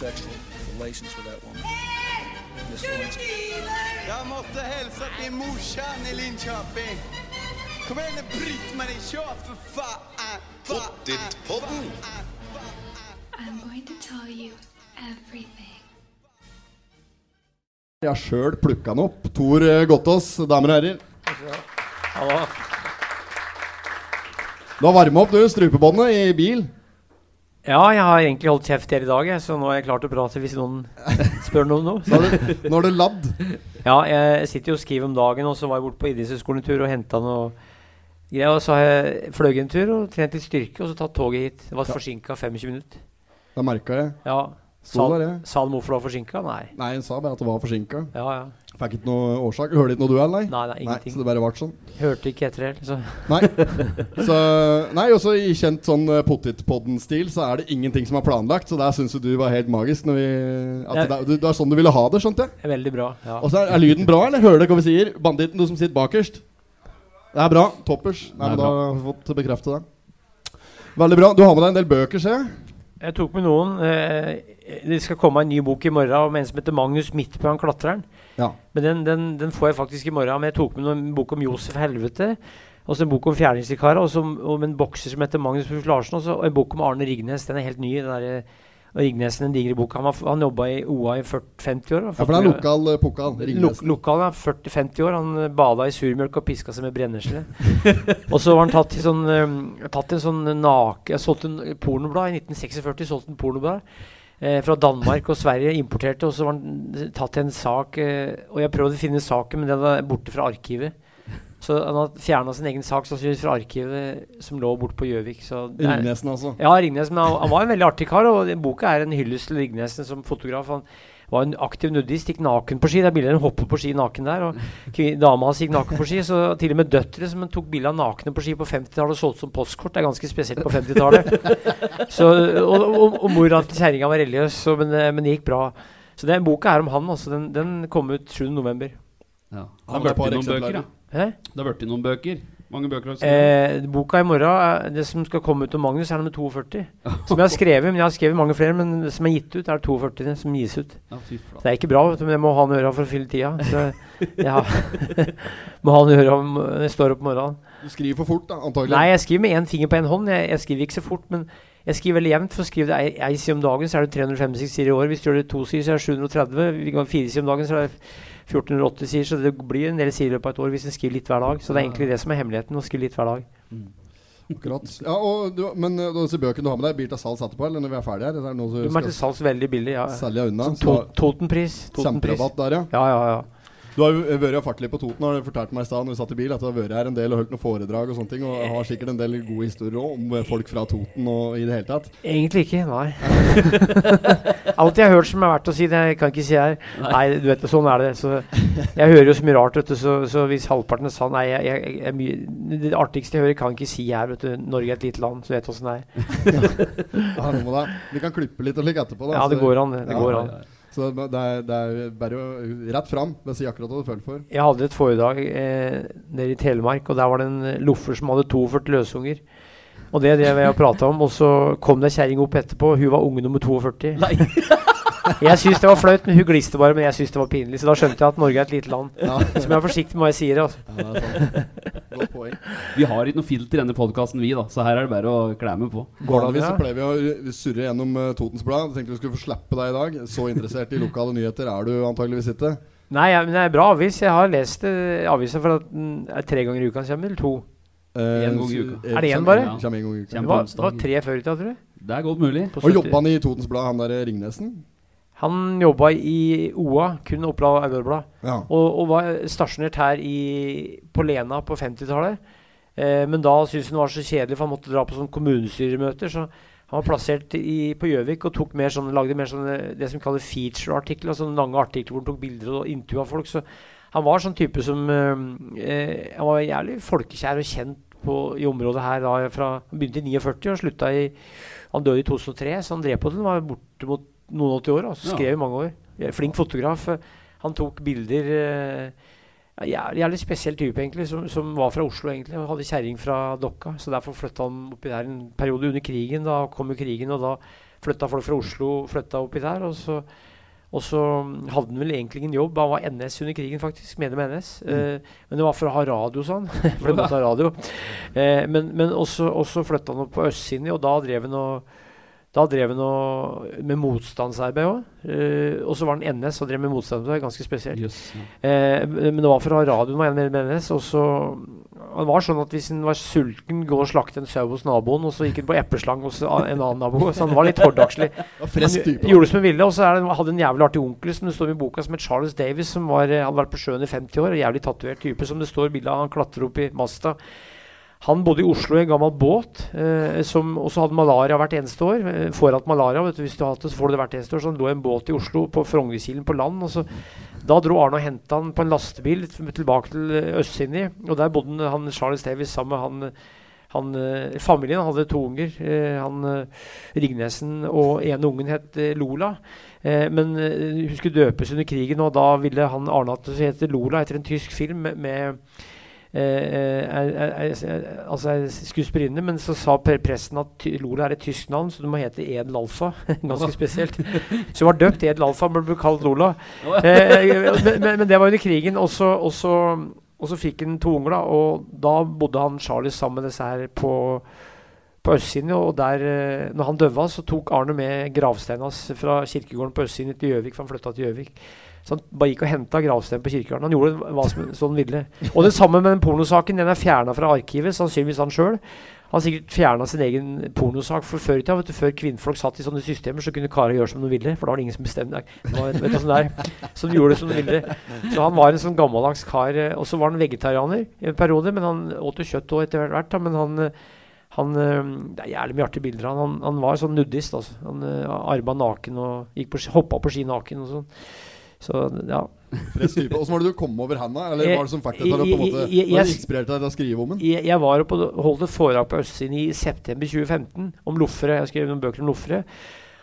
sexual relations with that woman, Miss. Jeg måtte hilse til morsan i Linköping. Kom igjen, Britt-Marie, kjør for faen! Pottitpodden. I'm going to tell you everything. Jeg har sjøl plukka den opp. Tor Gottaas, damer og herrer. Du har varma opp du, strupebåndet i bil. Ja, jeg har egentlig holdt kjeft hele dag, så nå er jeg klar til å prate hvis noen spør noe har du, nå har du ladd. Ja, jeg sitter jo og skriver om dagen, og så var jeg borte på idrettshøyskolen en tur og henta noe greier. Og så har jeg fløyet en tur og trent litt styrke, og så tatt toget hit. Det var Ja. forsinka 25 minutter. Da merka jeg. Ja. Sa. Sa han hvorfor det var forsinka? Nei. Nei, hun sa bare at det var forsinka. Ja, ja. Fikk ikke noe årsak. Hørte ikke noe du heller, nei? Nei, nei, ingenting. så det bare ble sånn. Hørte ikke etter heller, Så. Nei. Så, nei, også i kjent sånn uh, Pottitpodden-stil så er det ingenting som er planlagt. Så der syns du du var helt magisk. Når vi, at Ja. det, er- det er sånn du ville ha det, skjønte jeg. Er veldig bra. Ja. Og så er, er lyden bra, eller? Hører dere hva vi sier? Banditten, du som sitter bakerst. Det er bra. Toppers. Nei, Det men da har vi fått bekrefte det. Veldig bra. Du har med deg en del bøker, ser jeg. Jeg tok med noen. Eh, det skal komme en ny bok i morgen om en som heter Magnus Midtbø, han klatreren. Ja. Men den, den, den får jeg faktisk i morgen. Men jeg tok med en bok om Josef Helvete. Og så en bok om fjerningsvikarer, og så om en bokser som heter Magnus Buff Larsen. Og en bok om Arne Rignes. Den er helt ny. Den der, og Rignesen, den digre boka. Han, var han jobba i OA i 40, 50 år. Ja, for det er lokal uh, pokal. Lok lokal er 40-50 år. Han eh, bada i surmjølk og piska seg med brennesle. og så var han tatt i sånn um, Tatt i en sånn nake Jeg solgte en pornoblad i 1946. Solgte en pornoblad eh, fra Danmark og Sverige. Importerte. Og så var han tatt til en sak eh, Og jeg prøvde å finne saken, men den var borte fra arkivet. Så han har fjerna sin egen sak sannsynligvis fra arkivet som lå borte på Gjøvik. Så Ringnesen, altså. ja, Ringnes, men han, han var en veldig artig kar, og boka er en hyllest til Ringnesen som fotograf. Han var en aktiv nudist, gikk naken på ski. Det er bilder av en hopper på ski naken der. Og dama hans gikk naken på ski. Så til og med døtre som tok bilde av nakne på ski på 50-tallet og solgte som postkort. Det er ganske spesielt på 50-tallet. Og, og, og mora til kjerringa var religiøs, så, men, eh, men det gikk bra. Så den boka er om han. Altså, den, den kom ut 7. november. Ja. Det Har blitt noen bøker, da? Hæ? Det har blitt noen bøker. Mange bøker har du skrevet? Eh, boka i morgen, det som skal komme ut om Magnus, er nummer 42. Som jeg har skrevet, men jeg har skrevet mange flere, men som er gitt ut, er 42 som gis ut. Ja, det er ikke bra, men jeg må ha noe å gjøre for å fylle tida. Så jeg har, må ha noe å gjøre om når jeg står opp om morgenen. Du skriver for fort, da, antagelig. Nei, jeg skriver med én finger på én hånd. Jeg, jeg skriver ikke så fort, men jeg skriver veldig jevnt. For å skrive det ei, side om dagen, så er det 365 sider i år. Hvis du gjør det to sider, så er det 730. Vi kan fire sider om dagen, så er det 1480 sider. Så det blir en del sider på et år hvis en skriver litt hver dag. Så det er egentlig det som er hemmeligheten, å skrive litt hver dag. Akkurat. Ja, og du, men uh, disse bøkene du har med deg, blir til salgs etterpå? Eller når vi er ferdige her? Er noe som du er til salgs veldig billig. Ja. selge unna? Sånn to, Totenpris. Totenpris. Kjemperabatt der, ja. Ja, ja, ja. Du har jo eh, vært fartlig fart på Toten, har du fortalt meg i stad når vi satt i bil, at du har vært her en del og holdt noen foredrag og sånne ting, og har sikkert en del gode historier om eh, folk fra Toten og i det hele tatt. Egentlig ikke, nei. Alt jeg har hørt som er verdt å si, det kan jeg ikke si her. Nei, du vet, sånn er det. Så jeg hører jo så mye rart, vet du, så, så hvis halvparten er sann Nei, jeg, jeg, jeg, mye, det artigste jeg hører, kan jeg ikke si her, vet du. Norge er et lite land, så du vet åssen det er. ja. Vi kan klippe litt og ligge etterpå. Da, Ja, det går an, det. det Ja, går an. Så det er, det er bare å rett fram. Bare si akkurat hva du føler for. Jeg hadde et foredrag eh, nede i Telemark, og der var det en eh, loffer som hadde 42 løsunger. Og det drev jeg og prata om, og så kom det ei kjerring opp etterpå, hun var unge nummer 42. Jeg syns det var flaut, men hun gliste bare. Men jeg syns det var pinlig, så da skjønte jeg at Norge er et lite land. Ja. Så må jeg være forsiktig med hva jeg sier. Altså. Ja, det er sant. Godt poeng. Vi har ikke noe filter i denne podkasten, vi, da. Så her er det bare å klemme på. Vanligvis så ja? pleier vi å surre gjennom uh, Totens Blad. Tenkte vi skulle få slippe deg i dag. Så interessert i lokale nyheter er du antageligvis ikke. Nei, ja, men det er bra avis. Jeg har lest uh, avisa for at den er tre ganger i uka kommer, eller to. Eh, En gang i uka. Er det en bare? ja, Kommer en gang i uka. Det var, det var tre før i tida, tror jeg. Det er godt mulig. Og 70. jobba han i Totens Blad, han der Ringnesen? Han jobba i OA, kun Oppland Aurblad. Ja. Og, og var stasjonert her i, på Lena på 50-tallet. Eh, men da syntes han det var så kjedelig, for han måtte dra på sånn kommunestyremøter. Så han var plassert i, på Gjøvik og tok mer sånn, lagde mer sånne, det som kalles feature-artikler. Sånne lange artikler hvor han tok bilder og intervjua folk. Så han var sånn type som eh, eh, Han var jævlig folkekjær og kjent på, i området her. Da, fra, han begynte i 49 og slutta i Han døde i 2003, så han drev på den. Var bortimot noen og 80 år. Altså, skrev i mange år. Flink fotograf. Han tok bilder eh, jævlig, jævlig spesiell type, egentlig, som, som var fra Oslo egentlig, og hadde kjerring fra Dokka. Så derfor flytta han oppi der en periode under krigen. Da kom jo krigen, og da flytta folk fra Oslo flytta oppi der. Og så, og så hadde han vel egentlig ingen jobb. Han var NS under krigen, faktisk. Medlem med NS. Eh, men det var for å ha radio, sånn. for de måtte ha radio. Eh, men men også, også flytta han opp på østsiden, og da drev han og da drev han med motstandsarbeid òg. Eh, og så var han NS og drev med motstandsarbeid. Ganske spesielt. Yes. Eh, men det var for å ha radioen var med NS. Og så Han var sånn at hvis han var sulten, gå og slakte en sau hos naboen, og så gikk han på epleslang hos en annen nabo. Så han var litt hårdagslig. Han gjorde som han ville. Og så det, hadde en jævlig artig onkel som det står i boka, som het Charles Davis, som var, eh, hadde vært på sjøen i 50 år. og Jævlig tatovert type, som det står bilde av. Han klatrer opp i masta. Han bodde i Oslo i en gammel båt, eh, som også hadde malaria hvert eneste år. Eh, får hatt malaria, vet du, hvis du hatt det, så får du det hvert eneste år. Så han lå i en båt i Oslo, på Frognerkilen på land. og så Da dro Arne og henta han på en lastebil tilbake til eh, Østsini. Og der bodde han, Charles Davis sammen med han han, eh, familien hadde to unger. Eh, han Rignesen og en ungen het Lola. Men hun skulle døpes under krigen, og da ville han Arne at det hete Lola etter en tysk film med, eh, eh, altså er skuespillerinne. Men så sa pre presten at Lola er et tysk navn, så du må hete Edel Alfa. Ganske spesielt. Så hun var døpt Edel Alfa, men ble kalt Lola. Eh, men, men, men det var under krigen. Og så, fikk han to unger, da. Og da bodde han Charlie sammen med disse her på, på østsiden. Og der, når han døva, så tok Arne med gravsteinen hans fra kirkegården på østsiden til Gjøvik, for han flytta til Gjøvik. Så han bare gikk og henta gravstein på kirkegården. Han gjorde hva som sånn ville. Og det samme med den pornosaken. Den er fjerna fra arkivet, sannsynligvis han sjøl. Han har sikkert fjerna sin egen pornosak. For før i tida, før kvinnfolk satt i sånne systemer, så kunne karer gjøre som de ville. For da var det ingen som bestemte. vet, vet sånn der, som gjorde som de ville. Så han var en sånn gammeldags kar. eh, Og så var han vegetarianer i en periode, men han åt jo kjøtt òg etter hvert. Men han eh, han, eh, det er jævlig mye artige bilder av han. han. Var sånn nudist. Altså. Han uh, arba naken og på, hoppa på ski naken og sånn. Så ja. Åssen var det du kom over handa? Eller var det som på en måte jeg- jeg- Hva inspirerte deg til å skrive om den? Jeg, jeg var og holdt et foredrag på Østsiden i september 2015 om loffere. Jeg skrev noen bøker om loffere.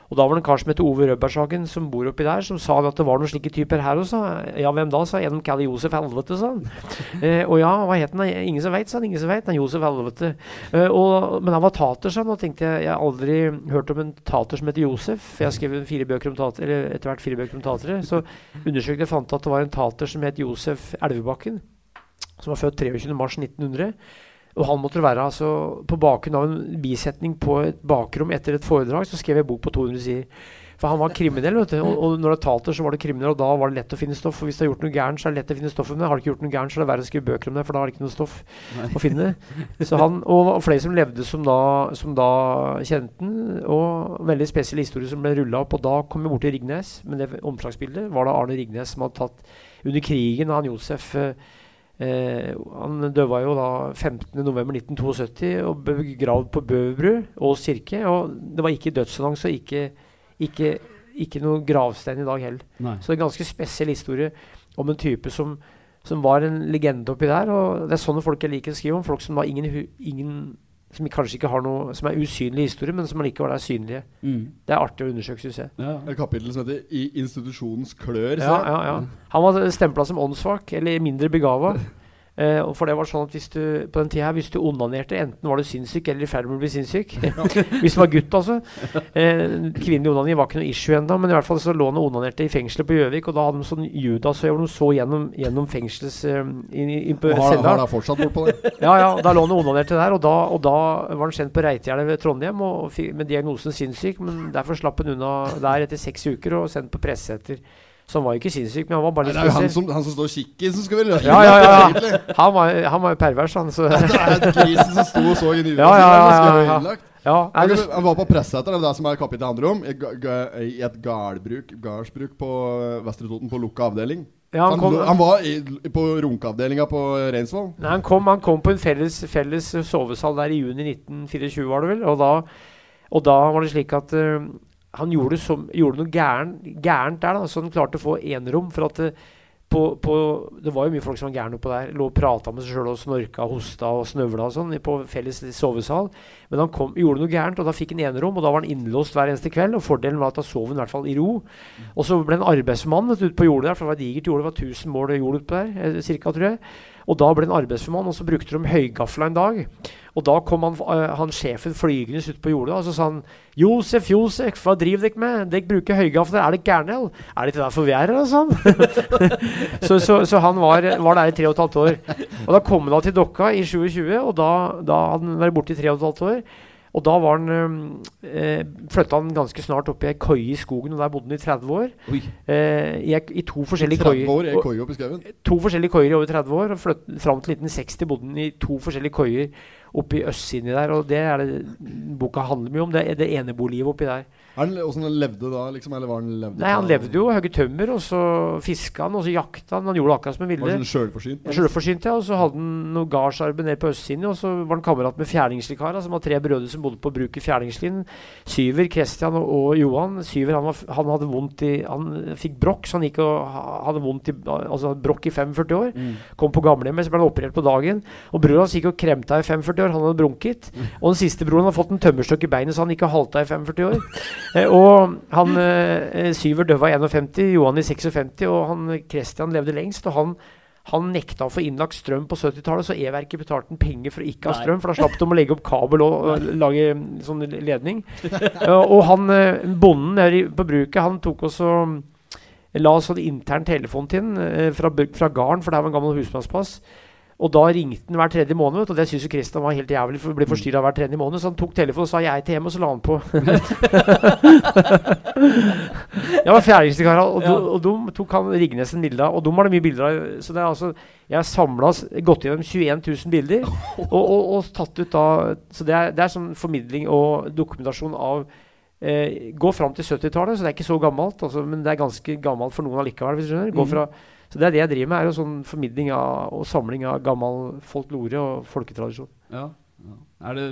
Og da var det en kar som heter Ove Rødbergshagen, som bor oppi der, som sa at det var noen slike typer her også. Ja, hvem da? sa. En kaller Josef Helvete, sa han. Eh, og ja, hva het han? Ingen som veit, sa han. Ingen som veit. Han Josef Helvete. Eh, og, men han var tater, sa han. Og tenkte jeg, jeg har aldri hørt om en tater som heter Josef. Jeg har skrevet fire bøker om tater, eller etter hvert fire bøker om tatere. Så undersøkte jeg fant at det var en tater som het Josef Elvebakken. Som var født 23.3.1900. Og han måtte være altså, På bakgrunn av en bisetning på et bakrom etter et foredrag, så skrev jeg bok på 200 sider. For han var kriminell, vet du. Og, og når det talte, så var det kriminell, og da var det lett å finne stoff. For hvis du har gjort noe gærent, så er det lett å finne stoff om det. Har du ikke gjort noe gærent, så er det verre å skrive bøker om det, for da har det ikke noe stoff å finne. Så han, og flere som levde som da, som da kjente den, og veldig spesiell historie som ble rulla opp. Og da kom vi bort til Rignes, men det omslagsbildet var det Arne Rignes som hadde tatt under krigen, han Josef eh, Eh, han døva jo da 15.11.1972 og ble begravd på Bøverbru, Ås kirke. Og det var ikke dødsannonse og ikke, ikke, ikke noe gravstein i dag heller. Nei. Så det er en ganske spesiell historie om en type som, som var en legende oppi der. Og det er sånne folk jeg liker å skrive om. Folk som da ingen, ingen som kanskje ikke har noe Som er usynlig historie, men som allikevel er synlige. Mm. Det er artig å undersøke, syns jeg. Ja. Et kapittel som heter 'I institusjonens klør'. Ja, ja, ja. Han var stempla som åndssvak, eller mindre begava. Og for det var sånn at hvis du på den tida her, hvis du onanerte, enten var du sinnssyk eller i ferd med å bli sinnssyk. hvis du var gutt, altså. Uh, kvinnelig onani var ikke noe issue ennå, men i hvert fall så lå han og onanerte i fengselet på Gjøvik, og da hadde de sånn Judas-øye hvor de så gjennom, gjennom fengselets uh, inn, inn, inn på har, deg fortsatt bortpå det. Ja, ja, da lå han og onanerte der, og da, og da var han sendt på Reitgjerdet ved Trondheim og fikk, med diagnosen sinnssyk, men derfor slapp han unna der etter seks uker og sendt på pressesetter. Så han var jo ikke sinnssyk, men han var bare Nei, litt det er jo han som, han som står og kikker, som skal være Ja, ja, ja, ja. Han var, han var jo pervers, han. Så, Det er grisen som sto og så i Ja, ja, ja, ja, ja. ja, nei, Han var på presseetter, det er det som er kapittelet handler om. I et gardbruk, gardsbruk på eh, Vestre Toten på lukka avdeling. ja, han, Han, kom, han var i, på runkeavdelinga på Reinsvoll. nei, han, kom, han kom på en felles, felles sovesal der i juni 1924, var det vel. Og da, og da var det slik at eh, han gjorde, som, gjorde noe gærent, der, da, så han klarte å få enerom. For at det, på, på, det var jo mye folk som var gærne oppå der. Lå og prata med seg sjøl og snorka, hosta og snøvla og sånn på felles sovesal. Men han kom, gjorde noe gærent, og da fikk han enerom, og da var han innlåst hver eneste kveld. Og fordelen var at da sov han i hvert fall i ro. Og så ble han arbeidsmann vet du, ute på jordet der, for det var digert jord, det var 1000 mål jord utpå der, eh, cirka, tror jeg. Og da ble han arbeidsmann, og så brukte de høygafla en dag. Og da kom han, eh, han sjefen flygende ut på jordet og så sa han Josef, Josef, hva driver dere med? Dere bruker høygafler. Er dere gærne? Er det ikke derfor vi er her, Altså? så, så, så han var, var der i tre og et halvt år. Og da kom han til Dokka i 27, og da, da hadde han vært borte i tre og et halvt år. Og da var han, øh, flytta han ganske snart opp i ei koie i skogen, og der bodde han i 30 år. Eh, i, I to forskjellige 30 år er i og- koie oppe i skauen. To forskjellige koier i over 30 år. Og flytt, fram til 1960 bodde han i to forskjellige koier oppe i østsiden der. Og det er det boka handler mye om. Det det enebolivet oppi der. Han levde da, liksom? Eller var han levde Nei, han levde jo og hogde tømmer, og så fiska han, og så jakta han. Han gjorde akkurat som han Var ville. sånn sjølforsynt? Sjølforsynt, ja. Og så hadde han noe gardsarbeid nede på østsiden. Og så var han kamerat med Fjerdingslikarer, som var tre brødre som bodde på bruket Fjerdingslien. Syver, Kristian og, og Johan. Syver han, var, han hadde vondt i Han fikk brokk, så han gikk og hadde vondt i Altså brokk i 45 år. Kom på gamlehjemmet, så ble han operert på dagen. Og bror hans gikk og kremta i 45 år, han hadde bronkitt. Og den siste broren hadde fått en tømmerstokk i beinet, så han gikk og halta i 45 år. Eh, og han eh, Syver døva i 51, Johan i 56, og han Christian levde lengst. Og han han nekta å få innlagt strøm på 70-tallet, så E-verket betalte han penger for å ikke ha strøm. For da slapp de å legge opp kabel og, og lage mm, sånn ledning. uh, og han bonden på bruket, han tok også mm, La sånn intern telefon til den uh, fra, fra gården, for det var en gammel husmannsplass. Og da ringte han hver tredje måned, og det syntes jo Christian var helt jævlig. For å bli forstyrra hver tredje måned, så han tok telefonen og sa 'jeg er til hjemme', og så la han på. jeg var fjerdingstekarer, og, Ja. og de tok han Rignesen bilde av. Og de har det mye bilder av. Så det er altså Jeg har samla gått gjennom 21 000 bilder og, og, og tatt ut da Så det er, det er sånn formidling og dokumentasjon av eh, Gå fram til 70-tallet, så det er ikke så gammelt, altså, men det er ganske gammelt for noen allikevel. Hvis du skjønner. Gå fra fra, så det er det jeg driver med, er jo sånn formidling av, og samling av gammel folklore og folketradisjon. Ja, ja. Er det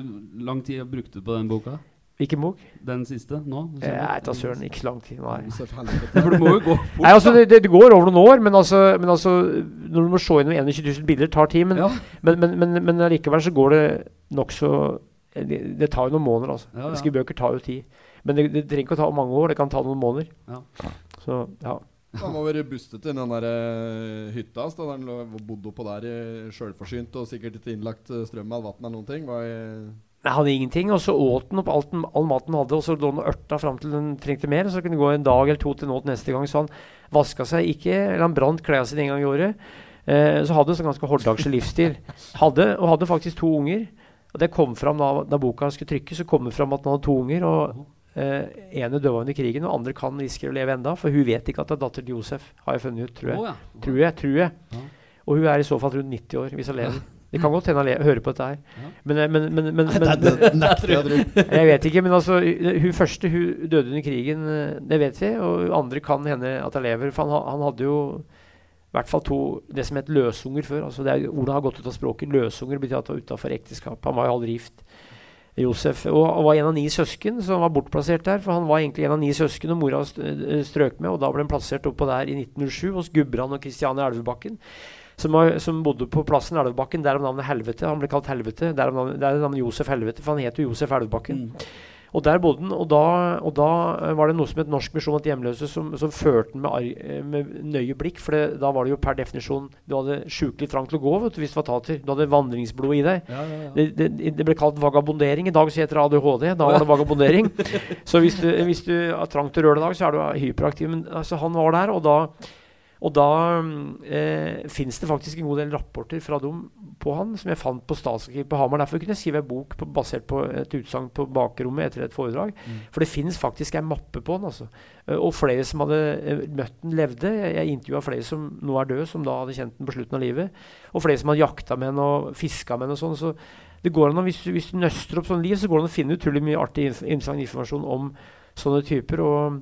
lang tid jeg brukte på den boka? Hvilken bok? Den siste? Nå? Nei, ta søren, ikke så lang tid. Nei. For det må jo gå fort. Nei, altså det, det, går over noen år, men altså, men altså når du må se gjennom 21 000 bilder, tar tid. Men, Ja. men, men, men, men allikevel så går det nokså det, det tar jo noen måneder, altså. Ja, ja. Skrive bøker tar jo tid. Men det, det trenger ikke å ta mange år, det kan ta noen måneder. Ja. Så ja. Han være bustet i den der eh, hytta hans, han bodde oppå der sjølforsynt og sikkert ikke innlagt eh, strøm eller vann eller noen ting. Var i, Jeg hadde ingenting, og så åt han opp alt, all maten han hadde, og så lå han og ørta fram til han trengte mer. Så kunne det gå en dag eller to til nå til neste gang. Så han vaska seg ikke, eller han brant klærne sine en gang i året. Eh, så hadde han sånn ganske hordagslig livsstil. Hadde, og hadde faktisk to unger. Og det kom fram da, da boka skulle trykkes, så kom det fram at han hadde to unger. og eh, ene døde under krigen, og andre kan risikere å leve enda, for hun vet ikke at det er datter til Josef, har jeg funnet ut, tror jeg. Oh, ja. Tror jeg, tror jeg. Ja. Og hun er i så fall rundt 90 år, hvis hun lever. Det kan godt hende hun hører på dette her. Ja. Men, eh, men, men, men, men, det nekter jeg vet ikke, men altså uh, Hun første hun døde under krigen, uh, det vet vi. Og andre kan hende at hun lever. For han, han hadde jo i hvert fall to det som het løsunger før. altså det er, Ordet har gått ut av språket. Løsunger betyr at han var utafor ekteskap. Han var jo aldri gift. Josef, og, var en av ni søsken som var bortplassert der. For han var egentlig en av ni søsken, og mora øh, strøk med. Og da ble han plassert oppå der i 1907 hos Gudbrand og Kristiane Elvebakken. Som, var, som bodde på plassen Elvebakken, derav navnet Helvete. Han ble kalt Helvete. Derav navnet, navnet Josef Helvete, for han het jo Josef Elvebakken. Mm. Og der bodde han, og da, og da eh, var det noe som het Norsk misjon til hjemløse, som, som førte han med, eh, med nøye blikk. For det, da var det jo per definisjon Du hadde sjukelig trang til å gå vet du, hvis du var tater. Du hadde vandringsblod i deg. Ja, ja, ja. Det, det, det ble kalt vagabondering. I dag så heter det ADHD. Da var det vagabondering. så hvis du, hvis du har trang til å røre deg i dag, så er du hyperaktiv. Men altså, han var der, og da og da eh, fins det faktisk en god del rapporter fra dem på han, som jeg fant på Statsarkivet på Hamar. Derfor kunne jeg skrive en bok på, basert på et utsagn på bakrommet etter et foredrag. For det fins faktisk en mappe på han. altså. Eh, og flere som hadde eh, møtt den, levde. Jeg, intervjua flere som nå er døde, som da hadde kjent den på slutten av livet. Og flere som hadde jakta med han og fiska med han og sånn. Så det går an å, hvis, du, hvis du nøster opp sånn liv, så går det an å finne utrolig mye artig interessant informasjon om sånne typer. Og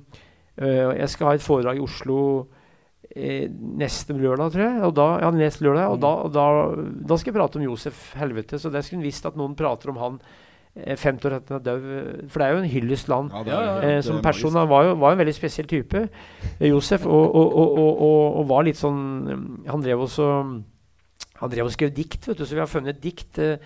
øh, jeg skal ha et foredrag i Oslo eh, neste lørdag, tror jeg. Og da, ja, neste lørdag, og da, og da, da skal jeg prate om Josef Helvete. Så det skulle en visst at noen prater om han eh, 50 år etter han er død. eh, For det er jo en hyllest land. Ja, er Ja, ja, ja. Eh, som eh, person han var jo var en veldig spesiell type, eh, Josef. Og, og, og, og, var litt sånn mm, Han drev også Han drev og skrev dikt, vet du, så vi har funnet et dikt eh,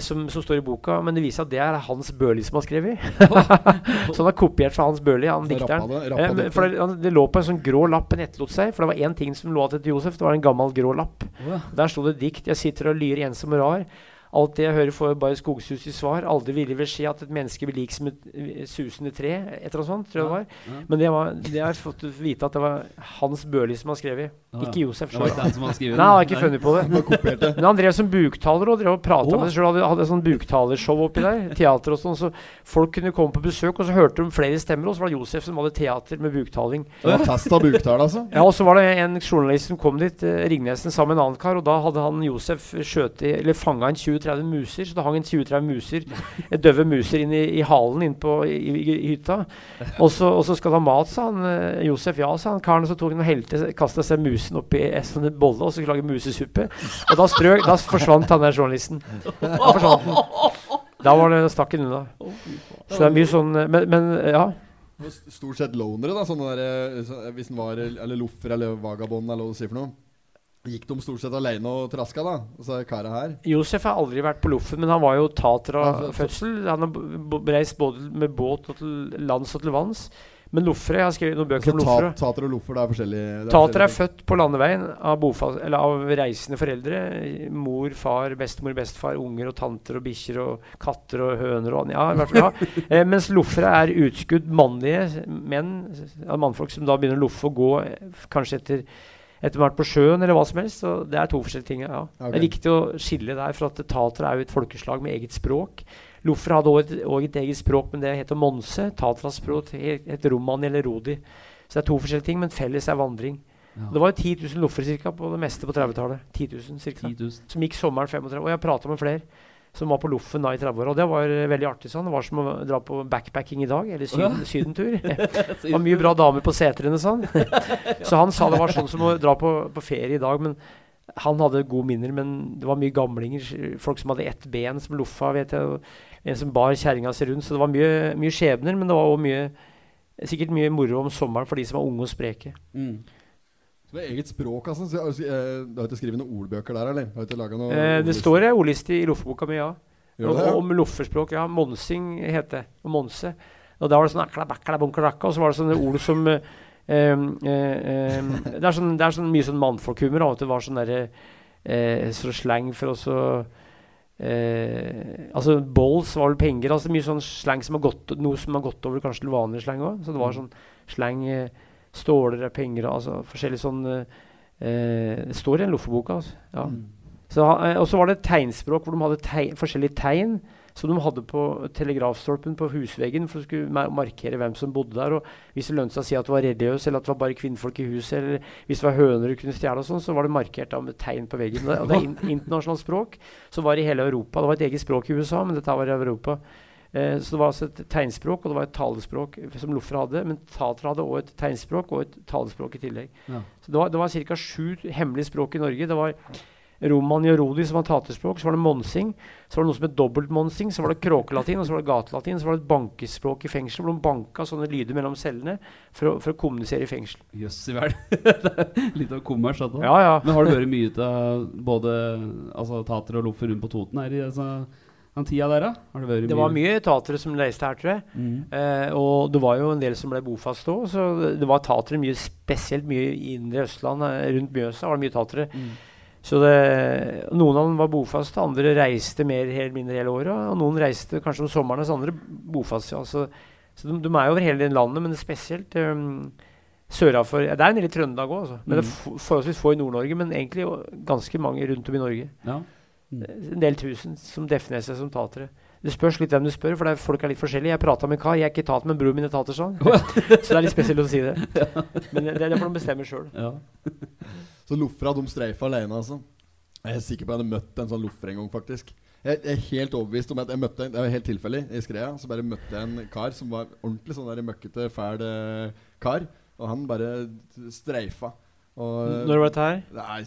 som, som står i boka, men det viser at det er Hans Børli som har skrevet. så han har kopiert fra Hans Børli, han dikteren. rappa det- Eh, for det, han- det lå på en sånn grå lapp en etterlot seg, for det var én ting som lå igjen til Josef. Det var en gammel grå lapp. Ja. Der sto det dikt 'Jeg sitter og lyrer ensom og rar'. Alt det jeg hører, får bare skogsus i svar. Aldri ville vel skje at et menneske blir lik som et eh, susende tre. Et eller annet sånt, tror jeg det var. Ja. Men det, var, det har jeg fått vite at det var Hans Børli som har skrevet. Ja, ja. Ikke Josef Det var sjøl. ikke den som skrevet Nei, han har ikke funnet på det. Men han drev som buktaler og drev og prata oh. med seg sjøl. Hadde, hadde sånn buktalershow oppi der. Teater og sånn. Så folk kunne komme på besøk, og så hørte de flere stemmer. Og så var det Josef som hadde teater med buktaling. Det var test av buktall, altså. Ja, og så var det en journalist som kom dit, eh, Ringnesen, sammen med en annen kar. Og da hadde han Josef skjøt i, eller fanga en 20-30 muser. Så det hang en 20-30 muser, eh, døve muser inn i, i halen inn på, i, i, i hytta. Og så, og så skal du ha mat, sa han. eh, Josef ja, sa han karen. Så tok han og helte, kasta seg musen oppi en sånn bolle og så skulle lage musesuppe. Og da, strøk, da forsvant han der journalisten. Da forsvant han. Da var det stakk han unna. Så det er mye sånn eh, Men, men ja. Var st- Stort sett lonere, da. Sånne der, eh, hvis den var Eller loffer eller vagabond, eller hva du sier for noe. Gikk de stort sett alene og traska, da? Altså karet her? Josef har aldri vært på Loffen, men han var jo tater av ja, fødsel. Han har reist både med båt og til lands og til vanns. Men loffere Jeg har skrevet noen bøker Altså, om loffere. ta, tater og loffer, det er forskjellig er Tater er født på landeveien av, bofas, eller av reisende foreldre. Mor, far, bestemor, bestefar, unger og tanter og bikkjer og katter og høner og Ja, i hvert fall, ja. Eh, mens loffere er utskudd mannlige menn, mannfolk som da begynner å loffe og gå kanskje etter etter hvert på sjøen eller hva som helst. Så det er to forskjellige ting. ja. Okay. Det er viktig å skille der, for at tatere er jo et folkeslag med eget språk. Loffer hadde også et, et eget språk, men det heter monse. Tatras språk het het romani eller rodi. Så det er to forskjellige ting, men felles er vandring. Ja. Det var jo 10 000 loffer cirka, på det meste på 30-tallet. 10 000 cirka. 10 000. Som gikk sommeren 35. Og jeg prata med flere som var på Loffen da i 30-åra. Og det var eh, veldig artig. sånn. Det var som å dra på backpacking i dag, eller syden, sydentur. Det var mye bra damer på setrene, sånn. Så han sa det var sånn som å dra på, på ferie i dag. Men han hadde gode minner, men det var mye gamlinger. Folk som hadde ett ben, som loffa, vet jeg. En som bar kjerringa si rundt. Så det var mye, mye skjebner, men det var òg mye Sikkert mye moro om sommeren for de som var unge og spreke. Mm. Det er eget språk, altså. Så, altså, Du har ikke skrevet noen ordbøker der, eller? Har ikke laget noe Eh, det står ei ordliste i loffeboka mi, ja. Og, det, ja? Om loffespråk. ja. Monsing het det. Og Monse. Og da var det sånn akla, bakla, bunkla, rakka, Og så var det sånne ord som eh, eh, det, er sånn, det er sånn mye sånn mannfolkhumor. At det var sånn derre eh, så slang for å så eh, Altså balls var vel penger. Altså mye sånn slang som har gått Noe som har gått over kanskje til vanlig slang òg. Så det var sånn slang eh, Ståler er penger, altså forskjellig sånn eh, Det står i den loffeboka, altså. Ja. Mm. Så, eh, og så var det tegnspråk hvor de hadde tegn, forskjellige tegn som de hadde på telegrafstolpen på husveggen for å skulle markere hvem som bodde der. Og hvis det lønte seg å si at det var religiøs, eller at det var bare kvinnfolk i huset, eller hvis det var høner du kunne stjele, og sånn, så var det markert da med tegn på veggen. Og det er in internasjonalt språk som var i hele Europa. Det var et eget språk i USA, men dette var i Europa. Eh, så det var altså et tegnspråk og det var et talespråk som Loffer hadde. Men Tater hadde også et tegnspråk og et talespråk i tillegg. Ja. Så det var, det var ca. sju hemmelige språk i Norge. Det var romani og rodi som var tatespråk. Så var det monsing. Så var det noe som het dobbeltmonsing. Så var det kråkelatin, og så var det gatelatin. Så var det et bankespråk i fengsel hvor de banka sånne lyder mellom cellene for å, for å kommunisere i fengsel. Jøss i vel. Litt av kommers. dette. Ja, ja. Men har du vært mye av både altså, tater og loffer rundt på Toten her i altså, den tida der, da? Har det Det var mye tatere som reiste her, tror jeg. Mm. Eh, og det var jo en del som ble bofast òg, så det- var tatere mye, spesielt mye i indre Østland. eh, Rundt Mjøsa var det mye tatere. Mm. Så det, noen av dem var bofaste, andre reiste mer eller mindre hele året. Og noen reiste kanskje om sommeren, mens andre bofast. Ja. Så, så de, de er over hele landet, men spesielt um, sørafor Det er en del i Trøndelag òg, altså. men det er Mm. forholdsvis få i Nord-Norge. Men egentlig ganske mange rundt om i Norge. Ja. En del tusen som definerer seg som tatere. Det spørs litt hvem du spør, for det er, folk er litt forskjellige. Jeg prata med en kar, jeg er ikke tater, men broren min er tater, sa han. Så det er litt spesielt å si det. Men det, det får de bestemme sjøl. ja. Så loffera de streifa alene, altså. Jeg er sikker på at jeg hadde møtt en sånn loffer en gang, faktisk. Jeg jeg er helt overbevist om at jeg møtte en, Det var helt tilfeldig. I Skrea så bare møtte jeg en kar som var ordentlig sånn der møkkete, fæl eh, kar. Og han bare streifa. Og Når var dette her? Nei,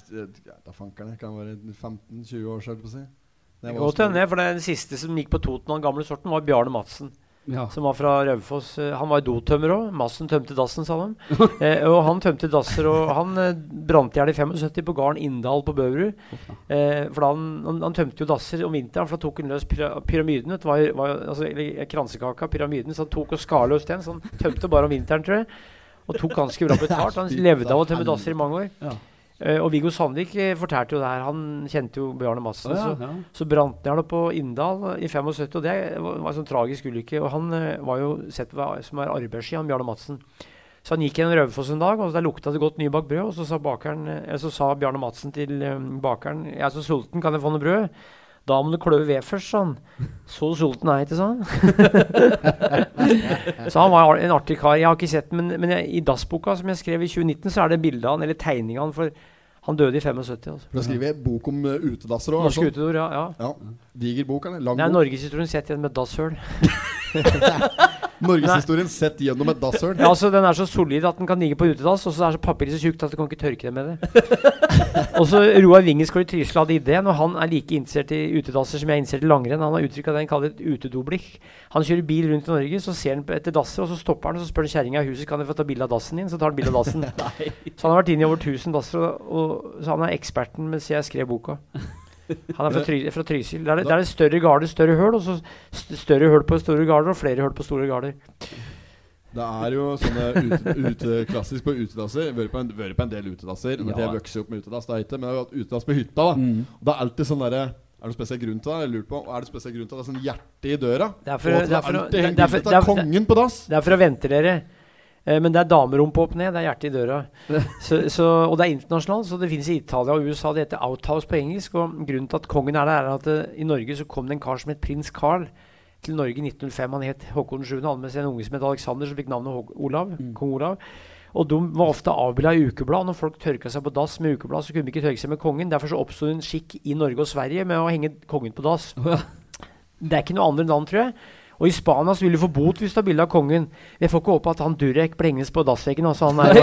da fankeren. Det kan være 15-20 år siden, på å si. Det var godt for det den siste som gikk på Toten, den gamle sorten, var Bjarne Madsen. ja. Som var fra Raufoss. Eh, Han var dotømmer òg. Madsen tømte dassen, sa de. Eh, og han tømte dasser, og han eh, brant i hjel i 75 på gården Inndal på Bøverud. Eh, for da han, han, han tømte jo dasser om vinteren, for da tok han løs pyramiden. du, Var, var, altså, eller kransekaka, pyramiden, så han tok og skar løs den. Så han tømte bare om vinteren, tror jeg. Og tok ganske bra betalt. Han levde av å tømme dasser i mange år. Ja. Eh, og Viggo Sandvik eh, fortalte jo det her. Han kjente jo Bjarne Madsen. Ja, ja, så, så brant ned det på Inndal i 75, og det var, var en sånn tragisk ulykke. Og han uh, var jo sett på som er arbeidssky, han Bjarne Madsen. Så han gikk gjennom Raufoss en dag, og der lukta det godt nybakt brød. Og så sa, bakeren, eh, så sa Bjarne Madsen til um, bakeren 'Jeg er så sulten, kan jeg få noe brød?' 'Da må du kløve ved først', sa han. 'Så sulten er jeg ikke', sa han. så han var en artig kar. Jeg har ikke sett men, men jeg, i dassboka som jeg skrev i 2019, så er det bilde av han, eller tegning av han, for han døde i 75. Altså. Da skriver jeg bok om uh, utedasser òg. Norske utedoer, ja. ja. Ja. Diger bok, eller? Lang Det er bok. norgeshistorien sett igjen med dasshøl. Norgeshistorien sett gjennom et dasshøl. Ja, altså Den er så solid at den kan ligge på utedass, og så er så papiret så tjukt at du kan ikke tørke det med det. og så Roar Wingesgaard i Trysil hadde ideen, og han er like interessert i utedasser som jeg er interessert i langrenn. Han har uttrykk av det han kaller et utedoblikk. Han kjører bil rundt i Norge, så ser han etter dasser, og så stopper han og så spør kjerringa i huset kan jeg få ta bilde av dassen din. Så tar han bilde av dassen. så han har vært inne i over 1000 dasser, og, og, så han er eksperten mens jeg skrev boka. Han er fra, Try fra Trysil. Det er det, er større garder, større høl, og så st større høl på store garder og flere høl på store garder. Det er jo sånne ute, ute, klassisk på utedasser. Vært på, på en del utedasser. Ja. Jeg vokste opp med utedass, er ikke, men jeg har hatt utedass på hytta. da Mm. Og Det er alltid sånn derre Er det noen spesiell grunn til det? Jeg lurer på Er det spesiell grunn til at det er sånn hjerte i døra? Det er for- det er for det- er for- det er for-. Det er for å vente Eh, men det er damerumpe opp ned, det er hjertet i døra. Så, så, og det er internasjonalt, så det finnes i Italia og USA. Det heter Outhouse på engelsk. Og grunnen til at kongen er der, er at uh, i Norge så kom det en kar som het prins Carl til Norge i 1905. Han het Håkon 7. Han hadde med seg en unge som het Alexander, som fikk navnet Hå Olav. Kong Olav. Og de var ofte avbilda i ukeblad. Når folk tørka seg på dass med ukeblad, så kunne de ikke tørke seg med kongen. Derfor så oppsto en skikk i Norge og Sverige med å henge kongen på dass. Det er ikke noe andre land, tror jeg. Og i Spania så vil du få bot hvis du har bilde av kongen. Jeg får ikke håpe at han Durek blenges på dassveggen. Altså han er,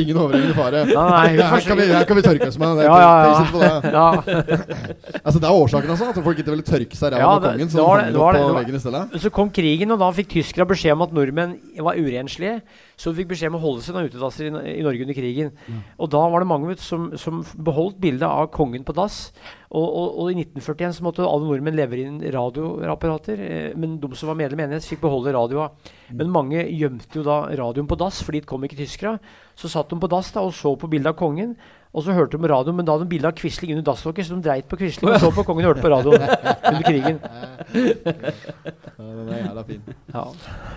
Ingen overhengende fare. Nei, nei, her, her, kan vi, her kan vi tørke oss med. Det, Ja, ja, ja. Altså Det er årsaken, altså? At folk ikke ville tørke seg ræva Ja, med kongen? Så det- det det-? Så kom krigen, og da fikk tyskere beskjed om at nordmenn var urenslige. Så hun fikk beskjed om å holde seg noen utedasser i, i Norge under krigen. Og da var det mange vet, som, som beholdt bildet av kongen på dass. Og, og, og i 1941 så måtte alle nordmenn levere inn radioapparater. Eh, men de som var medlem i enighet, fikk beholde radioa. Men mange gjemte jo da radioen på dass, fordi det kom ikke tyskere. Så satt de på dass da og så på bildet av kongen. Og så hørte de på radioen, men da hadde de bilde av Quisling under dasslokket, så de dreit på Quisling og så på kongen og hørte på radioen under krigen. Ja, den er jævla fin. Ja.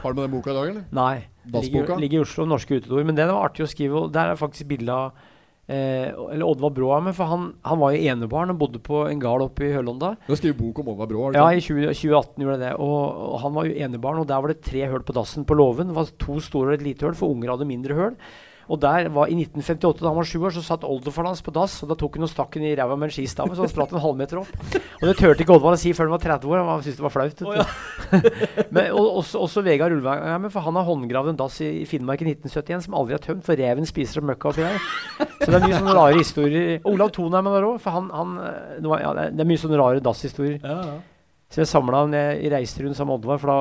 Har du med den boka i dag, eller? Nei. Dassboka? ligger i Oslo, Norske utedoer. Men den var artig å skrive. Og der er faktisk bilde av eh, Eller Oddvar Brå er med, for han, han var jo enebarn og bodde på en gard oppe i Høllånda. Du har skrevet bok om Oddvar Brå? Ja, i 20, 2018 gjorde jeg det. Og, og han var jo enebarn, og der var det tre høl på dassen på låven. Det var to store og et lite høl, for unger hadde mindre høl. Og der var I 1958, da han var sju år, så satt oldefaren hans på dass. Og da tok hun og stakk henne i ræva med en skistamme, så han spratt en halvmeter opp. Og det turte ikke Oddvar å si før han var 30 år. Han syntes det var flaut. Oh, ja. Men, og, også, også Vegard med, for han har håndgravd en dass i, i Finnmark i 1971 som aldri er tømt, for reven spiser opp møkka oppi der. Så det er mye sånne rare historier. Olav Thonheim er der òg, for han, han eh, det, var, ja, det er- mye sånne rare dasshistorier. Ja, ja. Så jeg samla i reiste rundt sammen med Oddvar, for da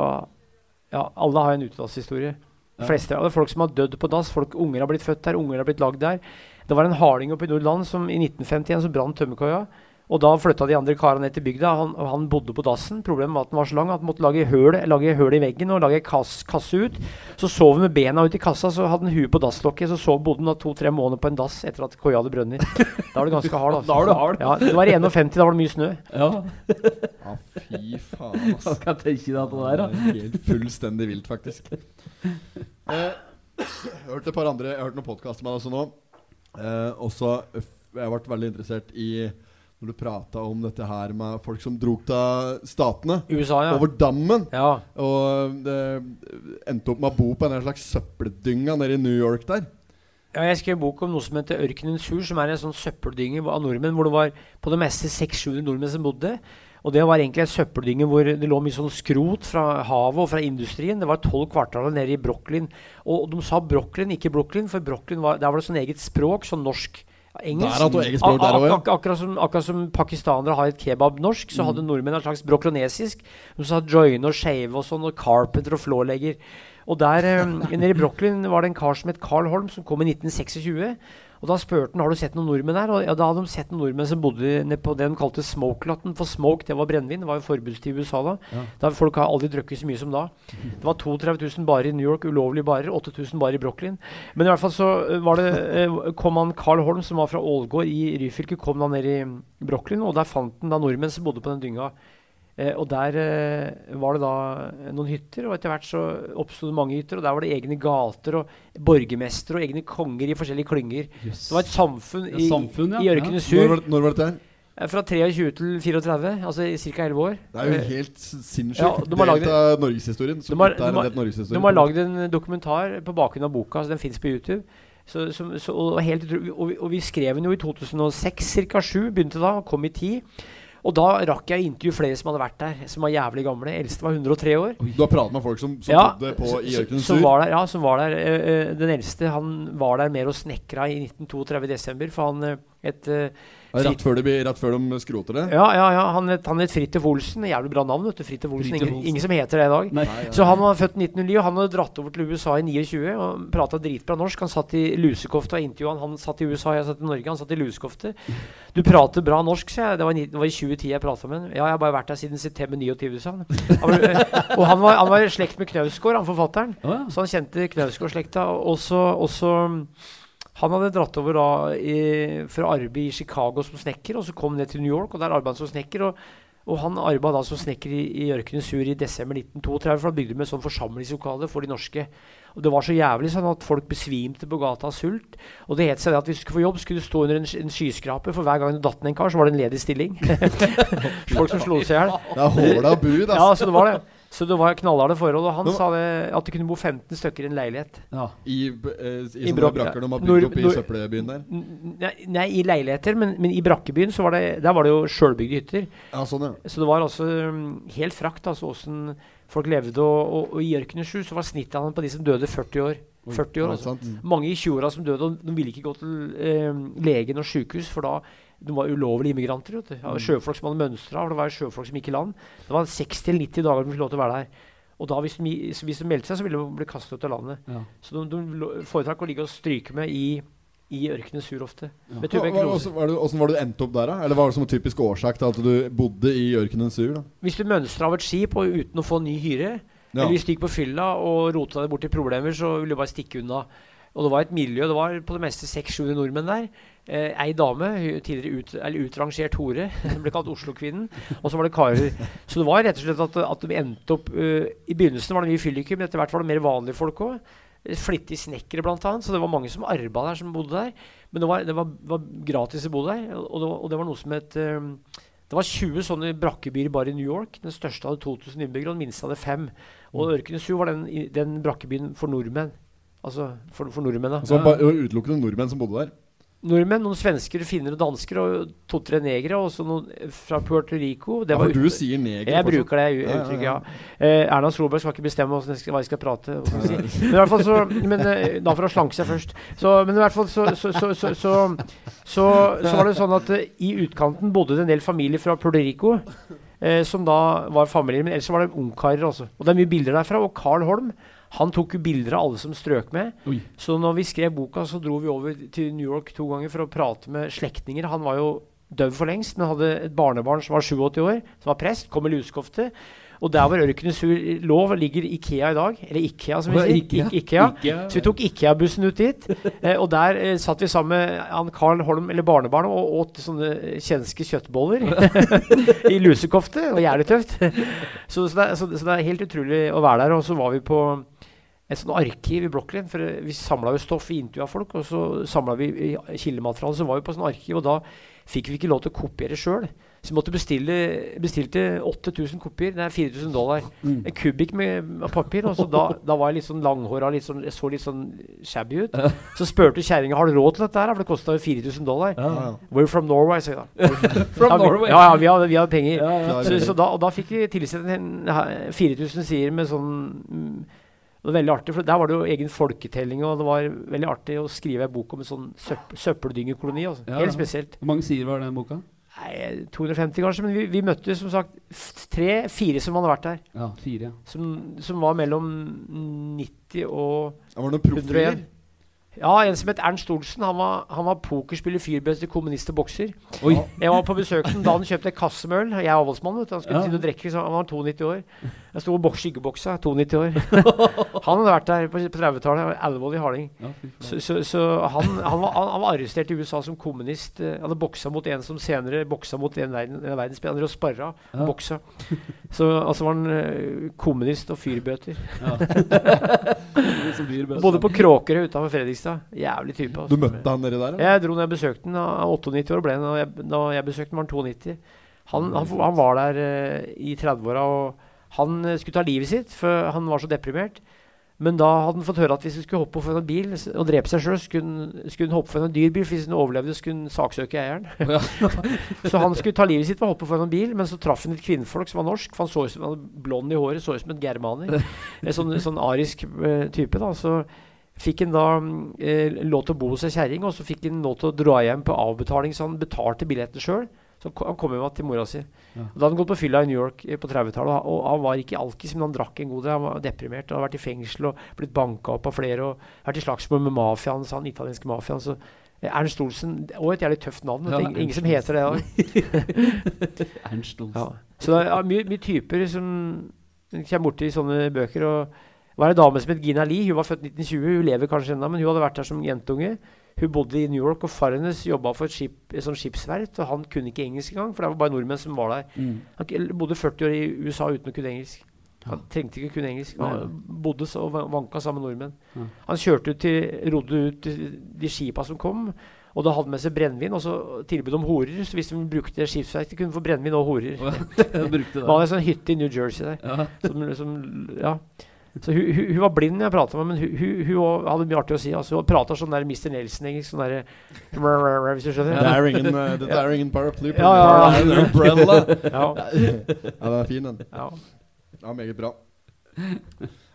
Ja, alle har en utedasshistorie. De fleste av det folk som har dødd på dass. Folk, unger har blitt født der, unger har blitt lagd der. Det var en harding oppe i Nordland som i 1951 så brant tømmerkoia. Og da flytta de andre karene ned til bygda. Han, han bodde på dassen. Problemet var at den var så lang at han måtte lage høl, lage høl i veggen og lage kass, kasse ut. Så sov han med bena ut i kassa, så hadde han huet på dasslokket. Så sov, bodde han to-tre måneder på en dass etter at koia hadde brønner. Da var det ganske hard. Altså. Da var det hard. Ja, det var i 51, da var det mye snø. ja. Ja, fy faen, Hva ass. skal tenke deg det der, da? Helt fullstendig vilt, faktisk. Eh, jeg har hørt et par andre Jeg har hørt noen podkaster med deg også nå. Eh, også Jeg har vært veldig interessert i når du prata om dette her med folk som drog til statene. USA, ja. Over dammen. ja. Og det endte opp med å bo på en slags søppeldynga nede i New York der. Ja, jeg skrev bok om noe som heter Ørkenens hus, som er en sånn søppeldynge av nordmenn, hvor det var på det meste 600-700 nordmenn som bodde. Og det var egentlig en søppeldynge hvor det lå mye sånn skrot fra havet og fra industrien. Det var tolv kvartaler nede i Brooklyn. Og de sa Brooklyn, ikke Brooklyn, for Brooklyn var, der var det sånn eget språk, sånn norsk. Engelsk. Språk der ja. ak- akkurat, som, akkurat som pakistanere har et kebab-norsk, så hadde nordmenn et slags brokronesisk. Som sa joine og shave og sånn, og carpenter og flålegger. Og der um, nede i Brooklyn var det en kar som het Carl Holm, som kom i 1926. Og da spurte han har du sett noen nordmenn her. Og ja, da hadde de sett noen nordmenn som bodde nede på det de kalte smoke-latten. For smoke, det var brennevin. Det var jo forbudstid i USA da. Ja. da. Folk har aldri drukket så mye som da. Det var 32 000 barer i New York, ulovlige barer. 8000 barer i Brooklyn. Men i hvert fall så eh, var det, eh, kom han Carl Holm, som var fra Ålgård i Ryfylke, kom da ned i Brooklyn, og der fant han da nordmenn som bodde på den dynga. Eh, og der eh, var det da noen hytter, og etter hvert så oppsto det mange hytter. Og der var det egne gater og borgermestere og egne konger i forskjellige klynger. Yes. Det var et samfunn Ja, i, samfunn, ja. i Ørkenes Når Sur var, det- når var dette her? eh, fra 23 til 34, altså ca. 11 år. Det er jo Eh, helt sinnssykt. Ja, de har Delt av norgeshistorien. Så De har- de har-. De har lagd en dokumentar på bakgrunn av boka, så den fins på YouTube. Så, så, så, og, helt, og, vi, og vi skrev den jo i 2006, ca. 7, begynte da, og kom i 10. Og da rakk jeg å intervjue flere som hadde vært der, som var jævlig gamle. Eldste var 103 år. Du har pratet med folk som, som Ja, bodde på, i så- Sur? ja, som var der. Eh, eh, den eldste han var der mer og snekra i 1932 i desember. For han eh, et eh, Rett før, de, blir- rett før de skroter det? Ja, ja, ja han het, han het Fridtjof Olsen. Jævlig bra navn. vet du, Fridtjof Olsen. Ingen, ingen som heter det i dag. Nei. Så han var født i 1909, og han hadde dratt over til USA i 29 og prata dritbra norsk. Han satt i lusekofte og intervjua han. Han satt i USA, jeg satt i Norge. Han satt i lusekofte. Du prater bra norsk, sa jeg. Det var, i det var i 2010 jeg prata med ham. Ja, jeg har bare vært der siden september 29, sa han. var, og han var, han var i slekt med Knausgård, han forfatteren. Oh, ja. Så han kjente Knausgård-slekta. Også, også og så- Han hadde dratt over da i, fra arbeid i Chicago som snekker, og så kom ned til New York, og der arbeidet han som snekker. Og, og han arbeidet da som snekker i, i Ørkenes Sur i desember 1932, for han bygde med sånn forsamlingslokale for de norske. Og det var så jævlig sånn at folk besvimte på gata av sult. Og det het seg det at hvis du skulle få jobb, skulle du stå under en, en skyskraper, for hver gang du datt ned en kar, så var det en ledig stilling. folk som slo seg i hjel. Det er håla bud, altså. Ja, så det var det. Så det var knallharde forhold. Og han Men- sa det at det kunne bo 15 stykker i en leilighet. Ja. I, eh, i, I brakker de har bygd opp i Nord- søppelbyen der? Nei, nei i leiligheter, men, men i brakkebyen så var det, der var det jo sjølbygde hytter. Ja, sånn, ja. Så det var altså um, helt frakt altså åssen folk levde. Og, og, og i Ørkenesju så var snittet på de som døde 40 år. 40 år altså. Mange i 20-åra som døde, og de ville ikke gå til eh, legen og sjukehus, for da de var ulovlige immigranter. Vet du. Ja, sjøfolk som hadde mønstra, og det var sjøfolk som gikk i land. Det var 60-90 dager de fikk lov til å være der. Og da hvis de, hvis de meldte seg, så ville de bli kastet ut av landet. Ja. Så de, de foretrakk å ligge og stryke med i, i ørkenen sur ofte. Ja. Hvordan var, var du endte opp der, da? Eller var det som en typisk årsak til at du bodde i Ørkenen Sur? da? Hvis du mønstra av et skip og uten å få ny hyre, Ja. eller hvis du gikk på fylla og rota deg bort i problemer, så ville du bare stikke unna. Og det var et miljø. Det var på det meste 600 nordmenn der. Eh, ei dame, tidligere ut, eller utrangert hore, som ble kalt Oslo-kvinnen. Og så var det karer. Så det var rett og slett at, at de endte opp uh, I begynnelsen var det mye fylliker, men etter hvert var det mer vanlige folk òg. Flittige snekkere, blant annet. Så det var mange som arba der, som bodde der. Men det var, det var, var gratis å bo der. Og det var, og det var noe som het um, det var 20 sånne brakkebyer bare i New York. Den største hadde 2000 innbyggere, og den minste hadde fem. Og Ørkenesju var den, den brakkebyen for nordmenn. Altså for, for nordmenn, da. Så bare, det utelukkende nordmenn som bodde der? Nordmenn, noen svensker, finner og dansker, og to-tre negere, og så noen fra Puerto Rico. Det Ja, var for du sier neger jeg fortsatt. bruker det uttrykket, Ja, ja, ja. ja. Eh, Erna Solberg skal ikke bestemme jeg skal, hva jeg skal prate. jeg si. Men i hvert fall så Men eh, da for å slanke seg først. Så, men i hvert fall så Så, så, så, så, så, så var det sånn at uh, i utkanten bodde det en del familier fra Puerto Rico. Som da var familier. Men ellers var det ungkarer også. Og det er mye bilder derfra. Og Carl Holm han tok jo bilder av alle som strøk med. Oi. Så når vi skrev boka, så dro vi over til New York to ganger for å prate med slektninger. Han var jo død for lengst, men hadde et barnebarn som var 87 år, som var prest, kom med lusekofte. Og der hvor Ørkenes lov ligger Ikea i dag. Eller Ikea, som vi sier. Ikea? Ikea. Ikea. Så vi tok Ikea-bussen ut dit. Eh, og der eh, satt vi sammen med han Carl Holm, eller barnebarnet, og åt sånne kjenske kjøttboller i lusekofte. Det var jævlig tøft. så, så, det, så, så det er helt utrolig å være der. Og så var vi på et sånt arkiv i Brooklyn. For vi samla jo stoff, vi intervjua folk, og så samla vi kildemateriale. Så var vi på sånn arkiv, og da fikk vi ikke lov til å kopiere sjøl. Så vi måtte bestille bestilte 8000 kopier. Det er 4000 dollar. Mm. En kubikk med papir. Og så da, da var jeg litt sånn langhåra, litt sånn, jeg så litt sånn shabby ut. Så spurte kjerringa har du råd til dette, her, for det kosta jo 4000 dollar. Ja. Ja. We're from Norway, sa jeg da. From ja, vi, Norway. Ja, ja, vi hadde, vi hadde penger. Ja. Så, så da, og da fikk vi tilsendt en 4000 sider med sånn mm, Det var veldig artig, for der var det jo egen folketelling, og det var veldig artig å skrive ei bok om en sånn søpp, søppeldyngekoloni. Altså. Ja, Helt spesielt. Hvor mange sider var den boka? Nei, 250 kanskje, men vi, vi møtte som sagt tre-fire som hadde vært der. Ja, fire. ja. Som, som var mellom 90 og det var noen profiler? 101. Ja, en som het Ernst Olsen. Han var, han var pokerspiller, fyrbøtte, kommunist og bokser. Oi. Jeg var på besøk da han kjøpte en kasse med øl. Jeg er avholdsmann. vet du. Han skulle Ja. til å drikke, så han var 92 år. Jeg sto og boks, skyggeboksa. 92 år. han hadde vært der på, på 30-tallet. alvorlig Harding. Ja. Så, så, så han, han, var, han var arrestert i USA som kommunist. eh, Han hadde boksa mot en som senere boksa mot en, verden, en verdensspiller og sparra. Ja. Boksa. Så altså var han eh, kommunist og fyrbøter. Ja. da. på Kråkerøy utenfor Fredrikstad. Jævlig type. Du altså. møtte han nedi der? Ja? Jeg dro når jeg besøkte han. Han var 98 år ble han. Da jeg, da jeg besøkte han, var han 92. Han, han, han var der uh, i 30-åra, og han eh, skulle ta livet sitt, for han var så deprimert. Men da hadde han fått høre at hvis han skulle hoppe fra en bil og drepe seg sjøl, skulle, han- skulle han hoppe fra en dyr bil. Hvis han overlevde, skulle han saksøke eieren. så han skulle ta livet sitt ved å hoppe fra en bil, men så traff han et kvinnfolk som var norsk. For han så ut som han hadde blond i håret, så ut som en germaner. En sånn, sånn arisk eh, type. da Så fikk han da eh, lov til å bo hos ei kjerring, og så fikk han lov til å dra hjem på avbetaling, så han betalte billetten sjøl. Så han kom hjem til mora si. Ja. Da hadde han gått på fylla i New York eh, på 30-tallet, og han var ikke alkis, men han drakk en god del. Han var deprimert og hadde vært i fengsel og blitt banka opp av flere og vært i slagsmål med mafiaen, sa han italienske mafiaen. Så eh, Ernst Olsen Og et jævlig tøft navn. Ja, du. Ingen, ingen som heter det. Ernst Olsen. Ja. Så det er mye, mye typer som kommer borti sånne bøker. Og det var ei dame som het Gina Lee. Hun var født 1920. Hun lever kanskje ennå, men hun hadde vært der som jentunge. Hun bodde i New York, og faren hennes jobba for et, skip, et sånt skipsverft. Og han kunne ikke engelsk engang, for det var bare nordmenn som var der. Mm. Han bodde 40 år i USA uten å kunne engelsk. Han trengte ikke kunne engelsk. Han bodde og va- vanka sammen med nordmenn. Ja. Han kjørte ut til, rodde ut til de skipa som kom, og da hadde med seg brennevin og så tilbud om horer. Så hvis de brukte skipsverket, kunne de få brennevin og horer. Ja, brukte Det det. var en sånn hytte i New Jersey der. Ja. Som, som, ja. Så hun, hun, hun var blind når jeg prata med, men hun, hun, hadde mye artig å si. Altså, hun prata sånn der Mr. Nelson-engelsk. Sånn der, hvis du skjønner? Det er ingen, eh, dette er ingen paraply. Ja, ja, ja. Det en umbrella. Ja, Ja, den er fin, den. ja. Ja, meget bra.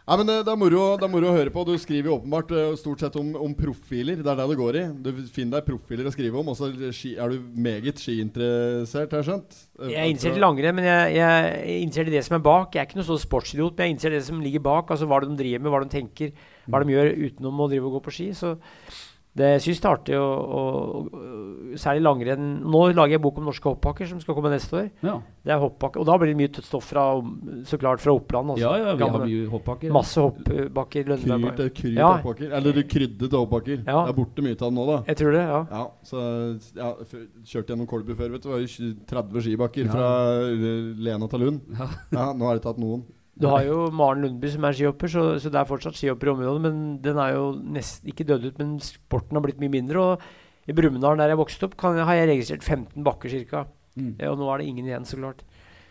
Ja, men det, det, er moro, det er moro å høre på. Du skriver jo åpenbart eh, stort sett om, om profiler. Det er det det går i. Du finner deg profiler å skrive om. Og så er du meget skiinteressert, har jeg skjønt? Eh, Jeg er interessert i langrenn, men jeg, jeg er interessert i det som er bak. Jeg er ikke noe sånn sportsidiot, men jeg er interessert i det som ligger bak. Altså hva de driver med, hva de tenker, hva de gjør utenom å drive og gå på ski. Så det jeg syns jeg er artig, å, å, å- særlig langrenn Nå lager jeg bok om norske hoppbakker, som skal komme neste år. Ja. Det er hoppbakker, Og da blir det mye stoff fra, så klart fra Oppland. Altså. ja, ja, vi har mye hoppbakker. Masse hoppbakker. Kryrt, Lønneberg. kryrt Ja. hoppbakker. Eller du kryddete hoppbakker. Ja. Det er borte mye av det nå, da. Jeg tror det, ja. Ja, så ja, Kjørte gjennom Kolbu før, vet du. Det var jo 30 skibakker Ja. fra eh, Lena til Lund. Ja. Ja, nå har de tatt noen. Du har jo Maren Lundby som er skihopper, så, så det er fortsatt skihopper i området. Men den er jo nesten ikke dødd ut, men sporten har blitt mye mindre. Og i Brumunddal, der jeg vokste opp, kan, har jeg registrert 15 bakker ca. Mm. Og nå er det ingen igjen, så klart.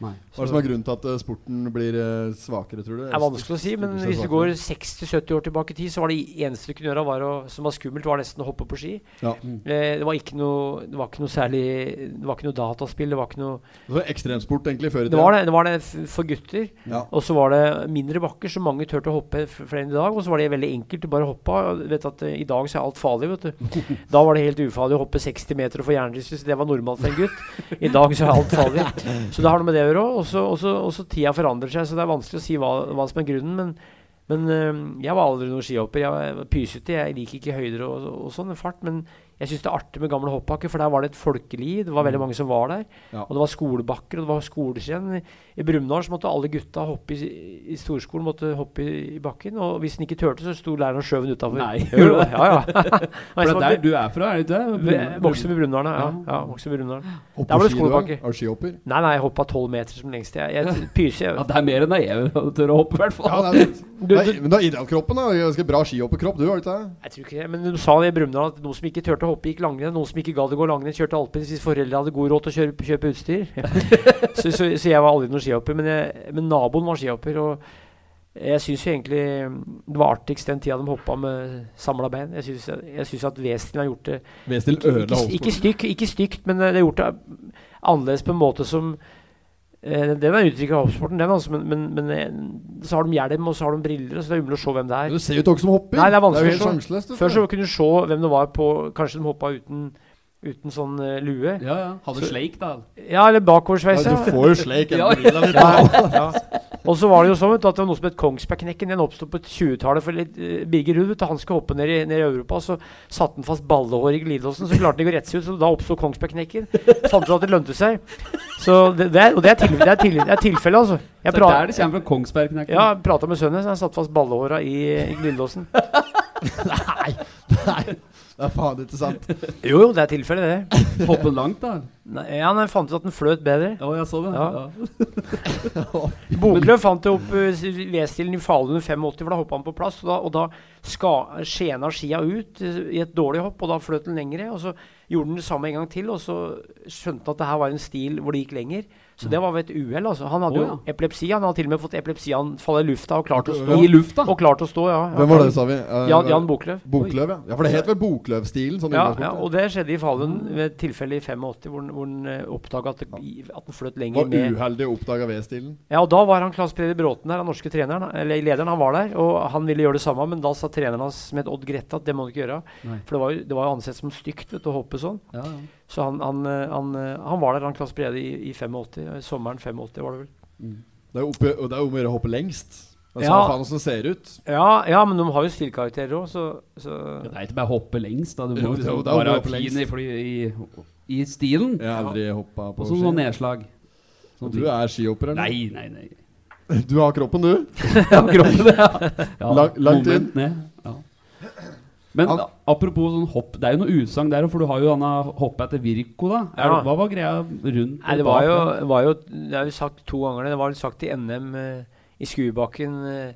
Nei. Hva er det som er grunnen til at eh, sporten blir eh, svakere, tror du? Det er vanskelig å si, men hvis du går 60-70 år tilbake i tid, så var det eneste du kunne gjøre var å, som var skummelt, var nesten å hoppe på ski. Ja. Eh, det, var ikke noe, det var ikke noe særlig Det var ikke noe dataspill. Det var ikke noe Det var ekstremsport egentlig før i Det var det, det, var det for gutter. Ja. Og så var det mindre bakker, så mange turte å hoppe flere enn i dag. Og så var det veldig enkelt. Du bare hoppa. og Vet at I dag så er alt farlig, vet du. Da var det helt ufarlig å hoppe 60 meter og få hjernerystelse. Det var normalt for en gutt. I dag så er alt farlig. Så det har noe med det å gjøre òg. Og så tida forandrer seg, så det er vanskelig å si hva, hva som er grunnen. Men, men øh, jeg var aldri noen skihopper. Jeg var pysete. Jeg liker ikke høyder og, og sånn fart. Men jeg syns det er artig med gamle hoppbakker, for der var det et folkeliv. Det var veldig mange som var der. Ja. Og det var skolebakker, og det var skoleskjenn. I, i Brumunddal måtte alle gutta hoppe i, i storskolen måtte hoppe i, i bakken. Og hvis den ikke turte, så sto læreren og skjøv den utafor. Ja, ja. For det er der du er fra, er det ikke det? Vokste i Brumunddal, ja. ja vokste med Der var det skolebakker. Er du skihopper? Nei, nei, jeg hoppa tolv meter som lengst. Jeg, jeg pyser. Ja, det er mer enn jeg tør å hoppe, i hvert fall. Ja, er. Du, Nei, men du har idealkroppen, da. Ganske bra skihopperkropp, du, har du ikke det? jeg tror ikke det, men du sa det i Brumunddal at noen som ikke turte å hoppe, gikk langrenn. Noen som ikke gadd å gå langrenn, kjørte alpins hvis foreldre hadde god råd til å kjøpe, kjøpe utstyr. så, så, så jeg var aldri noen skihopper. Men, jeg, men naboen var skihopper. Og jeg syns jo egentlig det var artigst den tida de hoppa med samla bein. Jeg syns, at Westin har gjort det ikke, ikke, ikke, stygt, ikke stygt, men det har gjort det annerledes på en måte som eh, Den er uttrykket av hoppsporten, den, altså, men, men, men eh, så har de hjelm og så har de briller, så det er umulig å se hvem det er. Du ser jo ikke som hopper. Nei, det er vanskelig det er å se. Før så kunne du se hvem det var på Kanskje de hoppa uten, uten sånn uh, lue. Ja, ja. Hadde Så- sleik, da. Ja, eller bakoversveis. ja, Ja. du får jo sleik. Ja, Ja. Og så var det jo sånn at det var noe som het Kongsbergknekken. Den oppsto på 20-tallet. For litt, uh, Birger Ruud han skulle hoppe ned i, ned i Europa, så satte han fast ballehår i glidelåsen. Så klarte han ikke å rette seg ut, så da oppsto Kongsbergknekken. Fant ut at det lønte seg. Så det, det er, og det er, tilfelle, det er, til, det er tilfelle, altså. Det Jeg er pra- der det kommer fra Kongsbergknekken. ja, prata med sønnen, så han satte fast ballehåra i, i glidelåsen. Nei, nei, det er faen ikke sant. Jo, jo, det er tilfelle, det. Hoppe langt, da. Nei, ja, jeg fant ut at den fløt bedre. Ja, jeg så det. Ja. Boklöv fant det opp uh, V-stilen i Falun i 85, for da hoppa han på plass. Og da, og da ska, skjena skia ut uh, i et dårlig hopp, og da fløt den lengre. Og så gjorde den det samme en gang til, og så skjønte han at det her var en stil hvor det gikk lenger. Så det var ved et uhell. Altså. Han hadde Å, jo ja. epilepsi. Han hadde til og med fått epilepsianfall i lufta og klart å stå. I lufta. Og klart å stå, ja. Hvem var det, sa vi? Uh, Jan, Jan Boklöv. Bokløv, ja. ja. For det het vel Bokløv-stilen? Sånn Ja, ja, og det skjedde i Falun ved et tilfelle i 85, hvor, hvor han uh, oppdaga at, han fløt lenger Var med uheldig å oppdage V-stilen. Ja, og da var han Claes Peder Bråten der, den norske treneren. Eller lederen, han var der. Og han ville gjøre det samme, men da sa treneren hans med het Odd Grette at det må du ikke gjøre. Nei. For det var jo, det var jo ansett som stygt vet, du, å hoppe sånn. Ja, ja. Så han, han, han, han var der, han Klas Brede, i, i 85. eh, Sommeren 85 var det vel. Det er oppe, og det er om å gjøre å hoppe lengst. Men Ja. ja. faen åssen det ser ut. Ja, ja, men de har jo stilkarakterer òg, så, så Det er ikke bare å hoppe lengst, da. Du må jo, jo det er jo være fin i, fly, i, i stilen. Jeg har aldri hoppa på Og så noen nedslag. Så du er skihopper, eller? Nei, nei, nei. Du har kroppen, du. har kroppen, ja. ja Lang- langt inn. ned. Men Han- apropos sånn hopp, det er jo noe usagn der, for du har jo Anna hoppet etter Virko, da. Er, Ja. det- Hva var greia rundt Nei, det var jo, var jo Det er jo sagt to ganger. Det var jo sagt i NM eh, i Skuebakken eh,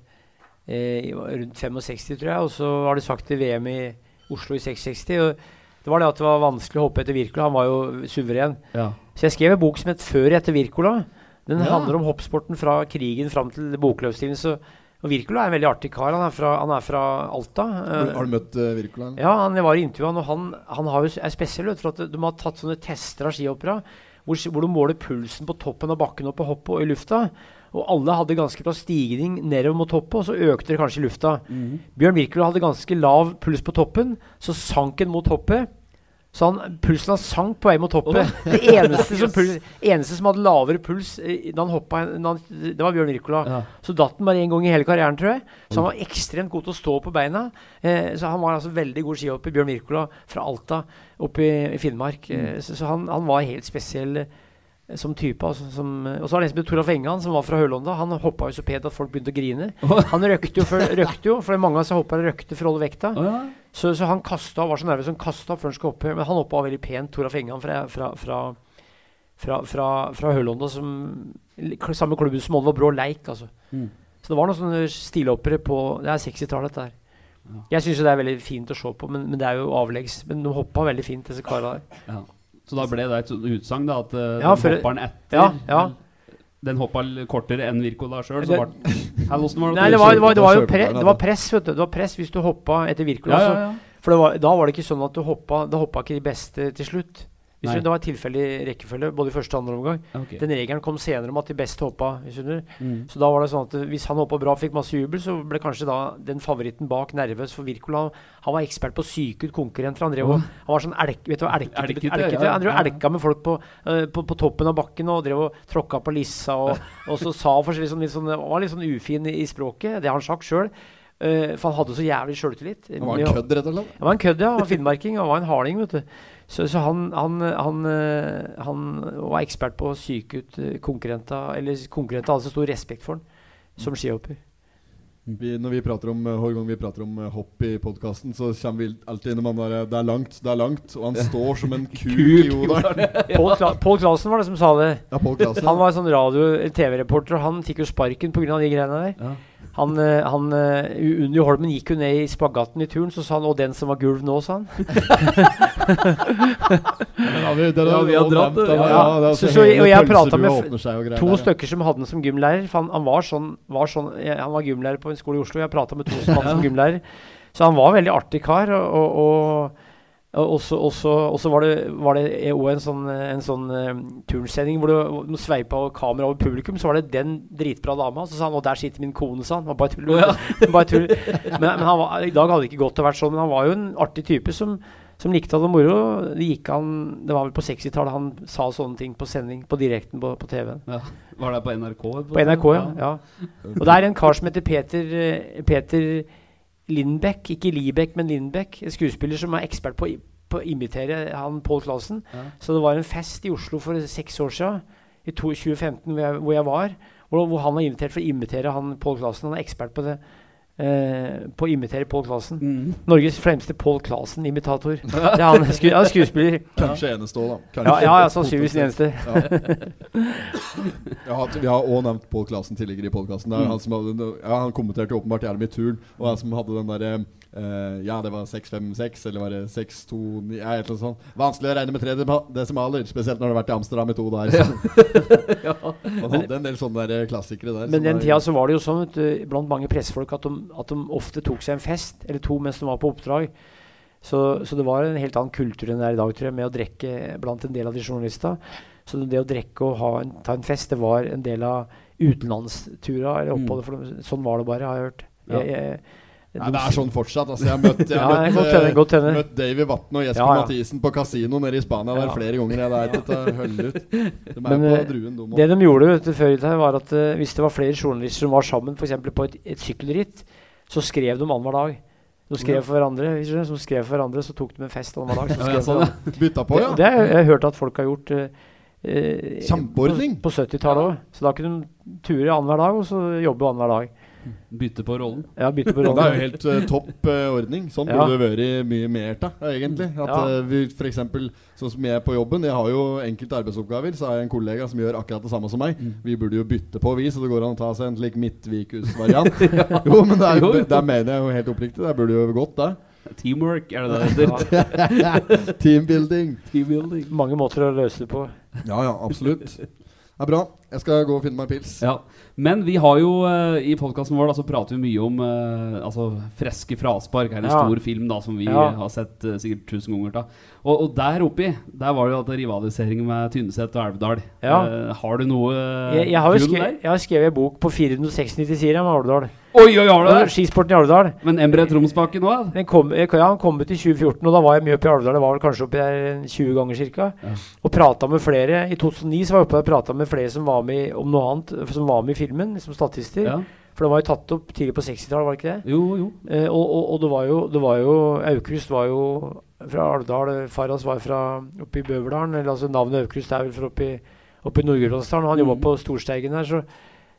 eh, rundt 65, tror jeg. Og så var det sagt i VM i Oslo i 660. Og det var det at det var vanskelig å hoppe etter Wirkola. Han var jo suveren. Ja. Så jeg skrev en bok som het 'Før etter Wirkola'. Den Ja. handler om hoppsporten fra krigen fram til bokløpstiden. Så, og Wirkola er en veldig artig kar. Han er fra, han er fra Alta. Har, du- eh, har du møtt uh, Wirkola? ja, han, jeg var i intervjuet han, og han, han har jo, er spesiell. For at de har tatt sånne tester av skihoppere hvor, hvor de måler pulsen på toppen av bakken og på hoppet og i lufta. Og alle hadde ganske bra stigning nedover mot toppen, og så økte det kanskje i lufta. Mm. Bjørn Wirkola hadde ganske lav puls på toppen, så sank den mot hoppet. Så han, pulsen hans sank på vei mot hoppet. Det eneste som, puls, eneste som hadde lavere puls eh, da han hoppa, det var Bjørn Wirkola. Ja. Så datt han bare én gang i hele karrieren, tror jeg. Så han var ekstremt god til å stå på beina. Eh, så han var altså veldig god skihopper. Bjørn Wirkola fra Alta oppe i, i Finnmark. Eh, så så han, han var helt spesiell eh, som type. Altså, som, eh, og så var det en som het Toralf Engan, som var fra Hølonda. Han hoppa jo så pent at folk begynte å grine. Han røkte jo, for, røkte jo for mange av disse hopperne røkte for å holde vekta. Oh, ja. Så, så han kasta, var så nervøs han kasta før han skulle opp. Men han hoppa veldig pent, Toralf Engan fra, fra, fra, fra, fra, fra Hølonda, som samme klubben som Oliver Brå Leik. Altså. Mm. Så det var noen sånne stilhoppere på Det er 60-tallet, dette her. Ja. Jeg syns det er veldig fint å se på, men, men det er jo avleggs. Men de hoppa veldig fint, disse kara der. Ja. Så da ble det et utsagn, da, at uh, Ja, for- hopperen etter Ja, ja. Den hoppa kortere enn Wirkola sjøl, så var det? Nei, det var, det var, det var jo pre, det var press, vet du. Det var press hvis du hoppa etter Wirkola. ja, ja, ja. For var, da var det ikke sånn at du hoppa Da hoppa ikke de beste til slutt. Hvis det var tilfeldig rekkefølge både i første og andre omgang. Okay. Den regelen kom senere om at de best hoppa. Mm. Så da var det sånn at hvis han hoppa bra og fikk masse jubel, så ble kanskje da den favoritten bak nervøs. For Wirkola han var ekspert på å psyke ut konkurrenter. Han, drev og, han var sånn elk, vet du elket, elket, elkete, ja. Han drev og elka med folk på, uh, på, på toppen av bakken og drev og tråkka på lissa. Og, og så sa forskjellig sånn, litt sånn, han var litt sånn ufin i, i språket. Det har han sagt sjøl. for han hadde så jævlig sjøltillit. Han var en kødd, rett og slett. Han var en kødd, ja. Finnmarking. Han var en harding, vet du. Så, så han, han, han, eh, han var ekspert på å psyke ut eh, konkurrenter. Eller konkurrenter hadde så stor respekt for han som skihopper. Vi, når vi prater om, eh, Hver gang vi prater om eh, hopp i podkasten, så kommer vi alltid innom han der Det er langt, det er langt. Og han står som en kuk i jodelen. Pål Klassen Pål Clausen var det som sa det. Ja, Han var sånn radio- eller TV-reporter, og han fikk jo sparken pga. de greiene der. Ja. Han, eh, han eh, Unni Holmen gikk jo ned i spagaten i turen, så sa han 'Og den som var gulv nå', sa han. ja, vi, den Ja, vi har dratt det. den, Ja. ja, Så- altså så- og jeg pratet med og To stykker som hadde han som gymlærer. For han, han var sånn, var sånn jeg, Han var gymlærer på en skole i Oslo. Jeg prata med to som hadde han som gymlærer. Så han var en veldig artig kar. Og, og, og, også var det, var det også en sånn, en sånn uh, turnsending hvor du, sveipa kamera over publikum. Så var det den dritbra dama. Så sa han 'Å, der sitter min kone', sa han. Var bare tull. bare tull. Men, men han var, i dag hadde det ikke gått å vært sånn. Men han var jo en artig type som som likte å ha det moro. Det, gikk han, det var vel på 60-tallet han sa sånne ting på sending på direkten på, på TV-en. Ja. Var det på NRK? På NRK, ja. ja. Og det er en kar som heter Peter, eh, Peter Lindbekk, ikke Libekk, men Lindbekk. En skuespiller som er ekspert på, på å imitere han Pål Clausen. Ja. Så det var en fest i Oslo for seks år siden, i to- 2015, hvor jeg, hvor jeg var. Hvor, hvor han var invitert for å imitere han Pål Clausen. Han er ekspert på det. Eh, på å imitere Pål Clausen. Mm. Norges fremste Pål Clausen-imitator. Det er han, sku, ja, er skuespiller. Kanskje eneste òg, da. Ja, Kanskje. ja, ja sannsynligvis den eneste. Har, vi har òg nevnt Pål Clausen tidligere i podkasten. Mm. Han, som hadde- ja, han kommenterte åpenbart jævlig med turn. Og han som hadde den derre eh, Ja, det var 656, eller var det 629 Ja, et eller annet sånt. Vanskelig å regne med tre desimaler, spesielt når du har vært i Amsterdam i to dager. Man hadde en del sånne der klassikere der. Men den tida så var det jo sånn du, blant mange pressefolk at de, at de ofte tok seg en fest eller to mens de var på oppdrag. Så, så det var en helt annen kultur enn det er i dag, tror jeg, med å drikke blant en del av de journalistene. Så det å drikke og ha en, ta en fest, det var en del av utenlandstura eller oppholdet. For dem. sånn var det bare, har jeg hørt. Ja. Jeg, jeg, Nei, det er sånn fortsatt. Altså, jeg har møtt, jeg Ja, har det møtt, godt eh, godt møtt Davy Vatn og Jesper Ja, ja. Mathisen på kasino nede i Spania der flere ganger. Jeg, der, er ut. De Men, eh, druen, de. Det de gjorde vet du, før i tida, var at uh, hvis det var flere journalister som var sammen eksempel på et, et sykkelritt, så skrev de annenhver dag. De skrev for hverandre, som skrev for hverandre, så tok de en fest annenhver dag. Så Ja, skrev ja, sånn, ja. Bytta på, ja. Det, det har jeg, hørt at folk har gjort Uh, Kjempeordning. På, på 70-tallet òg. Så da kunne de ture annenhver dag, og så jobbe annenhver dag. Bytte på rollen. Ja, bytte på rollen. det er jo helt uh, topp uh, ordning. Sånn Ja. burde det vært mye mer av, egentlig. At Ja. uh, vi for eksempel, sånn som jeg på jobben, jeg har jo enkelte arbeidsoppgaver, så har jeg en kollega som gjør akkurat det samme som meg. Mm. Vi burde jo bytte på, vi, så det går an å ta seg en slik Midtvikus-variant. Jo, men det er, mener jeg jo helt oppriktig. Det burde jo gått, det. Teamwork, er det det heter? Teambuilding. Teambuilding. Mange måter å løse det på. Ja, ja, absolutt. Det er bra. Jeg skal gå og finne meg en pils. Ja. Men vi har jo eh, i podkasten vår da, så prater vi mye om uh, altså, Freske fraspark. er en Ja. stor film da som vi Ja. har sett uh, sikkert tusen ganger. da Og, og der oppi Der var det jo at rivalisering med Tynset og Elvedal. Ja. Har du noe Jeg, jeg har skrevet, jeg har skrevet en bok på 496 sider om Alvdal. Oi, oi, har du? Skisporten i Alvdal. Men Emre Tromsbakken òg? Den ja, han kom ut i 2014, og da var jeg mye oppe i Alvdal. Det var vel kanskje oppi der 20 ganger ca. Ja. Og prata med flere. I 2009 så var jeg oppe der og prata med flere som var med om noe annet, som var med i filmen, som statister. Ja. For det var jo tatt opp tidlig på 60-tallet, var det ikke det? Jo, jo. Eh, og, og, og det var jo, det var jo Aukrust var jo fra Alvdal. Faras var fra oppe i Bøverdalen. Eller altså Navnet Aukrust er vel fra oppe i, oppe i Nord-Gudbrandsdalen. Han Han jobba på Storsteigen her, Så,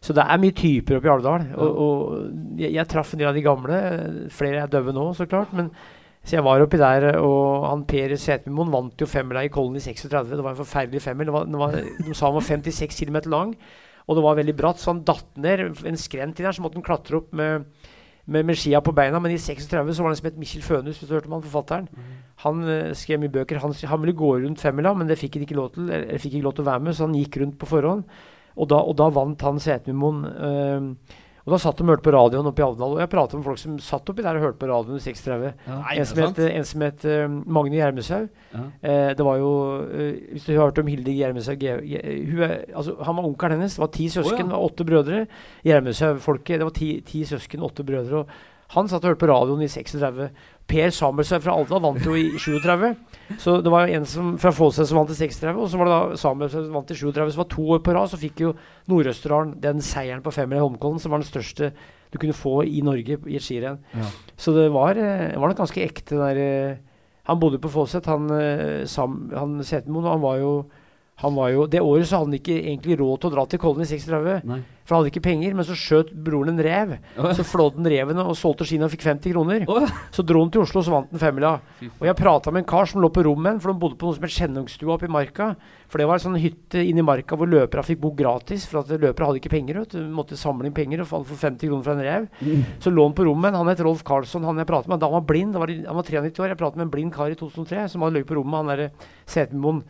så det er mye typer oppe i Alvdal. Og, og jeg, jeg traff en del av de gamle. Flere er døve nå, så klart. Men så jeg var oppi der, og han Per Setermoen vant jo femmila i Kollen i 36. Det var en forferdelig femmil. De sa han var 56 km lang. Og det var veldig bratt, så han datt ned en skrent i der, så måtte han klatre opp med, med, med skia på beina. Men i 36 så var det en som het Michel Fønhus, hvis du hørte om han forfatteren. Han eh, skrev mye bøker. Han, han ville gå rundt femmila, men det fikk han ikke lov til. Eller fikk ikke lov til å være med, så han gikk rundt på forhånd. Og da, og da vant han Setermoen. Eh, og da satt de og hørte på radioen oppe i Alvdal. Og jeg pratet med folk som satt oppi der og hørte på radioen i 36. Ja. En som het, en som het uh, Magne Gjermeshaug. Ja. Eh, det var jo uh, Hvis du har hørt om Hilde Gjermeshaug er- altså, Han var onkelen hennes. Det var ti søsken, oh, ja. var åtte brødre. Gjermeshaug-folket. Det var ti, ti søsken, åtte brødre. Og han satt og hørte på radioen i 36. Per Samuelsen fra Alta vant jo i 37. Så det var en som, fra Follset som vant i 36, og så var det da Samuelsen som vant i 37. Så var to år på rad, så fikk jo Nord-Østerdalen den seieren på femmila i Holmenkollen, som var den største du kunne få i Norge i et skirenn. Ja. Så det var, eh, det var nok ganske ekte der eh, Han bodde på Fåset, han, eh, Sam, han Setermoen, og han var jo jo, Det året så hadde han ikke egentlig råd til å dra til Kollen i 36, Nei. for han hadde ikke penger. Men så skjøt broren en rev. Oh. Så flådde han reven og solgte skinnet og fikk 50 kroner. Oh. Så dro han til Oslo, og så vant han femmila. Og jeg prata med en kar som lå på rommet, med for de bodde på noe som het Skjennungstua oppe i marka. For det var en sånn hytte inni marka hvor løpere fikk bo gratis. For at løpere hadde ikke penger. Vet du. Måtte samle inn penger og få få 50 kroner fra en rev. Mm. Så lå han på rommet. Han het Rolf Karlsson. Han jeg pratet med, da han var blind. Var, han var 93 år. Jeg pratet med en blind kar i 2003 som hadde løyet på rommet. Han derre Setermoen.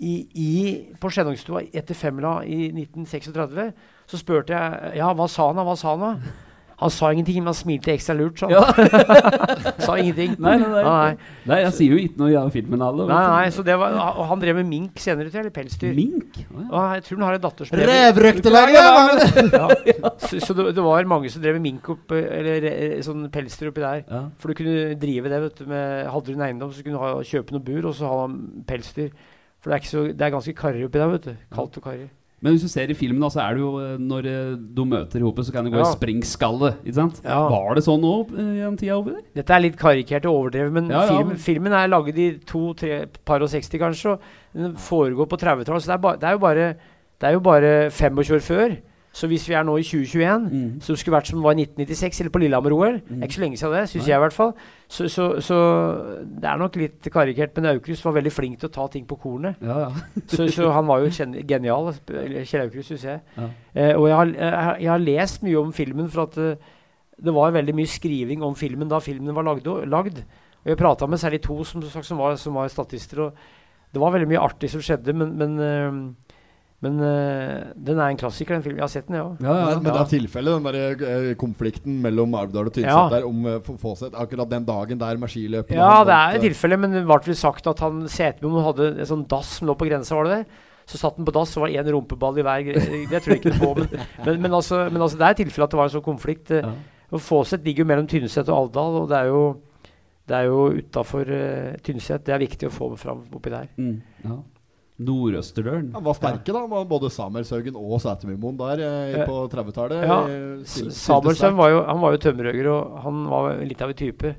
I, i, på Skjennungstua etter Femla i 1936. Så spurte jeg ja, hva sa han da? Hva sa han da? Han sa ingenting, men han smilte ekstra lurt. Så. Ja. sa ingenting. Nei, nei, nei. Nei, Nei, jeg sier jo ikke noe i filmen alle. nei, nei, så det var, og han drev med mink senere, tror jeg, eller pelsdyr. Mink? Oh, ja. Og jeg tror han har en datter som Revrøktelaget! Ja, ja. Så, så det, det var mange som drev med mink opp, eller sånn pelsdyr oppi der. Ja. For du kunne drive det, vet du. Med, hadde du en eiendom, så kunne du ha, kjøpe noe bur, og så ha pelsdyr. For det er, ikke så, det er ganske karrig oppi der, vet du. Kaldt og karrig. Men hvis du ser i filmen, da, så er det jo eh, når du de møter ihop, så kan det gå Ja. i springskalle. Ikke sant? Ja. Var det sånn òg i den tida oppi der? Dette er litt karikert og overdrevet, men, Ja, ja, film, men- filmen er laget i to-tre par og 60 kanskje, og den foregår på 30-tallet. Så det er, ba, det, er jo bare, det er jo bare 25 år før. Så hvis vi er nå i 2021, Mm. så skulle vært som det var i 1996 eller på Lillehammer-OL er ikke så lenge siden det, syns jeg i hvert fall. Så, så, så det er nok litt karikert, men Aukrust var veldig flink til å ta ting på kornet. Ja, ja. Så, så han var jo genial, Kjell Aukrust, syns jeg. Ja. Eh, og jeg har, jeg, har- lest mye om filmen, for at uh, det var veldig mye skriving om filmen da filmen var lagd. og- lagd. Og jeg prata med særlig to som, som, var, som var statister, og det var veldig mye artig som skjedde, men, men, eh, men eh, den er en klassiker, den filmen. Jeg har sett den, jeg òg. ja, ja. Men, men det er tilfellet, den der, eh, konflikten mellom Alvdal og Tynset Ja. der om uh, Fåset. Akkurat den dagen der med skiløpet. Ja, det er et tilfelle, men det ble vel sagt at han Setermoen hadde en sånn dass som lå på grensa, var det det? Så satt han på dass, så var det én rumpeball i hver Det tror jeg ikke på, men, men, men, altså, men altså, det er et tilfelle at det var en sånn konflikt. Ja. Fåset ligger jo mellom Tynset og Alvdal, og det er jo det er jo utafor uh, Tynset. Det er viktig å få fram oppi der. Mm. ja. Nordøsterdølen. Han var sterke, da. Var Både Samuelshaugen og Sætermoen der eh, Eh, på 30-tallet. ja, eh, sterkt. var jo, han var jo tømmerhugger, og han var litt av en type.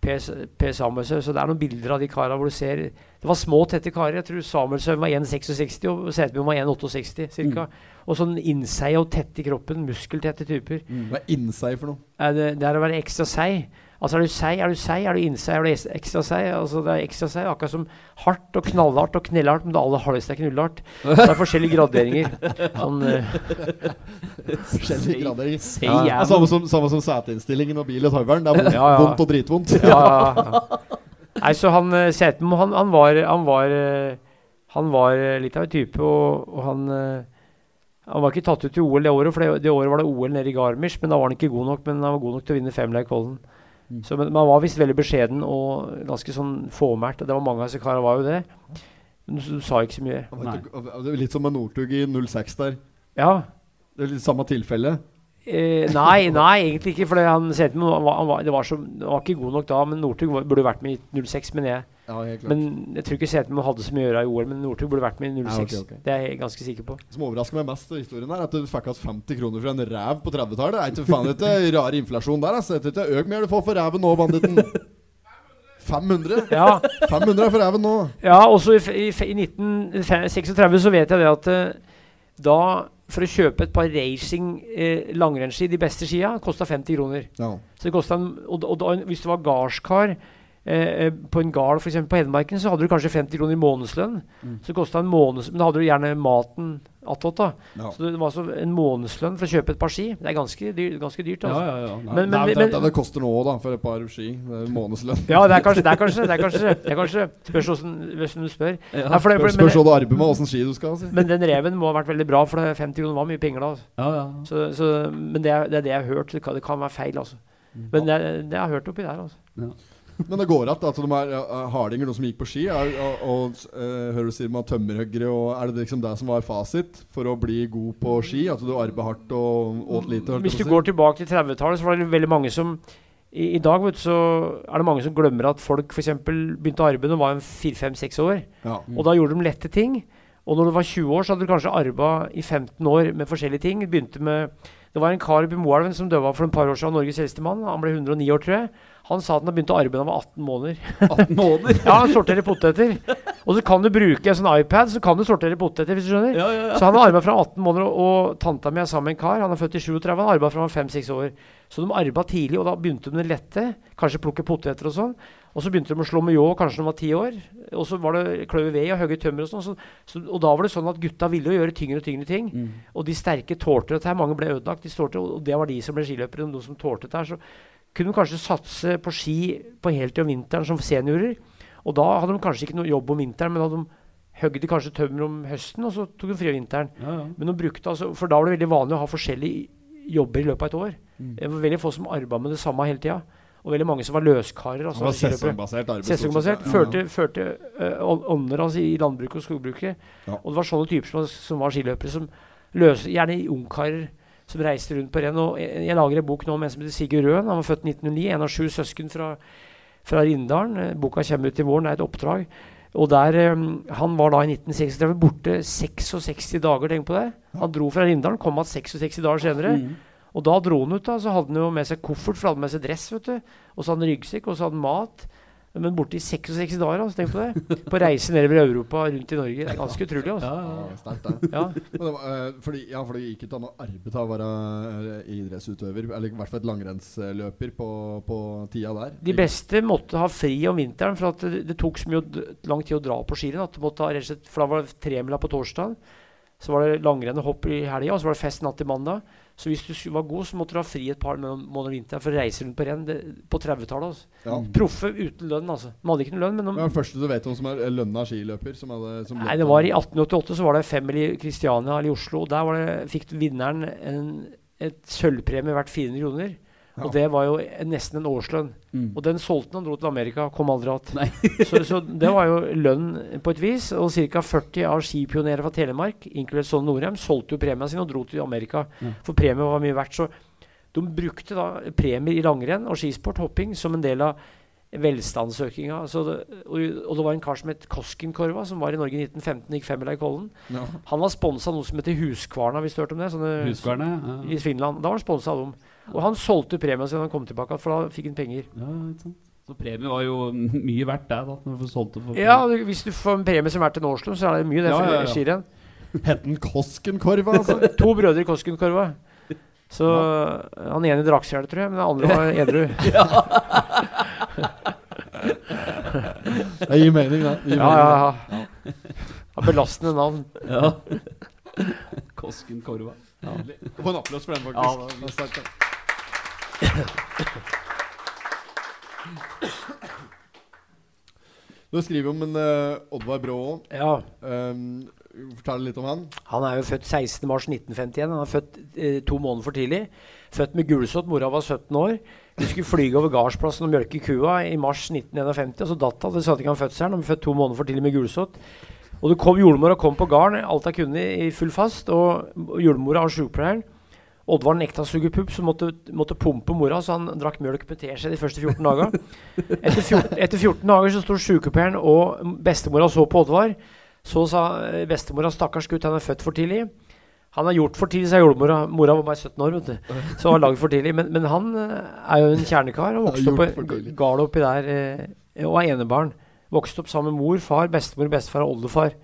Per, S- per Så det er noen bilder av de kara hvor du ser Det var små, tette karer. Jeg tror Samuelsen var 1,66 og Setebom var 1,68 ca. Og sånn innseig og tett i kroppen. Muskeltette typer. Mm. Hva er innseig for noe? Er det, det er å være ekstra seig. Altså Er du seig, er du seig, er du innseig, er du ekstra seig. Altså det er ekstra seig, Akkurat som hardt og knallhardt og knellhardt, men det aller hardeste er knullhardt. Så det er forskjellige graderinger. Sånn, eh, Forskjellige graderinger. Sei Ja, Ja, samme som, samme som seteinnstillingen og bil og tøveren. Det er vondt, Ja, ja. vondt og dritvondt. ja, ja, ja. Nei, så han uh, han, han var Han var, eh, han var eh, litt av en type, og, og han eh, Han var ikke tatt ut til OL det året, for det, det året var det OL nede i Garmisch, men da var han ikke god nok. Men han var god nok til å vinne femmila i Kollen. Mm. Så, men, man var visst veldig beskjeden og ganske sånn fåmælt. Og det var mange av disse karene var jo det. Men du, du sa ikke så mye. Var det er litt som med Northug i 06 der. Ja. Det er litt samme tilfelle. Eh, nei, nei, egentlig ikke. For han han var, han var, det var, så, han var ikke god nok da. Men Northug burde vært med i 06, Men jeg. Ja, helt klart. Men jeg tror ikke Setemo hadde så mye å gjøre i OL, men Northug burde vært med i 06. Ja, okay, okay. Det er jeg ganske sikker på. Som overrasker meg mest i historien, er at du fikk igjen 50 kroner for en ræv på 30-tallet. Det er ikke faen ikke rar inflasjon der. Altså. Det er ikke øk mer du får for ræven nå, banditten. 500? Ja, 500 er for ræven nå. ja også i, i, i 1936 så vet jeg det at eh, da for å kjøpe et par racing eh, langrennsski, de beste skia, kosta 50 kroner. Ja. Så det kostet en, og, og og, hvis du var gardskar eh, eh, på en gard f.eks. på Hedmarken, så hadde du kanskje 50 kroner i månedslønn. Mm. Så det kostet en måneds, Men da hadde du gjerne maten attåt. da. Ja. Så det var så en månedslønn for å kjøpe et par ski. Det er ganske, dyr, ganske dyrt. Ja, altså. ja, ja. Nei. Men- det, er, men- det, det koster nå da, for et par ski. Månedslønn. Ja, det er kanskje det. Er kanskje, det, er kanskje, det er kanskje Spørs hvordan hvordan du spør. Ja. Nei, for det, for, Spørs hva du arbeider med, åssen ski du skal. Si. men den reven må ha vært veldig bra, for det 50 kroner var mye penger da. Altså. ja, ja. Så, så, men det er, det er det jeg har hørt. Det kan, det kan være feil, altså. Men det, det jeg har jeg hørt oppi der, altså. Men det går att at de er hardinger, noen som gikk på ski. Er, og, og uh, hører du sier man tømmerhoggere, og er det liksom det som var fasit for å bli god på ski? At du arbeider hardt og åt lite? Hvis du si? går tilbake til 30-tallet, så var det veldig mange som i, I dag vet du, så er det mange som glemmer at folk f.eks. begynte å arbeide da de var 4-5-6 år. Ja. Og da gjorde de lette ting. Og når du var 20 år, så hadde du kanskje arva i 15 år med forskjellige ting. Begynte med Det var en kar oppe i Moelven som døde for et par år siden, Norges eldste mann. Han ble 109 år, tror jeg. Han sa at han hadde begynt å arbeide da han var 18 måneder. 18 måneder. Ja, han sorterer poteter. Og så kan du bruke en sånn iPad, så kan du sortere poteter, hvis du skjønner. Ja, ja, ja. Så han har arbeidet fra 18 måneder, og, tanta mi er sammen med en kar. Han er født i 37, han arbeidet fra han var 5-6 år. Så de arva tidlig, og da begynte de med det lette. Kanskje plukke poteter og sånn. Og så begynte de å slå med ljå kanskje de var 10 år. Og så var det kløve ved og hogge tømmer og sånn. Så, så, og da var det sånn at gutta ville jo gjøre tyngre og tyngre ting. Mm. Og de sterke tålte dette her. Mange ble ødelagt. De stålte, og det var de som ble skiløpere. De som tålte dette her. Så kunne de kanskje satse på ski på heltid om vinteren som seniorer. Og da hadde de kanskje ikke noe jobb om vinteren, men hadde de høgde kanskje tømmer om høsten, og så tok de fri om vinteren. Ja, ja. Men de brukte altså, For da var det veldig vanlig å ha forskjellige jobber i løpet av et år. Det var veldig få som arbeidet med det samme hele tida. Og veldig mange som var løskarer. Det Altså var skiløpere. sesongbasert arbeid. Sesongbasert. Ja, sett, Førte, førte uh, ånder altså, i landbruket og skogbruket. Og det var sånne typer som, var- som var skiløpere, som løs, Gjerne ungkarer som reiste rundt på renn. Og jeg, jeg lager en bok nå om en som heter Sigurd Røen. Han var født i 1909. En av sju søsken fra, fra Rindalen. Eh, Boka kommer ut i våren. Det er et oppdrag. Og der, um, Han var da i 1936 borte 66 dager. Tenk på det. Han dro fra Rindalen, kom igjen 66 dager senere. Mm. Og da dro han ut, da, så hadde han jo med seg koffert, for han hadde med seg dress, vet du. Og så hadde han ryggsekk, og så hadde han mat. Men borte i 66 dager, altså, tenk på det. På reise nedover Europa, rundt i Norge. Det er ganske utrolig, altså. Ja, sterkt, det. Ja. Men det var, uh, fordi, ja, for det gikk ikke an å arbeide av å være eh, idrettsutøver, eller i hvert fall et langrennsløper på, på tida der. De beste måtte ha fri om vinteren, for at det, det tok så mye lang tid å dra på skirenn. At du måtte ha, rett og slett, for da var det tremila på torsdag. Så var det langrenn og hopp i helga, og så var det fest natt til mandag. Så hvis du var god, så måtte du ha fri et par måneder vinteren for å reise rundt på renn. På 30-tallet. Altså. Ja. Proffe uten lønn, altså. De hadde ikke noe lønn, men de, den første du vet om som er eh, lønna skiløper? Som hadde, som Nei, det var I 1888 så var det femmil i Kristiania eller i Oslo. og Der var det, fikk vinneren en, et sølvpremie verdt 400 kroner. Ja. Og det var jo nesten en årslønn. Mm. Og den solgte han dro til Amerika. Kom aldri igjen. Så, så det var jo lønn på et vis. Og ca. 40 av skipionerer fra Telemark, inkludert Sonne Norheim, solgte jo premia sine og dro til Amerika. Mm. For premien var mye verdt. Så de brukte da premier i langrenn og skisport, hopping, som en del av velstandsøkinga. Så det, og, og det var en kar som het Koskenkorva, som var i Norge i 1915, gikk femmila i Kollen. Ja. Han var sponsa noe som heter Huskvarna, hvis du hørte om det? Sånne, Huskvarne? I Finland. Da var han sponsa av dem. Og han solgte premien sin da han kom tilbake, for da fikk han penger. ja, ikke sant. Så premie var jo mye verdt, det, da. Når du får solgt det for Ja, du- Hvis du får en premie som er verdt en årslønn, så er det mye det Ja, for ja, ja. skirenn. Het den Koskenkorva, altså? To brødre i Koskenkorva. Så han ene drakk seg i hjel, tror jeg, men den andre var edru. Det gir mening, det. Gir Ja, mening, ja, ja. Ja, Belastende navn. Ja. Kosken Ja. Få en applaus for den, faktisk. Ja, Du skriver om en uh, Oddvar Brå òg. Ja. Um, fortell litt om han. Han er jo født 16.3.1951. Han er født eh, to måneder for tidlig. Født med gulsott. Mora var 17 år. Vi skulle flyge over gardsplassen og mjølke kua i mars 1951. Og så datt han. Det sa at ikke han fødselen. Han ble født to måneder for tidlig med gulsott. Og det kom jordmor og kom på gården, alt hun kunne, i full fast. Og jordmora og sykepleieren Oddvar nekta å suge pupp, så måtte, måtte pumpe mora, så han drakk mjølk med teskje de første 14 dager. Etter 14, etter 14 dager så sto sykepleieren og bestemora så på Oddvar. Så sa eh, bestemora 'stakkars gutt, han er født for tidlig'. Han er gjort for tidlig, sa jordmora. Mora var bare 17 år, vet du. Så han var lagd for tidlig. Men, men han eh, er jo en kjernekar. Og vokste opp på gard oppi der. eh, Og er enebarn. Vokste opp sammen med mor, far, bestemor, bestefar og oldefar.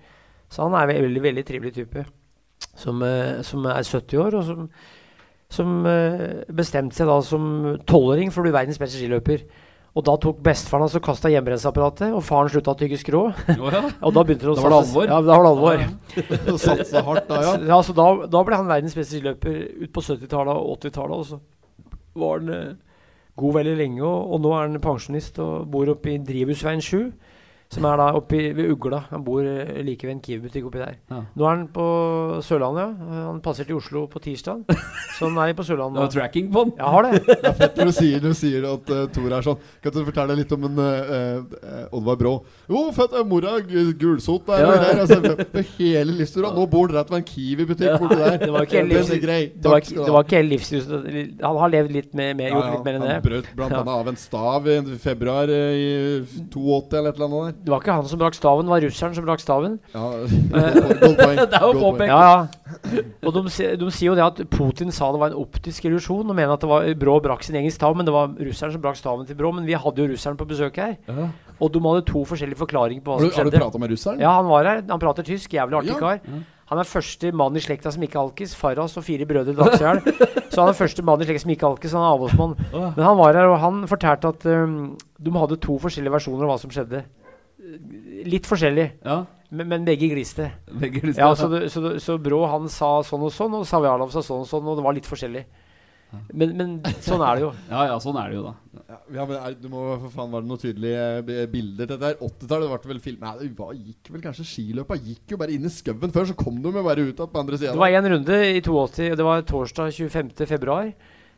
Så han er en veldig, veldig trivelig type. Som, eh, som er 70 år, og som, som eh, bestemte seg da som tolvåring for å bli verdens beste skiløper. Og da tok bestefaren hans og kasta hjemmebrennsapparatet, og faren slutta å tygge skrå. Oh, ja. Og da begynte det å Da var det alvor? Ja, da var det alvor. Satsa hardt da, ja. Ja, så da, da ble han verdens beste skiløper ut på 70-tallet og 80-tallet. Og så var han eh, god veldig lenge, og, og nå er han pensjonist og bor oppe i Drivhusveien 7. Som er da oppe ved Ugla. Han bor eh, like ved en Kiwi-butikk oppi der. Ja. Nå er han på Sørlandet. ja. Han passerte i Oslo på tirsdag. Så han er på Sørlandet. Du har tracking på den. Jeg har det. Det er fett når du sier, du sier at uh, Tor er sånn. Kan du fortelle litt om en uh, Oddvar Brå? Jo, fett, av mora gulsot der. Ja. der altså, hele livstura. Nå bor han rett ved en Kiwi-butikk borti der. Det var ikke hele Den livs- grei. Det var, Takk ikke- skal du det ha. var ikke hele livsstilen. Han har levd litt mer, mer, gjort litt mer enn det. Han brøt blant Ja. annet av en stav i februar i 82 eller et eller annet der. Det var ikke han som brakk staven, det var russeren som brakk staven. Ja, godt poeng. Det er jo påpekt. Ja, ja. Og de, de sier jo det at Putin sa det var en optisk illusjon, og mener at det var Brå brakk sin egen stav, men det var russeren som brakk staven til Brå. Men vi hadde jo russeren på besøk her, Ja. og de hadde to forskjellige forklaringer på hva som du, som har du skjedde. prata med russeren? Ja, han var her. Han prater tysk. Jævlig artig Ja. kar. Han er første mann i slekta som ikke alkis. Farras og fire brødre i hjel. Så han er første mann i slekta som ikke alkis. Han er avholdsmann. Men han var her, og han fortalte at um, de hadde to forskjellige versjoner av hva som skjedde. Litt forskjellig, ja. men, men begge gliste. Begge gliste Ja, så, det, så, det, så Brå han sa sånn og sånn, og Savjalov sa sånn og sånn, og det var litt forskjellig. Men, men sånn er det jo. ja, ja, sånn er det jo, da. Ja, ja, men er, du må for faen være det noen tydelige eh, bilder til dette her? 80-tallet ble vel film Nei, det gikk vel kanskje skiløpa Gikk jo bare inn i skauen før, så kom de jo bare ut igjen på andre sida. Det var én runde i 82, og det var torsdag 25. februar.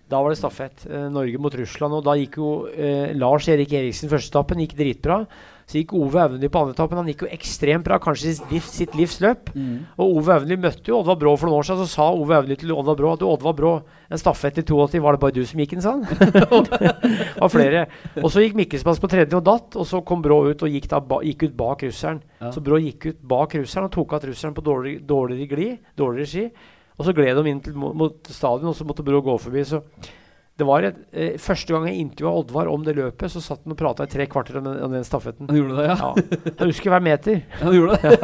Da var det stafett. Eh, Norge mot Russland. Og da gikk jo eh, Lars Erik Eriksen første etappen. Gikk dritbra. Så gikk Ove Aunli på andre etappen. Han gikk jo ekstremt bra, kanskje sitt, liv, sitt livs løp. Og Ove Aunli møtte jo Oddvar Brå for noen år siden. Så sa Ove Aunli til Oddvar Brå at du, Oddvar Brå, en stafett i 82, var det bare du som gikk den, sa han. og flere. Og så gikk Mikkelsplass på tredje og datt, og så kom Brå ut og gikk, da ba, gikk ut bak russeren. Ja. Så Brå gikk ut bak russeren og tok av russeren på dårlig, dårligere glid, dårligere ski. Og så gled de inn til, mot, mot stadion, og så måtte Brå gå forbi. Så det var et, eh, Første gang jeg intervjua Oddvar om det løpet, så satt han og prata i tre kvarter om den, om den stafetten. Han gjorde det, ja? Ja. Han husker hver meter. Han gjorde det.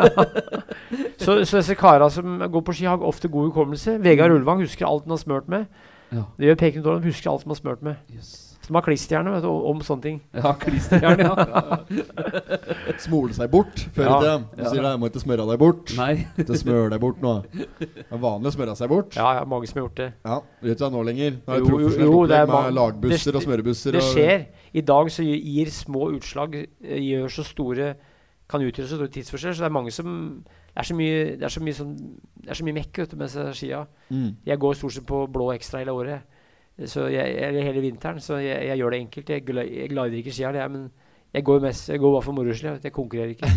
Så, så disse kara som går på ski, har ofte god hukommelse. Vegard Ulvang husker alt han har smurt med. Ja. Det gjør Peking Dorland, husker alt han har smurt med. Yes. De har klisterhjerne vet om sånne ting. Ja, klisterjern, ja. ja. Smole seg bort før i tida. Du Ja. sier jeg må ikke smøre deg bort. Nei. Ikke smøre deg bort nå. Det er vanlig å smøre seg bort. Ja, ja, mange som har gjort det. Ja, Du gjør ikke det nå lenger. Nå er det Jo, jo, profesjonelt jo, det er opplegg med lagbusser det- og smørebusser. Det og- skjer. I dag så gir, små utslag eh, gjør så store kan utgjøre så store tidsforskjeller. Så det er mange som Det er så mye, det er så mye, sånn, det er så mye mekk vet du, med skia. Mm. Jeg går stort sett på blå ekstra hele året. Så jeg, eller hele vinteren. Så jeg, jeg gjør det enkelt. Jeg, jeg glider ikke skier, jeg, men jeg går mest Jeg går bare for moro skyld. jeg konkurrerer ikke.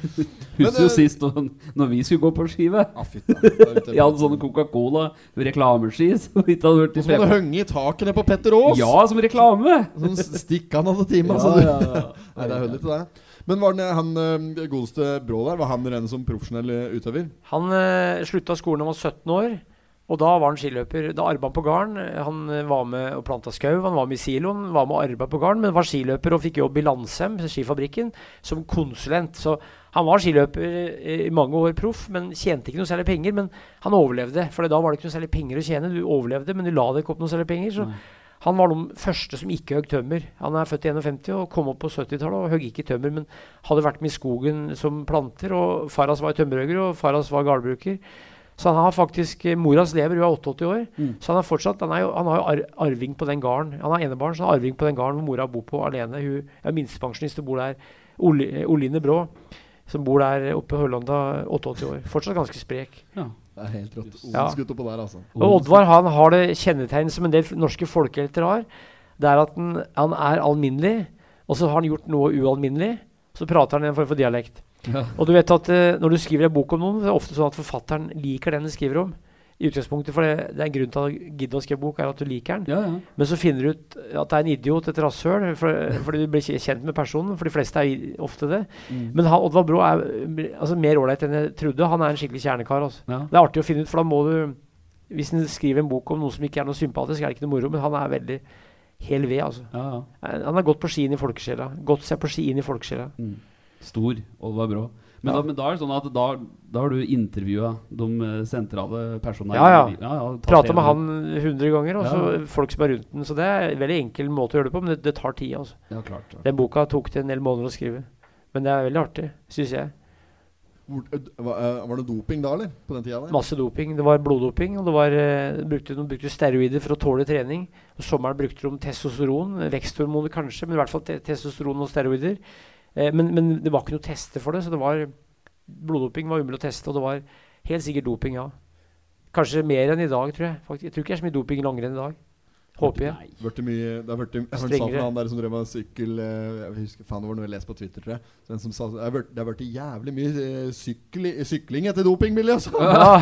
Husker jo eh, sist når, når vi skulle gå på skive. Ah, Jeg hadde sånne Coca-Cola reklameski som vi ikke hadde hørt i Som henge i takene på Petter Aas! Ja, som reklame! Sånn stikk han alle timer. Ja, altså, ja, ja. Nei, det er høller til det. Men var det han eh, godeste Brå der, var han ren som profesjonell eh, utøver? Han uh, slutta skolen da han var 17 år. Og da var han skiløper. Da arba han på garn. Han eh, var med og planta skau, han var med i siloen, var med og arba på garn, men var skiløper og fikk jobb i Landsem, skifabrikken, som konsulent. Så han var skiløper eh, i mange år proff, men tjente ikke noe særlig penger. Men han overlevde, for da var det ikke noe særlig penger å tjene. Du overlevde, men du la deg ikke opp noe særlig penger. Så Nei. han var den første som ikke høgg tømmer. Han er født i 51 og kom opp på 70-tallet og høgg ikke tømmer, men hadde vært med i skogen som planter. Og Faras var tømmerhogger, og Faras var gardbruker. Så han har faktisk eh, Moras lever, hun er 88 år. Mm. Så han er fortsatt Han, er jo, han har jo ar arving på den gården. Han har enebarn, så han har arving på den gården hvor mora bor på alene. Hun er minstepensjonist og bor der. Oli, eh, Oline Brå, som bor der oppe i Høllanda, 88 år. Fortsatt ganske sprek. Ja. Det er helt rått. Ja. Odelsgutt oppå der, altså. Og Oddvar han har det kjennetegn som en del norske folkehelter har. Det er at han, han er alminnelig, og så har han gjort noe ualminnelig. Så prater han i en form for dialekt. Ja. Og du vet at uh, når du skriver en bok om noen, det er ofte sånn at forfatteren liker den du skriver om. I utgangspunktet, for det, det er en grunn til å gidde å skrive bok, er at du liker den. Ja, ja. Men så finner du ut at det er en idiot, et rasshøl, for, fordi du blir kjent med personen. For de fleste er ofte det. Mm. Men han, Oddvar Brå er altså, mer ålreit enn jeg trodde. Han er en skikkelig kjernekar. Altså. Det er artig å finne ut, for da må du Hvis en skriver en bok om noe som ikke er noe sympatisk, er det ikke noe moro, men han er veldig hel ved, altså. ja, ja. Eh, Han har gått på ski inn i folkesjela. Gått seg på ski inn i folkesjela. Mm. Stor. Oddvar Brå. Men, Ja. da, men da er det sånn at da, da har du intervjua de sentrale personene Ja, ja. ja, ja, Prata med han hundre ganger, og så Ja. folk som er rundt den. Så det er en veldig enkel måte å gjøre det på, men det, det tar tid. altså. Ja, klart. klart. Den boka tok det en del måneder å skrive. Men det er veldig artig, syns jeg. Hvor, var, det doping da, eller? På den tida der? Masse doping. Det var bloddoping, og det var, uh, brukte, de brukte steroider for å tåle trening. Og sommeren brukte de testosteron, veksthormoner kanskje, men i hvert fall te testosteron og steroider. Eh, men, men det var ikke noe tester for det, så det var bloddoping var umulig å teste, og det var helt sikkert doping, ja. Kanskje mer enn i dag, tror jeg. Faktisk. Jeg tror ikke det er så mye doping i langrenn i dag. Håper jeg. Nei. Mye, det har vært, en hørte sa fra han der som drev med sykkel eh, Jeg husker faen det var noe jeg leste på Twitter, tror jeg. Så en som sa Det har vært, jævlig mye eh, sykli, sykling etter dopingmiljøet, altså. Ja,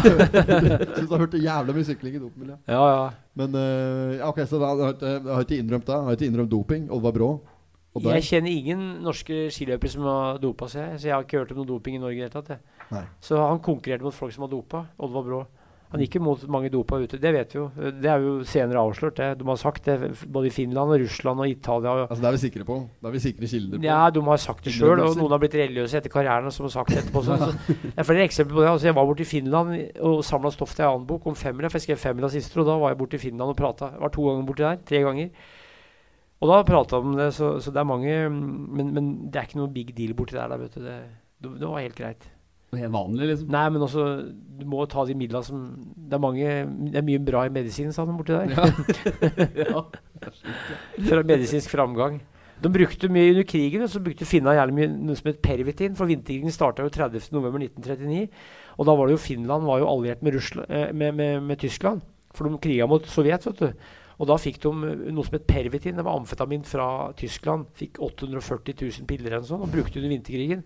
Syns det har vært jævlig mye sykling i dopingmiljøet. ja. ja. Men uh, ok, så da har jeg ikke- innrømt det. Har ikke innrømt doping. Oddvar Brå. Der. Jeg kjenner ingen norske skiløpere som har dopa seg, så jeg har ikke hørt om noe doping i Norge i det hele tatt. jeg. Så han konkurrerte mot folk som har dopa. Oddvar Brå. Han gikk jo mot mange dopa ute. Det vet vi jo. Det er jo senere avslørt. det. De har sagt det både i Finland og Russland og Italia. Og Altså, det er vi sikre på. Det er vi sikre kilder på. ja, de har sagt det sjøl, og noen har blitt religiøse etter karrieren som har sagt det etterpå. Så, så, det er flere eksempler på det. Altså, jeg var borte i Finland og samla stoff til en annen bok om femmila. For jeg skrev femmila sist, og da var jeg borte i Finland og prata. Var to ganger borti der. Tre ganger. Og da prata vi om det, så, så det er mange men, men det er ikke noe big deal borti der. Vet du. Det, det, det var helt greit. Helt vanlig, liksom. Nei, men også Du må ta de midla som Det er mange Det er mye bra i medisin, sa de borti der. ja. Fra medisinsk framgang. De brukte mye under krigen, og så brukte Finna jævlig mye noe som het pervitin. For vinterkrigen starta jo 30.11.1939. Og da var det jo Finland var jo alliert med, Russland, eh, med, med, med Tyskland. For de kriga mot Sovjet, vet du. Og da fikk de noe som het pervitin. Det var amfetamin fra Tyskland. Fikk 840 000 piller eller sånt, og brukte under vinterkrigen.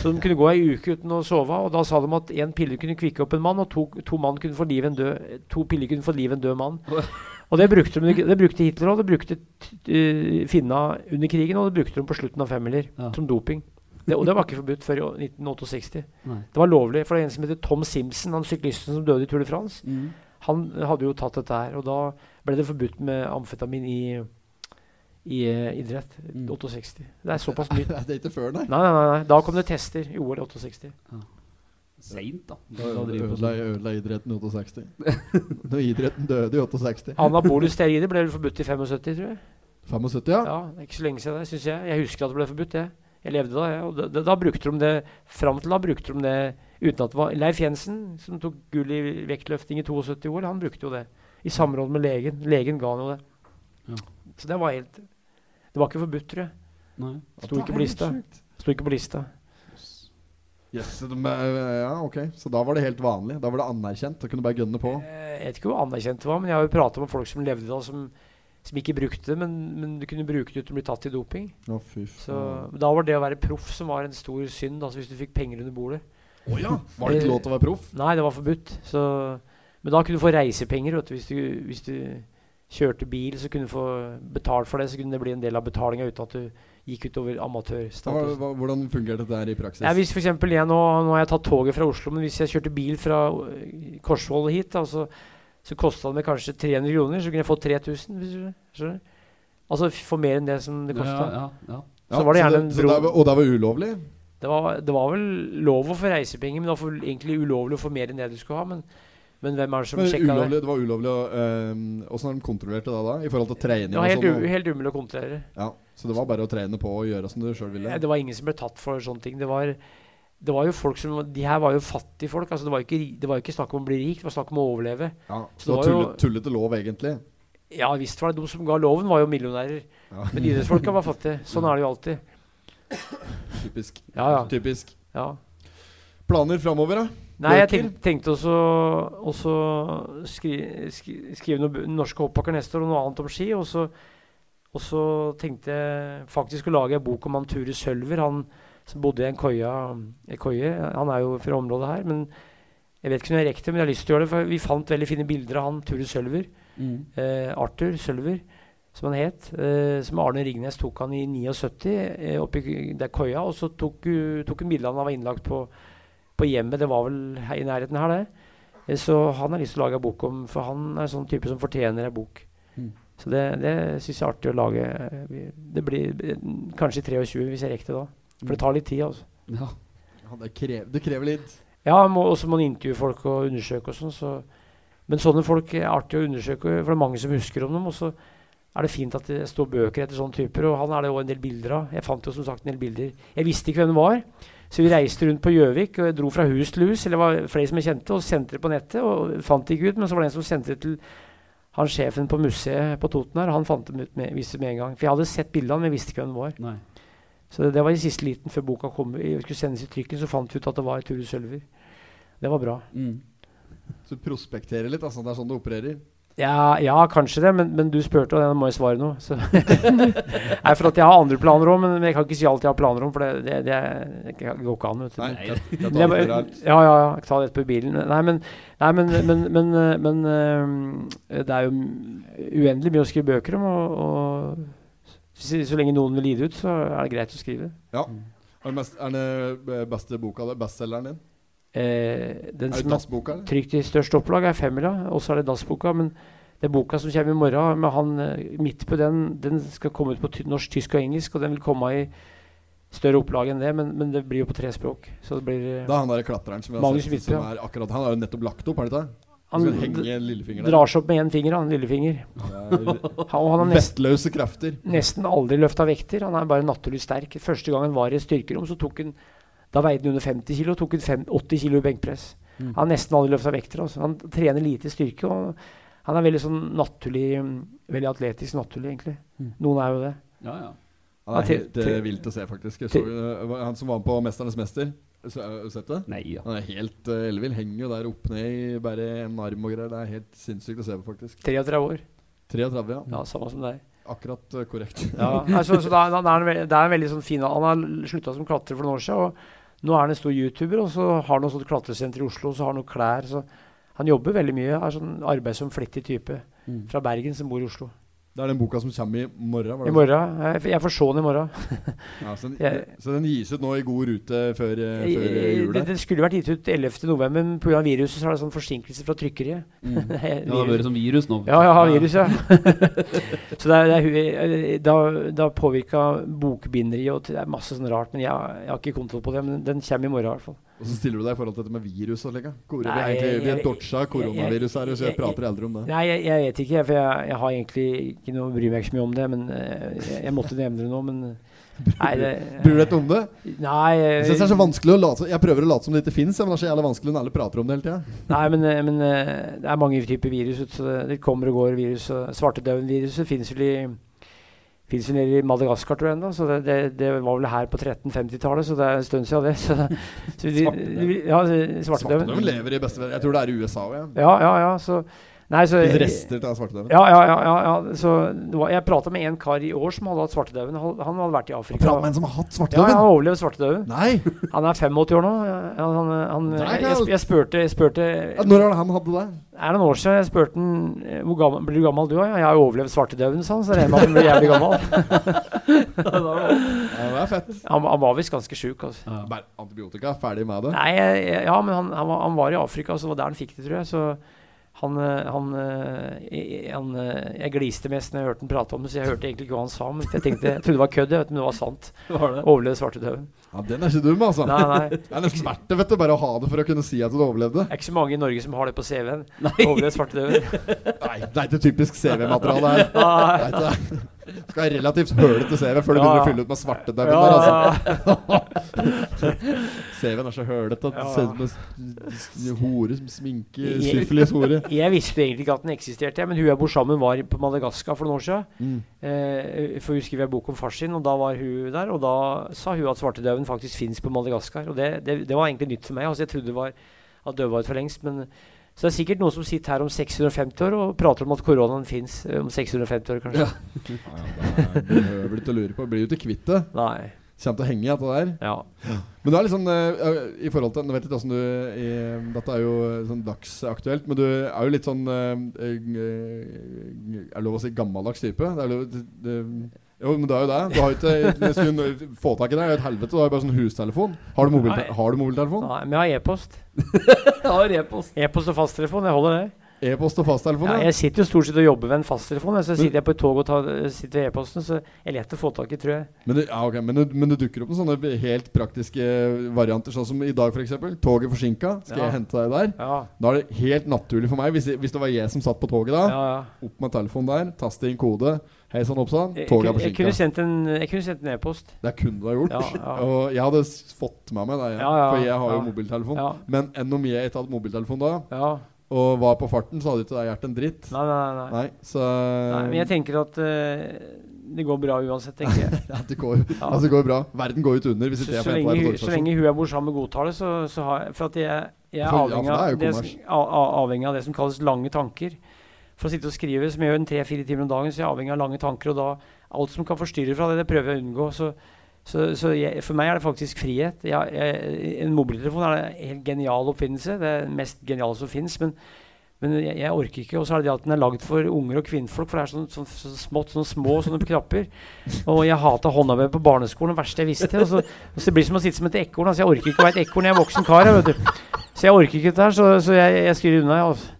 Så de kunne gå ei uke uten å sove. Og da sa de at én pille kunne kvikke opp en mann, og to, to, mann kunne få liv en død, to piller kunne få liv en død mann. Og det brukte, de, det brukte Hitler òg. Det brukte uh, finna under krigen, og det brukte de på slutten av femmer Ja. som doping. Det, og det var ikke forbudt før i 1968. Nei. Det var lovlig. For det er en som heter Tom Simpson, han syklisten som døde i Tour de France. Mm. Han hadde jo tatt dette her, og da ble det forbudt med amfetamin i, i uh, idrett. Mm. 68. Det er såpass mye. Det er ikke før, nei. Nei, nei, nei, nei. Da kom det tester i OL 68. Seint, da. Da Da ødela, sånn. ødela idretten i 68. Når idretten døde i 68. Anabole steroider ble vel forbudt i 75, tror jeg. 75, ja. Ja, ikke så lenge siden det, syns jeg. Jeg husker at det ble forbudt, jeg. Jeg levde da, Ja, Og da, da, brukte de det Fram til da brukte de det uten at det var Leif Jensen, som tok gull i vektløfting i 72 år, han brukte jo det. I samråd med legen. Legen ga han jo det. Ja. Så det var helt Det var ikke forbudt, tror jeg. Nei. Sto ikke på lista. Sto ikke på lista. Yes, de, ja, ok. Så da var det helt vanlig? Da var det anerkjent? Da kunne du bare gønne på? Eh, Jeg vet ikke hvor anerkjent det var, men jeg har jo prata med folk som levde da, som, som ikke brukte det, men, men du kunne bruke det uten å bli tatt i doping. Fy Så. Da var det å være proff som var en stor synd, altså hvis du fikk penger under bordet. Oh, ja! Var det ikke lov til å være proff? Nei, det var forbudt. Så, men da kunne du få reisepenger. Vet du, hvis, du, hvis du kjørte bil, så kunne du få betalt for det. Så kunne det bli en del av betalinga uten at du gikk utover amatørstatus. hvordan fungerte dette her i praksis? Ja, hvis for eksempel jeg nå, nå har jeg tatt toget fra Oslo, men hvis jeg kjørte bil fra øh, Korsvoll hit, da, så, kosta det meg kanskje 300 kroner, så kunne jeg fått 3000. Hvis du skjønner? Altså få for mer enn det som det kosta. Ja, ja, ja. Så var det gjerne en så bro- det Og det var ulovlig? Det var, det var vel lov å få reisepenger, men det var egentlig ulovlig å få mer enn det du skulle ha. Men, men hvem er det som Men sjekka ulovlig, det? det var ulovlig å ehm, Åssen har de kontrollert det da, da? I forhold til trening Det var helt, og sånn? og- helt umulig å kontrollere. Ja, så det var bare å trene på og gjøre som du sjøl ville? Eh, Det var ingen som ble tatt for sånne ting. Det var, det var jo folk som De her var jo fattige folk. Altså det, var jo ikke, det var jo ikke snakk om å bli rik, det var snakk om å overleve. Ja, Så så det var tullet, tullete lov, egentlig? Ja visst var det de som ga loven, var jo millionærer. Ja. Men idrettsfolka var fattige. Sånn er det jo alltid. Typisk. Ja, ja. Typisk. ja. Planer framover, da? Nei, jeg tenkte, tenkte også, også skri, skri, skrive noen norske hoppbakker neste år og noe annet om ski. Og så, og så tenkte jeg faktisk å lage en bok om han Ture Sølver, han som bodde i en koie. Han er jo fra området her, men jeg vet ikke om jeg rekker det, men jeg har lyst til å gjøre det. For vi fant veldig fine bilder av han Ture Sølver. Mm. Eh, Arthur Sølver, som han het. Eh, som Arne Ringnes tok han i 79 eh, oppi der koia. Og så tok, uh, tok han bilde av han var innlagt på, på hjemmet. Det var vel i nærheten her, det. Eh, så han har lyst til å lage en bok om For han er en sånn type som fortjener en bok. Mm. Så det, det syns jeg er artig å lage. eh, Det blir eh, kanskje i 23 hvis jeg rekker det da. For det tar litt tid, altså. Ja. Ja, det, krever, det krever litt. Ja, og så må man intervjue folk og undersøke og sånn. Så. Men sånne folk er artig å undersøke, for det er mange som husker om dem. Og så er det fint at det står bøker etter sånne typer, og han er det òg en del bilder av. Jeg fant jo som sagt en del bilder. Jeg visste ikke hvem det var, så vi reiste rundt på Gjøvik og jeg dro fra hus til hus, eller det var flere som jeg kjente, og sendte det på nettet. Og fant det ikke ut, men så var det en som sendte det til han sjefen på museet på Toten her. Han fant dem ut med, visste det med en gang. For jeg hadde sett bildene, men jeg visste ikke hvem det var. Nei. Så det, det var i siste liten før boka kom. Jeg skulle sendes i trykken, så fant vi ut at det var Ture Sølver. Det var bra. Mm. Så du prospekterer litt, altså. Det er sånn du opererer? Ja, ja kanskje det, men, men du spurte, og da må jeg svare noe. Så. Nei, for at jeg har andre planer òg, men jeg kan ikke si alt jeg har planer om, for det, det, det, det går ikke an. Vet du. Nei, det, det kan jeg, ja, ja, ja. Ta det etterpå i bilen. Nei, men, nei, men, men, men, men eh, det er jo uendelig mye å skrive bøker om, og, og så, så lenge noen vil gi det ut, så er det greit å skrive. Ja. Er det, mest, er det beste boka di? Bestselgeren din? Eh, den Er det som er trykt i størst opplag, er femmila, og så er det dassboka. Men den boka som kommer i morgen, med han eh, midt på den, den skal komme ut på ty norsk, tysk og engelsk, og den vil komme i større opplag enn det, men, men det blir jo på tre språk. Så det blir eh, Det er han der klatreren som har sett, som er akkurat Han har jo nettopp lagt opp, har han ikke det? Han drar seg opp med én finger, han lillefinger. Er Han, nesten, krefter. nesten aldri løfta vekter. Han er bare naturlig sterk. Første gang han var i et styrkerom, så tok han Da veide han under 50 kg, tok han 80 kg i benkpress. Mm. Han har nesten aldri løfta vekter. Også. Han trener lite styrke. Og han er veldig sånn naturlig Veldig atletisk naturlig, egentlig. Mm. Noen er jo det. Ja, ja. Han er helt eh, vilt å se, faktisk. Så, eh, han som var på 'Mesternes mester'. Så, har du sett det? Nei, ja. Han er helt uh, ellevill. Henger jo der opp ned i bare en arm og greier. Det er helt sinnssykt å se på, faktisk. 33 år. 33, ja. Ja, samme som deg. Akkurat uh, korrekt. Ja, altså, så da, da, da er det er en veldig sånn fin Han har slutta som klatrer for noen år siden, og nå er han en stor YouTuber, og så har han noe sånt klatresenter i Oslo, og så har han noen klær. Så han jobber veldig mye. Er sånn arbeidsom, flittig type Mm. fra Bergen som bor i Oslo. Det er den boka som kommer i morgen. var det I morgen. Jeg, jeg får se den i morgen. Ja, så, den, Jeg- så den gis ut nå i god rute før, eh, før eh, Eh, jul? Det, der? det skulle vært gitt ut 11.11, men pga. viruset så er det sånn forsinkelse fra trykkeriet. Mm. Ja, det har vært som virus nå. Ja, jeg har virus, ja. så det er, det er, da, da påvirka bokbinderiet, og det er masse sånn rart. Men jeg, jeg har ikke kontroll på det. Men den kommer i morgen, i hvert fall. Og så stiller du deg i forhold til dette med virus og slik? Hvor- er egentlig er dodga koronavirus her, så jeg prater aldri om det. Nei, jeg, jeg vet ikke, for jeg, jeg har egentlig ikke noe bryr meg ikke så mye om det. Men eh, jeg, jeg måtte nevne det nå, men Nei, det, Bryr du deg ikke om det? Nei, Jeg synes det er så vanskelig å late Jeg prøver å late som det ikke fins, men det er så jævlig vanskelig når alle prater om det hele tida. Nei, men, eh, men eh, det er mange typer virus. Så det, det kommer og går virus. Svartedauden-viruset finnes vel i Fins jo nede i Madagaskar, tror jeg ennå. Så det, det, det var vel her på 1350-tallet, så det er en stund siden det. Så, så de, de, ja, svartedauden. lever i beste Jeg tror det er i USA òg. Ja. Ja, ja, ja. Så Nei, så Det rester av svartedauden. ja, ja, ja, ja. Så var, jeg prata med en kar i år som hadde hatt svartedauden. Han, han hadde vært i Afrika. Prat med en som har hatt Ja, han har overlevd svartedauden. Nei! Han er 85 år nå. Han, han, Nei, jeg, jeg, jeg spurte, jeg spurte Ja, når var det han hadde det? Er det noen år siden jeg spurte han eh, hvor gammel, blir du gammel du òg? Ja, jeg har overlevd svartedauden, sa han. Så regner med at han blir jævlig gammel. Ja, det er fett. Han, han var visst ganske sjuk. Altså. Ja. Antibiotika, ferdig med det. Nei, ja, men han, han, var, han var i Afrika, så det var der han fikk det, tror jeg. Så han, eh, han, eh, jeg- han eh, Jeg gliste mest når jeg hørte han prate om det, så jeg hørte egentlig ikke hva han sa. Men jeg tenkte, jeg trodde det var kødd, men det var sant. Overlevde svartedauden. Ja, Den er ikke dum, altså. Nei, nei. Det er nesten verdt det vet du, bare å ha det for å kunne si at du overlevde. Det er ikke så mange i Norge som har det på CV-en. Overlevde svartedauden. Nei, Det er ikke typisk CV-materiale her. Nei. Nei. Skal ha relativt hølete CV før du begynner å fylle ut med svarte der, altså. CV-en er så hølete at det ser ut som hore, som sminker syfilis-hore. Jeg visste egentlig ikke at den eksisterte, men hun jeg bor sammen var på Madagaskar for noen år siden. Mm. Eh, for hun skrev en bok om far sin, og da var hun der. Og da sa hun at svartedauden faktisk fins på Madagaskar. Og det, det, det var egentlig nytt for meg. Altså Jeg trodde det var at døde var ut for lengst. Men så det er sikkert noen som sitter her om 650 år og prater om at koronaen fins om 650 år, kanskje. Ja. Ja, det er- behøver du ikke å lure på. Blir jo ikke kvitt det. Nei. Kommer til å henge i dette der. Ja. Men du er sånn eh, I forhold til Nå vet ikke du i, Dette er jo sånn dagsaktuelt, men du er jo litt sånn eh, eh, Er lov å si gammeldags type? Det er lov, det, det, jo, men det er jo det. Du har ikke Hvis du får tak i deg, er jo et helvete. Du har jo bare sånn hustelefon. Har du, mobilte Nei. har du mobiltelefon? Nei, men jeg har e-post. Ja, e-post. E-post og fasttelefon. Jeg holder det. E-post og fasttelefon? Ja, jeg sitter jo stort sett og jobber ved en fasttelefon. Så sitter jeg på et tog og tar, sitter ved e-posten, så jeg er lett å få tak i, tror jeg. Men, det, ja, okay. men, det, men det dukker opp noen sånne helt praktiske varianter, sånn som i dag, f.eks. Toget forsinka. Skal Ja. jeg hente deg der? Ja, Da er det helt naturlig for meg, hvis, hvis det var jeg som satt på toget da, ja, ja. opp med telefonen der, taste inn kode. Hei sann, oppsann. Toget er forsinka. jeg kunne sendt en e-post. Det kunne du ha gjort. Ja, ja. Og jeg hadde fått med meg det, Ja, for jeg har jo mobiltelefon. Ja. Men enn om jeg ikke hadde mobiltelefon da, Ja. og var på farten, så hadde ikke det vært en dritt. Nei, nei, nei. Nei, så nei. Men jeg tenker at uh, det går bra uansett, tenker jeg. ja, det, går, Ja. altså, det går bra. Verden går ut under hvis ikke jeg får hente hun- så lenge hun jeg bor sammen med godtar det, så, så har jeg For at jeg, jeg er For- avhengig, det er av det som, a- a- avhengig av det som kalles lange tanker. For å sitte og skrive, som jeg gjør en tre-fire timer om dagen, så jeg er avhengig av lange tanker. Og da alt som kan forstyrre fra det, det prøver jeg å unngå. Så, så, så jeg, for meg er det faktisk frihet. Jeg, jeg, en mobiltelefon er en helt genial oppfinnelse. Det er det mest geniale som fins. Men, men jeg, orker ikke. Og så er det det at den er lagd for unger og kvinnfolk. For det er sånn, sånn, sånn smått, sånne små sånne knapper. Og jeg hata håndarbeid på barneskolen. Det verste jeg visste. Og så, og så det som å sitte som et ekorn. Altså, jeg orker ikke å være et ekorn. Jeg er voksen kar. Jeg. Så jeg orker ikke dette her. Så, så jeg, jeg styrer unna. Altså.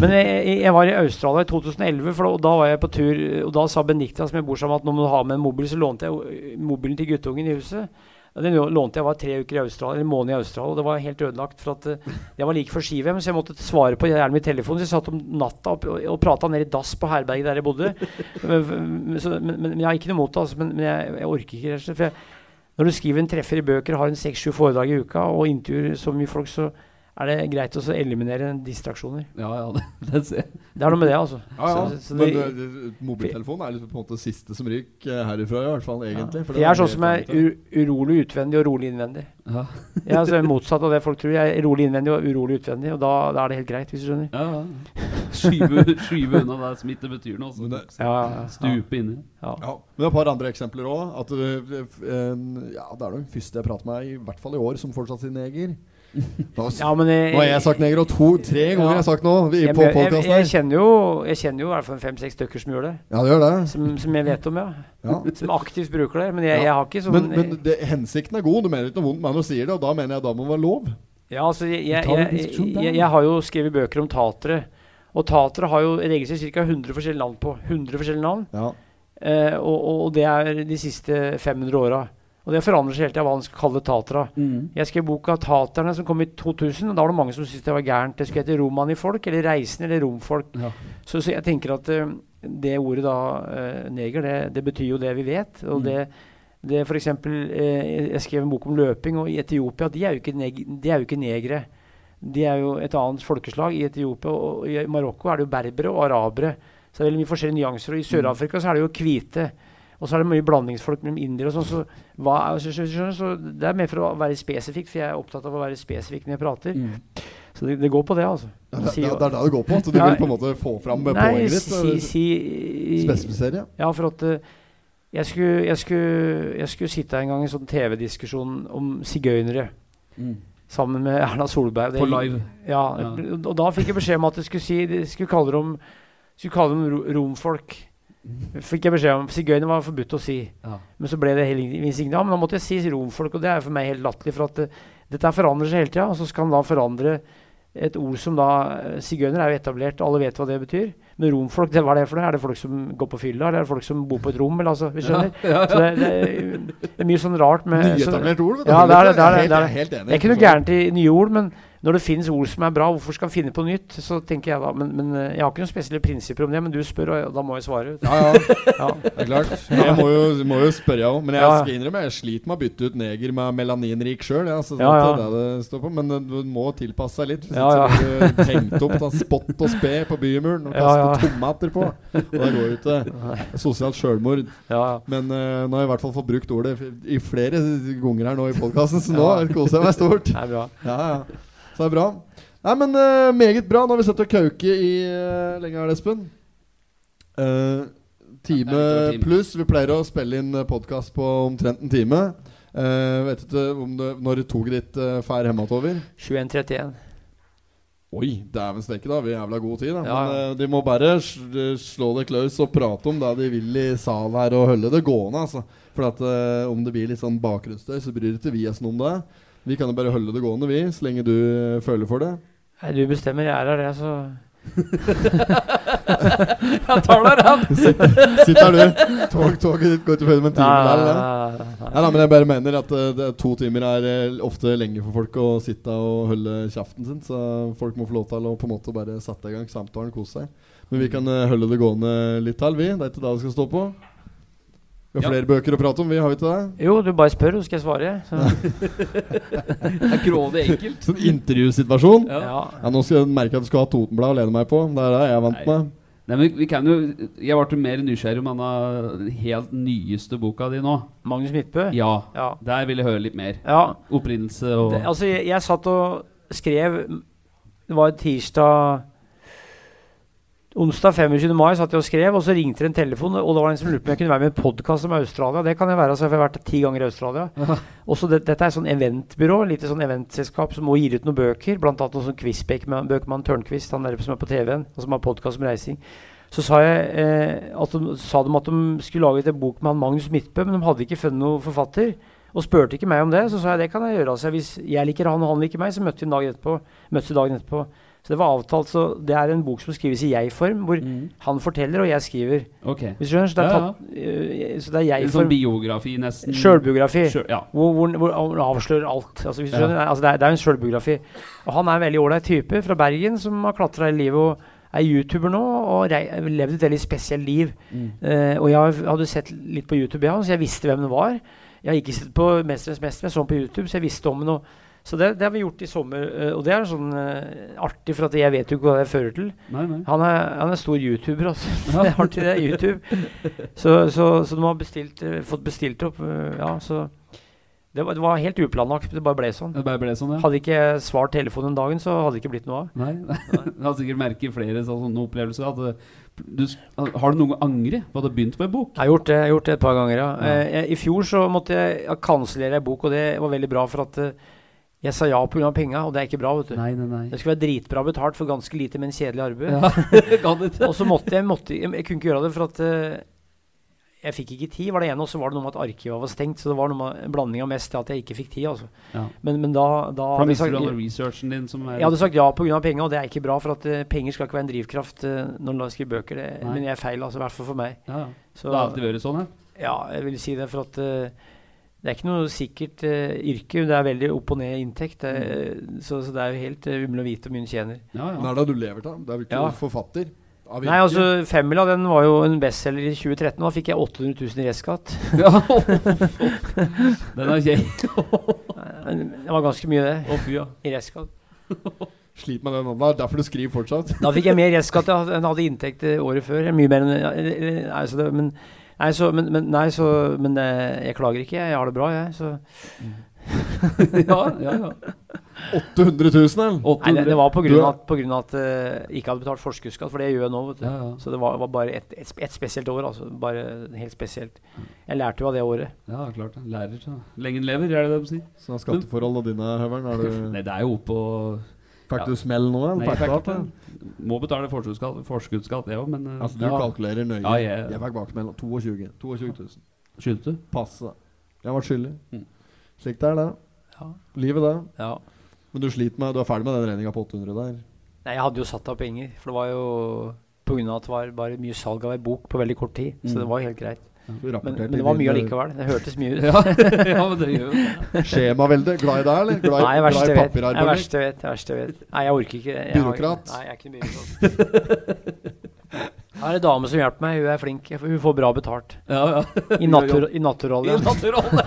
Men jeg, jeg- var i Australia i 2011, for da, da var jeg på tur. Og da sa Benikta, som jeg bor sammen med, at nå må du ha med en mobil. Så lånte jeg mobilen til guttungen i huset. Og Den lånte jeg var tre uker i Australia, eller en måned i Australia, og det var helt ødelagt. For at uh, jeg var like før ski-VM, så jeg måtte svare på hjernen i telefonen. Så jeg satt om natta og, og, og prata ned i dass på herberget der jeg bodde. Men- så, men, men, jeg har ikke noe imot det, altså, men, men jeg, jeg orker ikke. rett og slett, For når du skriver en treffer i bøker, har en seks-sju foredrag i uka og intervjuer så mye folk, så er det greit å så eliminere distraksjoner. Ja, ja, det, det. Det er noe med det, altså. Ja, ja. Så- så Men det- det, det, mobiltelefonen er liksom på en måte siste som ryker eh, herifra, i hvert fall egentlig. For det jeg er sånn som er urolig utvendig og rolig innvendig. Ja. Jeg er altså motsatt av det folk tror. Jeg er rolig innvendig og urolig utvendig, og da, da er det helt greit, hvis du skjønner. Ja, ja. Skyve, skyve unna det som ikke betyr noe. Så det- Ja, ja, ja. Stupe inni. Ja. Ja, men det er et par andre eksempler òg. En- ja, det er den første jeg prater med, i hvert fall i år, som fortsatt sier neger. Nå, Ja, jeg, nå har jeg sagt neger, og to, tre ganger Ja. har jeg sagt nå jeg, på jeg, jeg, jeg kjenner jo Jeg kjenner jo i hvert fall fem-seks stykker som gjør det. Ja, det gjør det. Som, som jeg vet om, ja. Ja. Som aktivt bruker det. Men jeg, Ja. jeg har ikke sånn Men, men det, hensikten er god. Du mener ikke noe vondt med når du sier det, og da mener jeg da må det være lov. Ja, altså, jeg, jeg, jeg, jeg, jeg har jo skrevet bøker om tatere. Og tatere har jo registrert ca. 100 forskjellige navn på. 100 forskjellige navn. Ja. Eh, og, og, og det er de siste 500 åra. Og det forandrer seg hele tida hva man skal kalle tatera. Mm. Jeg skrev boka 'Taterne', som kom i 2000. og Da var det mange som syntes det var gærent. Det skulle hete 'Romanifolk', eller 'Reisende', eller 'Romfolk'. Ja. Så, så jeg tenker at uh, det ordet da, uh, neger, det, det betyr jo det vi vet. Og Mm. det, det for eksempel, uh, Jeg skrev en bok om løping, og i Etiopia de er jo ikke, neg de er jo ikke negere. De er jo et annet folkeslag i Etiopia. Og i Marokko er det jo berbere og arabere. Så det er veldig mye forskjellige nyanser. Og i Sør-Afrika så er det jo hvite. Og så er det mye blandingsfolk mellom indiere og sånn. Så, hva er- så, så, så, så det er mer for å være spesifikk, for jeg er opptatt av å være spesifikk når jeg prater. Mm. Så det, det går på det, altså. Ja, det, Si- det, det er det det går på. At du Ja. vil på en måte få fram Nei, poenget ditt. si, si, Spesifisere. Ja, for at eh, jeg, skulle, jeg, skulle, jeg skulle sitte en gang i en sånn TV-diskusjon om sigøynere Mm. sammen med Erna Solberg. På live. Ja, Ja. og da fikk jeg beskjed om at jeg skulle, si, jeg skulle kalle dem, skulle kalle dem ro- romfolk. Fikk jeg beskjed om Sigøyner var forbudt å si. Ja. Men så ble det insignia. Men da måtte jeg si romfolk, og det er for meg helt latterlig. For at uh, dette forandrer seg hele tida, og så skal man da forandre et ord som da eh, Sigøyner er jo etablert, alle vet hva det betyr. Men romfolk, det, hva er det for noe? Er det folk som går på fylla, eller er det folk som bor på et rom? Eller, altså, vi skjønner? Ja, Så det, det, er- det er mye sånn rart med Nyetablert ord. vet du. Ja, det er det, det er det, Jeg det er er helt, er helt enig. Det er ikke noe gærent i nye ord, men når det finnes ord som er bra, hvorfor skal en finne på nytt? Så tenker jeg da, men, men eh, Jeg har ikke noen spesielle prinsipper om det, men du spør, og da må jeg svare. Ja, ja, Ja. det er klart. Jeg må jo, må jo spørre, jeg òg. Men jeg Ja. skal innrømme jeg sliter med å bytte ut neger med melaninrik sjøl. Ja, så Ja, ja. Det det det står på. Men eh, du må tilpasse seg litt. Ja, ikke så du tenkt opp av spott og spe på bymuren og Ja, kaste ja. tomater på. Og det går jo ikke. Sosialt sjølmord. Ja, ja. Men uh, nå har jeg i hvert fall fått brukt ordet i flere ganger her nå i podkasten, så nå koser jeg meg stort. Det er bra. Ja, ja. Så det er bra. Nei, men uh, meget bra. Nå har vi sett og kauke i uh, lenge er det, Espen? Uh, time Ja, er pluss. Vi pleier å spille inn podkast på omtrent en time. Uh, vet ikke om det, når toget ditt uh, fær hjemover? 21.31. Oi, dæven steike, da. Vi har jævla god tid, da. Ja, Men eh, de må bare sl- slå det klaus og prate om det de vil i salen her, og holde det gående, altså. For at uh, om det blir litt sånn bakgrunnsstøy, så bryr ikke vi oss noe om det. Vi kan jo bare holde det gående, vi, så lenge du eh, føler for det. Nei, du bestemmer. Jeg er her, det, så Jeg tar deg rett! Sitt her, du. Tog, toget ditt går ikke før med en time Nei, der, eller? nei, nei, nei. Nei, nei, men jeg bare mener at det, to timer er eh, ofte lenge for folk å sitte og holde kjeften sin. Så folk må få lov til å på en måte bare sette i gang samtalen, kose seg. Men vi kan holde det gående litt til, vi. Det er ikke det det skal stå på. Vi har Ja. flere bøker å prate om, vi, har vi ikke det? Jo, du bare spør, så skal jeg svare. Så, Det er grådig enkelt. Sånn intervjusituasjon. Ja. Ja. ja. Nå skal jeg merke at du skal ha Totenblad å lene meg på. Det er det jeg er vant Nei. med. Nei, men vi kan jo Jeg ble mer nysgjerrig om denne helt nyeste boka di nå. Magnus Midtbø? Ja. Ja. Der vil jeg høre litt mer. ja. Opprinnelse og Det, altså, jeg, jeg satt og skrev Det var tirsdag Onsdag 25. mai satt jeg og skrev, og så ringte det en telefon. Og det var en som lurte på om jeg kunne være med i en podkast om Australia. Det kan jeg være, altså, jeg har vært ti ganger i Australia. Også det, dette er et sånn eventbyrå, lite sånn eventselskap som må gi ut noen bøker. Blant annet noen sånn quizbøker med Bøkmann Tørnquist, han der som er på TV-en, og som har podkast om reising. Så sa, jeg, eh, at de, sa de at de skulle lage en bok med han Magnus Midtbø, men de hadde ikke funnet noen forfatter. Og spurte ikke meg om det. Så sa jeg det kan jeg gjøre. Altså, hvis jeg liker han og han liker meg, så møtte vi dagen etterpå. Møttes dagen etterpå. Så det var avtalt. Så det er en bok som skrives i jeg-form, hvor Mm. han forteller og jeg skriver. Okay. Hvis du skjønner? Så det er, Ja, ja. øh, så det er En sånn jeg-form. biografi, nesten. Sjølbiografi. Sjøl- ja. Hvor, hvor, hvor han avslører alt. Altså, hvis du skjønner, altså, det, er, det er en sjølbiografi. Og han er en veldig ålreit type fra Bergen som har klatra i livet og er YouTuber nå og levd et veldig spesielt liv. Mm. Uh, og jeg hadde sett litt på YouTube, ja, så jeg visste hvem det var. Jeg har ikke sett på 'Mesterens mester', jeg så den på YouTube, så jeg visste om den. Og, så det, det har vi gjort i sommer. eh, og det er sånn uh, artig, for jeg vet jo ikke hva det fører til. Nei, nei. Han er, han er stor YouTuber, altså. det er artig, det er YouTube. Så, så, så de har bestilt, uh, fått bestilt opp. Uh, ja, så Det var, det var helt uplanlagt. Det bare ble sånn. Det bare ble sånn, ja. Hadde ikke jeg svart telefonen den dagen, så hadde det ikke blitt noe av. Nei, Du har sikkert merket flere sånne opplevelser. At du, har du noen gang angret på at du har begynt med en bok? Jeg har gjort det, jeg har gjort det et par ganger, ja. Ja. Eh, jeg, I fjor så måtte jeg ja, kansellere ei bok, og det var veldig bra, for at jeg sa ja pga. penga, og det er ikke bra, vet du. Nei, nei, nei. Det skulle være dritbra betalt for ganske lite, men kjedelig arbeid. Ja. Og så måtte jeg, måtte, jeg, jeg kunne ikke gjøre det, for at uh, jeg fikk ikke tid, var det ene, og så var det noe med at arkivet var stengt. Så det var noe med en blanding av mest til at jeg ikke fikk tid, altså. Ja. Men, men da, da For da hadde mister du all researchen din som er jeg hadde sagt ja pga. penger, og det er ikke bra. For at uh, penger skal ikke være en drivkraft uh, når du skriver bøker. Det, men jeg er feil, altså, i hvert fall for meg. ja, ja. Så, Det har alltid vært sånn, ja. ja, jeg vil si det, for at eh, det er ikke noe sikkert uh, yrke. Det er veldig opp og ned inntekt. Det, mm. så, så det er jo helt uh, umulig å vite hvor mye en tjener. ja, Men ja. er det du lever av? Det er jo ikke Ja. forfatter? Av Nei, altså Femmila den var jo en bestselger i 2013. Da fikk jeg 800 000 i restskatt. ja. Den er kjei. Det var ganske mye, det. Å, fy, ja. I restskatt. Slit med den. Er derfor du skriver fortsatt. Da fikk jeg mer restskatt enn jeg hadde inntekt eh, året før. Mye mer enn ja, eller- eller- Nei, så det, men, nei, så, men, men, nei, så, men eh, jeg klager ikke. Jeg har det bra, jeg. Så. ja, ja, ja. 800 000, eller? 800. Nei, det, det var på grunn av at, på grunn av at jeg ikke hadde betalt forskuddsskatt, for det gjør jeg nå. vet du. Ja, ja. Så det var, var bare et, et, et spesielt år. altså Bare helt spesielt. Jeg lærte jo av det året. ja, klart det. Lærer, så. Lenge lever, er det det de sier? Sånn er skatteforholdene dine, Høveren. Er du, Nei, det er jo oppå fikk ja. du smell nå. Nei, jeg Fikk ikke. Må betale forskuddsskatt, forskuddsskatt det òg, men eh, Altså, du ja. kalkulerer nøye. Ja, jeg- jeg fikk bakmeld 22 22 000. Skyldte du? Passe. Jeg var skyldig. Mm. Slik det er, det. Ja. Livet, det. Ja. Men du sliter med Du er ferdig med den regninga på 800 der? Nei, jeg hadde jo satt av penger, for det var jo av at det var bare mye salg av ei bok på veldig kort tid. Så Mm. det var jo helt greit. Men, men det var mye allikevel. Det hørtes mye ut. Ja, ja men det gjør jo Skjemavelde. Glad i deg, eller? Glad, i- Nei, verste glad i. Det papirarbeid? verste jeg vet. Det verste jeg vet. Nei, jeg orker ikke. Jeg har- Byråkrat. Nei, jeg er ikke byråkrat. Her er en dame som hjelper meg. Hun er flink. Hun får bra betalt. Ja, ja. I, natur, i naturrolle. I naturrolle.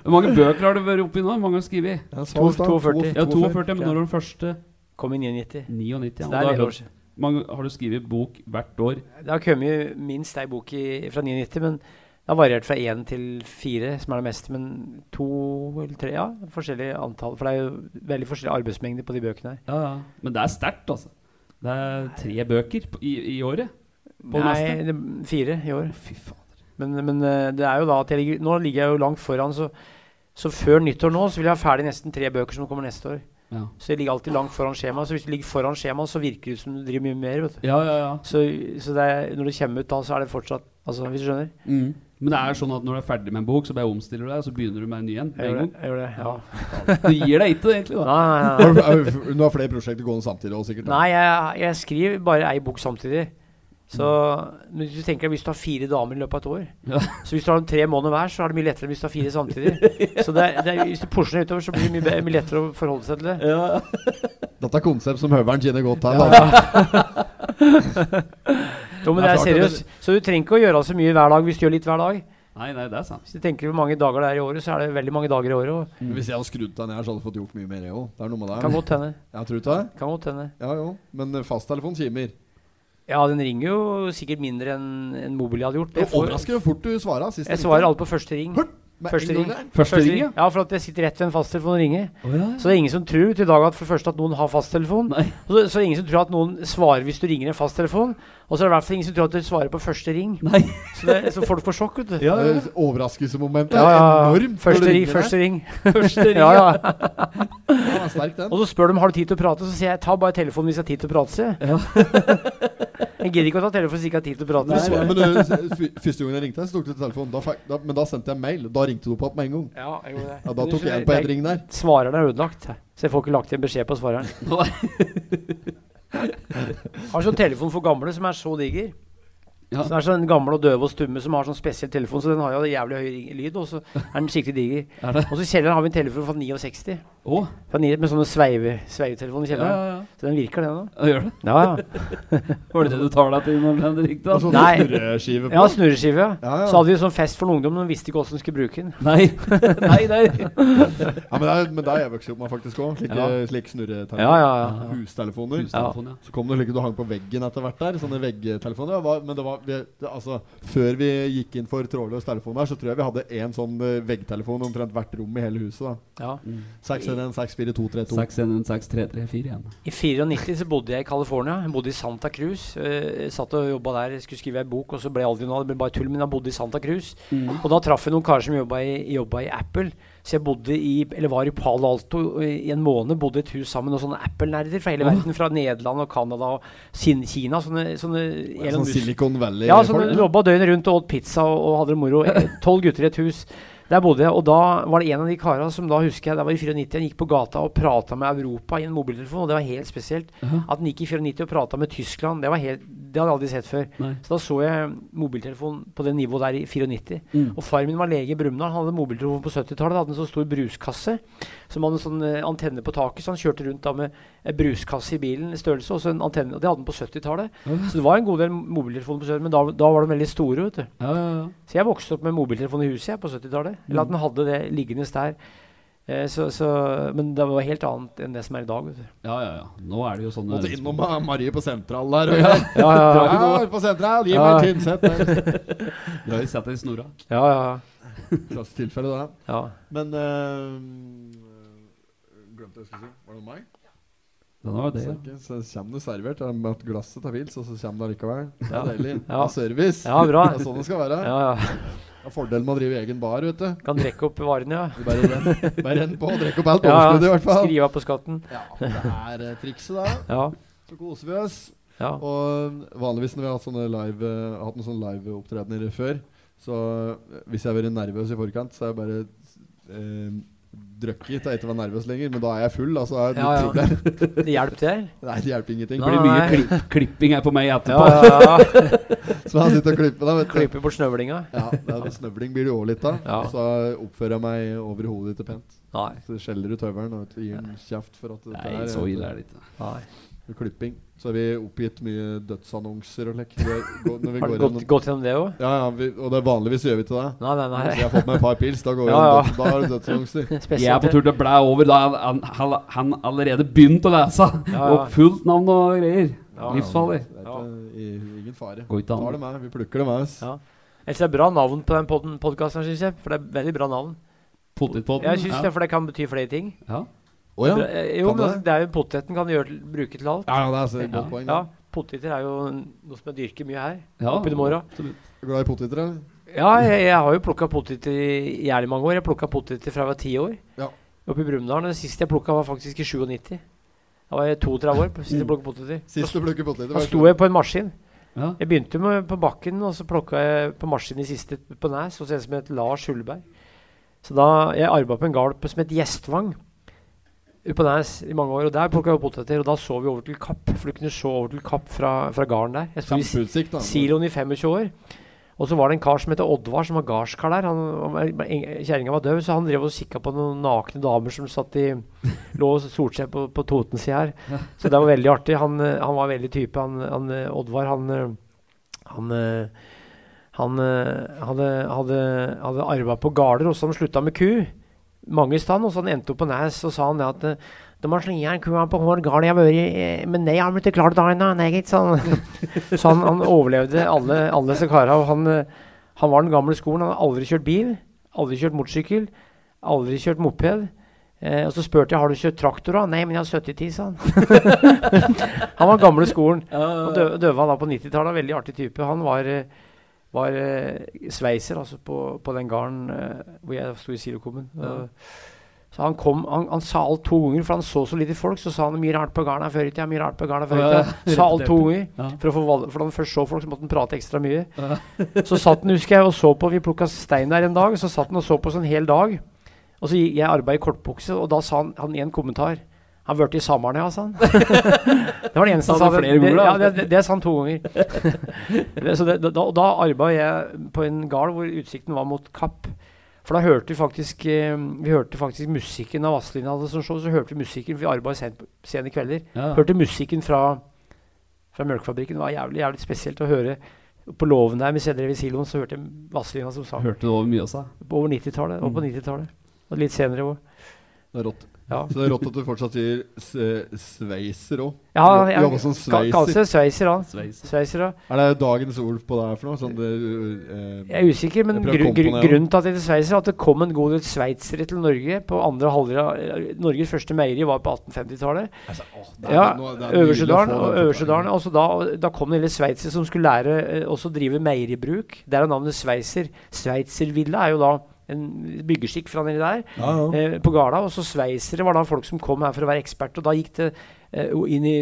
Hvor mange bøker har du vært oppi nå? Hvor mange har du skrevet? Ja, sa To- i stad, 42. Ja, 42, men når var den første? Kom i 99. 99. Ja. Så det er en del år siden. Mange, har du skrevet bok hvert år? Det har kommet minst ei bok i, fra 99, men det har variert fra én til fire, som er det meste. Men to eller tre, ja. Forskjellig antall. For det er jo veldig forskjellig arbeidsmengde på de bøkene her. Ja, ja. Men det er sterkt, altså. Det er tre bøker i, i året. Nei, det, fire i år. Fy faen. Men, men eh, det er jo da at jeg ligger, nå ligger jeg jo langt foran, så, så før nyttår nå så vil jeg ha ferdig nesten tre bøker som kommer neste år. Ja. Så jeg ligger alltid langt foran skjemaet. Så hvis du ligger foran skjemaet, så virker det som du driver mye mer. vet du. ja, ja, ja. Så, så det er, når det kommer ut da, så er det fortsatt Altså, hvis du skjønner? Mm. Men det er sånn at når du er ferdig med en bok, så bare omstiller du deg, og så begynner du med en ny en Jeg gjør det. Jeg gjør det ja. Du gir deg ikke, egentlig. da Nei, nei, nei. Har du, du- du har flere prosjekter gående samtidig òg, sikkert? da? Nei, jeg, jeg skriver bare ei bok samtidig. Så men hvis du tenker at hvis du har fire damer i løpet av et år Ja. Så hvis du har dem tre måneder hver, så er det mye lettere enn hvis du har fire samtidig. Så det er, det er, hvis du pusher det utover, så blir det mye, mye lettere å forholde seg til det. Dette er konsept som Høveren kjenner godt her. Ja. Jo, men Det er er seriøst. Så du trenger ikke å gjøre så mye hver dag hvis du gjør litt hver dag. Nei, nei, det er sant. Hvis du tenker hvor mange dager det er i året, så er det veldig mange dager i året. Og Men Hvis jeg hadde skrudd deg ned her, så hadde du fått gjort mye mer, jeg òg. Det er noe med det. kan godt hende. Jeg tror ikke det. Kan godt hende. Ja, jo. Men fasttelefon kimer. Ja, den ringer jo sikkert mindre enn en mobil jeg hadde gjort. Det Jeg, får, overrasker hvor fort du svarer. Sist jeg svarer alltid på første ring. Hørt! første ring. der. Første ring, ja. Ja, for at jeg sitter rett ved en fasttelefon og ringer. Oh, ja. Så det er ingen som tror til i dag at for det første at noen har fasttelefon. Så, så, det er ingen som tror at noen svarer hvis du ringer en fasttelefon. Og så er det i hvert fall ingen som tror at du svarer på første ring. Nei. Så, det, så folk får sjokk, vet du. Ja, ja. er Overraskelsesmomentet Ja, er ja. enormt. Første ring, første ring. Første ring, Ja, ja. ja. Ja, er sterk, den. Og så spør de har du tid til å prate, så sier jeg ta bare telefonen hvis jeg har tid til å prate. sier jeg. gidder ikke å ta telefonen hvis jeg ikke har tid til å prate. Men, så, men du, første gangen jeg ringte deg, så tok du telefonen. Da, da, men da sendte jeg mail. Da ringte du opp igjen med en gang. Ja, jeg gjorde det. Ja, Da tok jeg en på ett ring der. Svareren er ødelagt, så jeg får ikke lagt igjen beskjed på svareren. Har sånn telefon for gamle som er så diger. Ja. Så det er sånn gammel og døve og stumme som har sånn spesiell telefon, så den har jo jævlig høy lyd, og så er den skikkelig diger. Er? Og så i kjelleren har vi en telefon fra 69. Ni- Med sånne sveive, sveivetelefoner i ja, kjelleren. ja, ja. Så den virker, den òg. ja. Gjør det? Ja, ja. Var det det du tar deg til når det drikker? Og da? sånn Nei. snurreskive på. ja snurreskive. Ja. Ja, ja. Så hadde vi sånn fest for ungdom, men de visste ikke hvordan de skulle bruke den. Nei. nei, nei. Ja, men der, er, men det er jeg vokst opp med faktisk òg. Slike, Ja. slik snurretelefoner. Ja, ja, ja. Hustelefoner. Hustelefoner ja. Så kom det slike du hang på veggen etter hvert der. Sånne veggtelefoner. Men det var, vi, det, altså, før vi gikk inn for trådløs telefon her, så tror jeg vi hadde én sånn eh, veggtelefon omtrent hvert rom i hele huset. da Ja. 611 64232. 6166334 igjen. I 94 så bodde jeg i California. Jeg bodde i Santa Cruz. Uh, satt og jobba der, jeg skulle skrive ei bok, og så ble aldri noe av det. ble bare tull, men jeg bodde i Santa Cruz. Og da traff jeg noen karer som jobba i, i Apple. Så jeg bodde i, eller var i Palo Alto i en måned, bodde i et hus sammen med sånne Apple-nerder fra hele verden. Fra Nederland og Canada og Sin Kina. Sånne, sånne Sånn Silicon Valley. Ja, som jobba døgnet rundt og åt pizza og, og hadde det moro. Eh, Tolv gutter i et hus. Der bodde jeg, og da var det en av de kara som da husker jeg, det var i 94, han gikk på gata og prata med Europa i en mobiltelefon, og det var helt spesielt. At han gikk i 94 og prata med Tyskland, det, var helt, det hadde jeg aldri sett før. Nei. Så da så jeg mobiltelefon på det nivået der i 94. Mm. Og far min var lege i Brumunddal, han hadde mobiltelefon på 70-tallet. Hadde en så stor bruskasse som hadde en sånn eh, antenne på taket, så han kjørte rundt da med en bruskasse i bilen, størrelse, og så en antenne. Og det hadde han på 70-tallet. Så det var en god del mobiltelefoner på 70-tallet, men da, da var de veldig store, vet du. Ja, ja, ja. Så jeg vokste opp med mobiltelefon i huset jeg, på 70-tallet. Eller at den hadde det liggende der. Eh, så, så, men det var helt annet enn det som er i dag. Ja, ja, ja. Nå er det jo sånn Måtte innom eh, Marie på sentral der. Ja. Ja, ja, ja. ja, på sentral, gi Ja. meg Tynset. der. Du har jo sett det i snora. ja, ja, Klassisk tilfelle, det. ja. Men uh, Glemte jeg skulle si. Var det meg? Den var det, Så, ja. ikke, så kommer det servert med at glasset tar fils, og så kommer det likevel. Det er deilig. Ja. Og Service. Ja, bra. Det er sånn det skal være. ja, ja. Det er fordelen med å drive egen bar, vet du. Kan drikke opp varene, ja. Du bare renn, bare renn på og drikk opp alt overskuddet, i hvert fall. Skrive av på skatten. Ja, det er eh, trikset, da. Ja. Så koser vi oss. ja. Og vanligvis når vi har hatt sånne live uh, hatt noen sånne live-opptredener før, så uh, hvis jeg har vært nervøs i forkant, så har jeg bare eh, drukket og ikke var nervøs lenger. Men da er jeg full. Altså, er jeg Ja, ja. Det hjelper det? Nei, det hjelper ingenting. Det blir mye klipp, klipping her på meg etterpå. ja, ja. Så han sitter og klipper da, vet du. Klippe bort snøvlinga. Ja, det er snøvling blir det òg litt av. Ja. Så oppfører jeg meg over hodet ikke pent. Nei. Så skjeller du tøveren og gir den kjeft for at Nei, så ille er det ikke. Nei. klipping. Så har vi oppgitt mye dødsannonser og lek. Har du gått, gått gjennom det òg? Ja, ja, vi, og det er vanligvis gjør vi til det. Nei, nei, Så nei. jeg har fått meg et par pils, da går vi Ja, ja. døds- Da har du dødsannonser. Jeg er på tur til å blæ over da han, han, han allerede begynt å lese. Ja, ja. Og fullt navn og greier. Ja. Livsfarlig. Ingen fare. Går ikke det med, vi plukker det med oss. Ja. Ellers er det bra navn på den podkasten, syns jeg. For det er veldig bra navn. Potetpodden. Jeg syns ja. det, for det kan bety flere ting. Ja. Å ja. Eh, Jo, men det? altså, det er jo poteten kan gjøre, bruke til alt. Ja, ja, det er så et Ja. godt poeng. Ja. Poteter er jo noe som jeg dyrker mye her. ja. Oppi det Er glad i poteter, eller? Ja, jeg, jeg har jo plukka poteter i jævlig mange år. Jeg plukka poteter fra jeg var ti år. Ja. Oppe i Brumunddal. Det siste jeg plukka, var faktisk i 97. Da var jeg 32 år. Sist jeg plukka poteter. Sist du plukker poteter? Da sto jeg på en maskin. Ja. Jeg begynte med på bakken, og så plukka jeg på maskin i siste på Næs hos en som het Lars Hullberg. Så da Jeg arva på en gard som het Gjestvang på Nes i mange år. Og der plukka jeg poteter, og da så vi over til Kapp. For du kunne se over til Kapp fra, fra garden der. Jeg sto i siloen i 25 år. Og så var det en kar som het Oddvar, som var gardskar der. Kjerringa var død, så han drev og kikka på noen nakne damer som satt i lå og solte seg på, på Totensida her. Så det var veldig artig. Han, eh, han var veldig type. Han, han eh, Oddvar, han eh, Han, eh, han eh, hadde, hadde, hadde arva på gårder, og så han slutta med ku. Mange steder. og så han endte opp på Nes, og sa han det at de har igjen kua på hver gard jeg har vært men nei, har de ikke klart det ennå, nei, gitt, sa han. Så han, han overlevde alle, alle disse karene. Han, eh, han var den gamle skolen. Han hadde aldri kjørt bil, aldri kjørt motorsykkel, aldri kjørt moped. Eh, og så spurte jeg har du kjørt traktor. da? Nei, men jeg har 70-tid, sa han. han var gamle skolen. Og dø, døva da på 90-tallet. Veldig artig type. Han var, eh, var eh, sveiser altså på, på den gården eh, hvor jeg sto i silokummen. Eh, så han kom, han, han sa alt to ganger, for han så så lite folk. Så sa han mye rart på gården her før i tida. Mye rart på gården her før i tida. Sa alt to ganger. Ja. For, for da han først så folk, så måtte han prate ekstra mye. Så satt han, husker jeg, og så på Vi plukka stein der en dag. Så satt han og så på oss en hel dag. Og så gikk jeg arbeid i kortbukse, og da sa han, han en kommentar. Han ble i sommeren, ja, sa han. det var det eneste han sa. det Det, ja, det, det, sa han to ganger. så det, da, da arbeidet jeg på en gard hvor utsikten var mot Kapp. For da hørte vi faktisk eh, Vi hørte faktisk musikken av Vazelina sånn så hørte vi musikken for vi arbeidet sent sene kvelder. Ja. Hørte musikken fra, fra Mjølkefabrikken. Det var jævlig, jævlig spesielt å høre. På låven der med i siloen så hørte jeg Vazelina som sang. Hørte du over mye også? På over 90-tallet. Og på 90-tallet. Og litt senere òg. Det er rått. Ja. Så det er rått at du fortsatt sier sveiser òg. Ja, jeg, jobber som sveiser. sveiser. seg sveiser, òg. Sveis. Sveiser. Er det dagens ord på det her for noe? Sånn det, uh, Jeg er usikker, men det, ja. grunnen til at det heter sveiser, er at det kom en god del sveitsere til Norge på andre halvdel av eh, Norges første meieri var på 1850-tallet. altså, det Ja, det er Øversedalen Øversedalen. da, da kom det del sveitsere som skulle lære eh, også drive meieribruk. Der er navnet sveiser. Sveitservilla er jo da en byggeskikk fra nedi der. Ja, ja. eh, på Gala. Og så sveisere var da folk som kom her for å være ekspert. Og da gikk det eh, inn i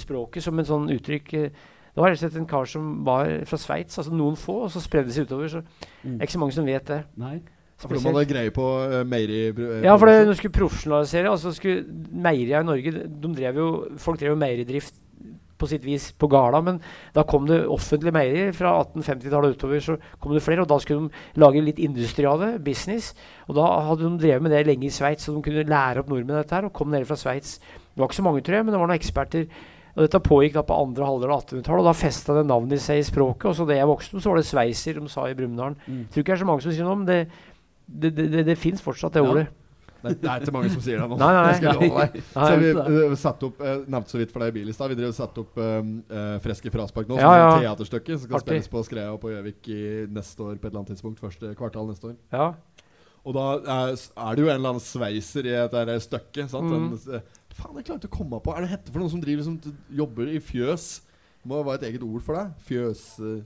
språket som en sånn uttrykk eh, Det var rett og slett en kar som var fra Sveits, altså noen få, og så spredde det seg utover. Så er ikke så mange som vet det. Nei. For de hadde greie på uh, meieri... eh, Ja, for det, de skulle profesjonalisere. Altså skulle Meierier i Norge de drev jo, Folk drev jo meieridrift på sitt vis på Gala, men da kom det offentlige meierier. Fra 1850-tallet utover så kom det flere, og da skulle de lage litt industri av det. Business. Og da hadde de drevet med det lenge i Sveits, så de kunne lære opp nordmenn dette her. Og kom nede fra Sveits. Det var ikke så mange, tror jeg, men det var noen eksperter. Og dette pågikk da på andre halvdel av 1800-tallet, og da festa det navnet i seg i språket. Og så Da jeg vokste opp, så var det sveiser de sa i Brumunddal. Mm. Tror ikke det er så mange som sier noe om det. Det, det, det, det fins fortsatt, det Ja. ordet. Det, det er ikke mange som sier det nå. Nei, nei, Det jeg deg. Nei, Så vi uh, satt opp uh, Nevnte så vidt for deg i bil i stad. Vi drev satt satte opp um, uh, Freske fraspark nå. Ja, Som ja. et teaterstykke som skal Artig. spilles på Skreia og på Gjøvik i neste år. På et eller annet tidspunkt Første kvartal neste år. Ja. Og da er, er det jo en eller annen sveiser i et der stykke. Sant? Mm. En, eh, faen, jeg klarte å komme på Er det hette for noen som driver liksom, jobber i fjøs? Det må være et eget ord for det. Fjøs... eh,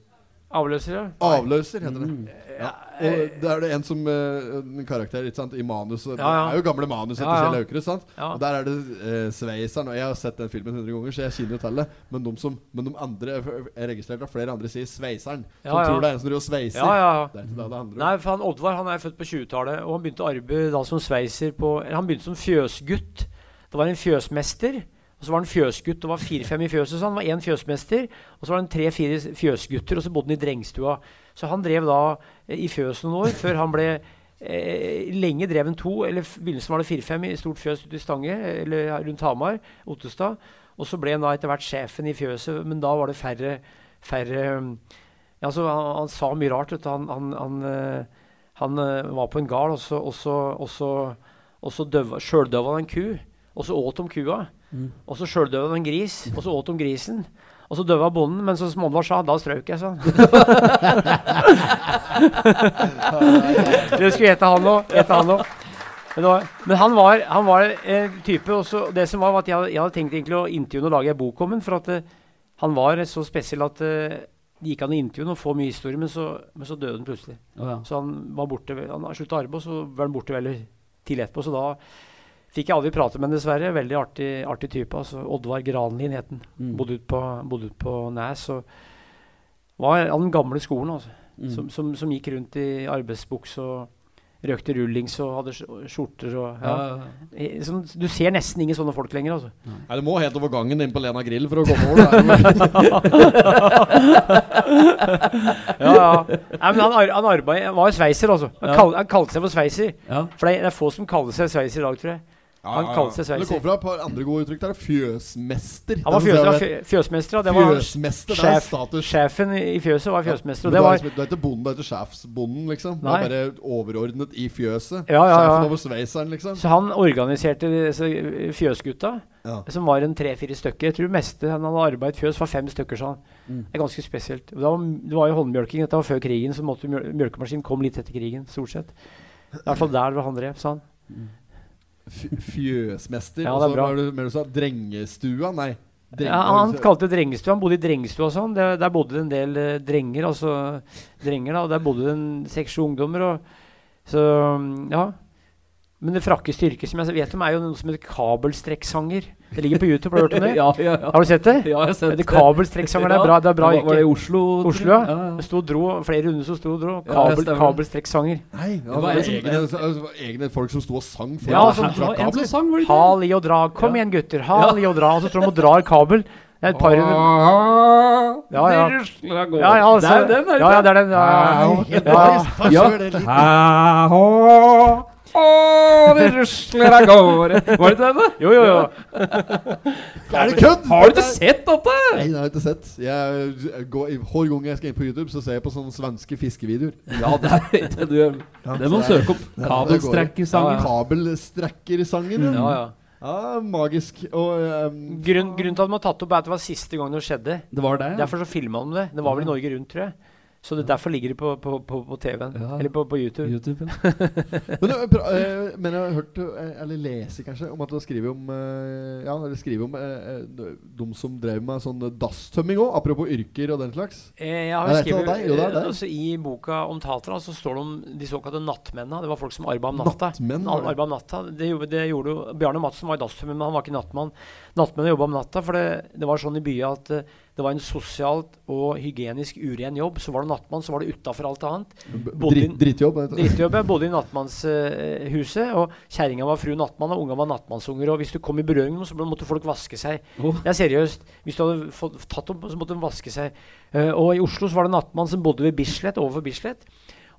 Avløser, ja. avløser, heter det. Mm. Ja. Og det er det en som eh, En karakter ikke sant, i manus. Ja, ja. Det er jo gamle manus etter Ja, ja. Kjell Aukrust. Ja. Og der er det eh, sveiseren. Og jeg har sett den filmen 100 ganger, så jeg kjenner jo til det. Men de, som, men de andre Jeg registrert at flere andre sier sveiseren. Som Ja, ja. tror det er en som driver og sveiser. Ja, ja, ja. Det er ikke det det handler om. Nei, for han Oddvar han er født på 20-tallet, og han begynte å arbeide da som sveiser på Han begynte som fjøsgutt. Det var en fjøsmester, og så var han fjøsgutt. Det var fire-fem i fjøset, så han var én fjøsmester. Og så var han tre-fire fjøsgutter, og så bodde han i drengstua. Så han drev da eh, i fjøs noen år, før han ble eh, Lenge drev han to, eller i begynnelsen var det fire-fem i stort fjøs ute i Stange, eller rundt Hamar, Ottestad. Og så ble han da etter hvert sjefen i fjøset, men da var det færre, færre um, ja, så han, han sa mye rart. Han, han, han, eh, var på en gard, og så, og så, så, så sjøldøva han en ku. Og så åt de kua. Og så sjøldøva han en gris, og så åt de grisen. Og så døva bonden, men som Oddvar sa, da strøk jeg, sa han. det skulle gjette han òg. Men, han var- men han var, han var en type også, Det som var, var at jeg, jeg hadde tenkt egentlig å intervjue og lage en bok om ham. For at eh, han var så spesiell at eh, det gikk an å intervjue og få mye historie, men så, men så døde han plutselig. Oh, ja. Så han var borte Han slutta arbeid, og så var han borte veldig tidlig etterpå. Så da fikk jeg aldri prate med dessverre. Veldig artig, artig type. Altså, Oddvar Granlin het han. Mm. Bodde ute på, bodde ut på Næs. Og var av den gamle skolen, altså. Mm. Som, som, som gikk rundt i arbeidsbuks og røkte rullings og hadde skjorter og ja. Ja, ja. Sånn, du ser nesten ingen sånne folk lenger, altså. Nei, Du må helt over gangen inn på Lena Grill for å komme over. Ja, ja. Nei, men han, ar han arbeid, han var jo sveiser, altså. Han, Ja. kall, han kalte seg for sveiser. For det er få som kaller seg sveiser i dag, tror jeg. Han kalte seg sveiser. Det kom fra et par andre gode uttrykk der. Fjøsmester. Han var Det fjøs, er ja, jo et- fjø- fjøsmester, og Det var Fjøsmester, det er sjef, status. sjefen i fjøset var fjøsmester. Og Men det var Du er liksom- du er ikke bonden, du er ikke sjefsbonden, liksom. Du Nei. er bare overordnet i fjøset. Ja, ja, ja. Sjefen over sveiseren, liksom. Så han organiserte disse fjøsgutta, Ja. som var en tre-fire stykker. Jeg tror meste han hadde arbeidet fjøs, var fem stykker, sa han. Mm. Det er ganske spesielt. Det var, det var jo håndmjølking. Dette var før krigen, så måtte mjølkemaskinen kom litt etter krigen, stort sett. I hvert fall der hvor han drev, sa han. F- Fjøsmester. Ja, det er bra. var du, du sa Drengestua? Nei. Drenge- Ja, han kalte det drengestua. Han bodde i drengestua og sånn. Der, der bodde det en del eh, drenger, altså drenger da, og der bodde det seks-sju ungdommer. Og, så ja. Men det frakke styrke som jeg vet om, er jo noe som heter kabelstrekksanger. Det ligger på YouTube. Har du hørt om det? ja, ja, ja. Har du sett det? Ja, jeg har sett Det kabelstrekksanger, det er bra, det er bra var, var det i. Oslo? Oslo, ja. ja. ja. Og dro, flere runder som sto og dro. Ja, Kabel, kabelstrekksanger. Nei, ja, Det var det var egne, det var, egne folk som sto og sang for Ja, som- trakk kabler. sang, var det? Hal i og dra. Kom Ja. igjen, gutter. Hal i og dra. Og så står de og drar kabel. Det er et par Ja, ja. Ja, ja, altså, Det er den, er det ja, ja, det er den. Ja, ja, ja. Ja. kjør det de Åh, åh, det rusler av gårde. Var det ikke det? Jo, jo, jo. Er det kødd? Har du ikke sett dette? Nei, det har jeg ikke sett. Jeg, går, hver gang jeg skal inn på YouTube, så ser jeg på sånne svenske fiskevideoer. Ja, det er det du gjør. Det må du søke opp. Kabelstrekkersangen. Kabelstrekkersangen. Ja, ja. Ja, magisk. Og um, Grunn, grunnen til at de har tatt opp, er at det var siste gang det skjedde. Det var det? ja. Derfor så filma de det. Det var vel i Norge Rundt, tror jeg. Så det, derfor ligger det på, på, på, på TV-en. Ja. Eller på, på YouTube. YouTube, ja. men, eh, pra- eh, men jeg har hørt, eh, eller leser kanskje, om at du har skrevet om eh, Ja, eller skriver om eh, eh, de som drev med sånn dasstømming òg, apropos yrker og den slags. Eh, Jeg har skrevet. Jo, der, der. det. eh, altså, I boka om Tatra så står det om de såkalte nattmennene. Det var folk som arba om natta. Nattmenn. Arba om natta. Det, gjorde- det gjorde jo Bjarne Madsen var dasstømmer, men han var ikke nattmann. Nattmennene jobba om natta, for det, det var sånn i byen at eh, det var en sosialt og hygienisk uren jobb. Så var det nattmann, så var det utafor alt annet. Dritt, drittjobb. Drittjobb. Jeg bodde i nattmannshuset, og kjerringa var fru nattmann, og unga var nattmannsunger. Og hvis du kom i berøring med noen, så måtte folk vaske seg. Oh. Det er seriøst. Hvis du hadde fått, tatt dem, så måtte de vaske seg. Uh, og i Oslo så var det en nattmann som bodde ved Bislett, overfor Bislett.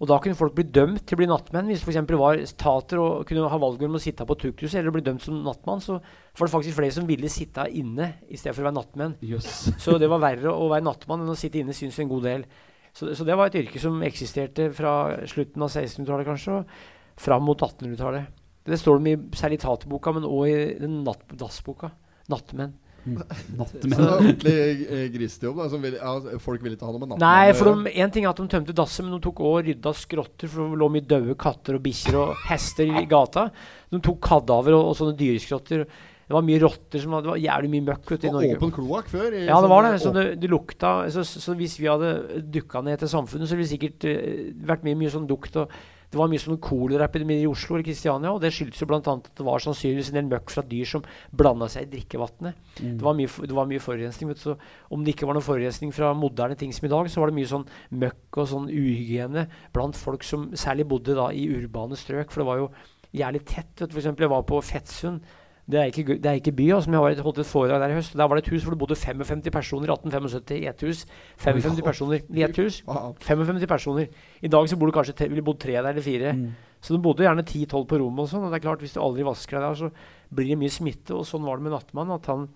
Og da kunne folk bli dømt til å bli nattmenn. Hvis f.eks. var tater og kunne ha valget om å sitte på tukthus eller bli dømt som nattmann, så var det faktisk flere som ville sitte inne i stedet for å være nattmenn. Yes. Så det var verre å være nattmann enn å sitte inne, syns en god del. Så, så det var et yrke som eksisterte fra slutten av 1600-tallet kanskje, og fram mot 1800-tallet. Det står det mye i særlig i taterboka, men òg i den natt, dassboka. Nattmenn. Så det er Nattmenn. ordentlig grisejobb. grisete jobb. Da, som vil, ja, folk ville ikke ha noe med nattmenn Nei, for de, en ting er at de tømte dasset, men de tok òg rydda skrotter, for det lå mye døde katter og bikkjer og hester i gata. De tok kadaver og, og sånne dyreskrotter. Det var mye rotter som hadde, Det var jævlig mye møkk ute Det i Norge. åpen kloakk før. i Ja, det sånn var det. Så det, det lukta så, så, så hvis vi hadde dukka ned til samfunnet, så ville det sikkert eh, vært mye, mye sånn dukt. og Det var mye sånn koleraepidemier i Oslo eller Kristiania, og det skyldes jo bl.a. at det var sannsynligvis en del møkk fra dyr som blanda seg i drikkevannet. Mm. Det var mye, det var mye forurensning. vet du, Så om det ikke var noe forurensning fra moderne ting som i dag, så var det mye sånn møkk og sånn uhygiene blant folk som særlig bodde da i urbane strøk. For det var jo jævlig tett. vet du, For eksempel, jeg var på Fettsund. Det er ikke, det er ikke by, altså, jeg har holdt et foredrag der i høst. Der var det et hus hvor det bodde 55 personer i 1875 i ett hus. 55 personer i ett hus. 55 personer. I dag så bor det kanskje ville bodd tre der, eller fire. Mm. Så det bodde gjerne 10-12 på rommet og sånn. Og det er klart, hvis du aldri vasker deg der, så blir det mye smitte. Og sånn var det med Nattmann. At han,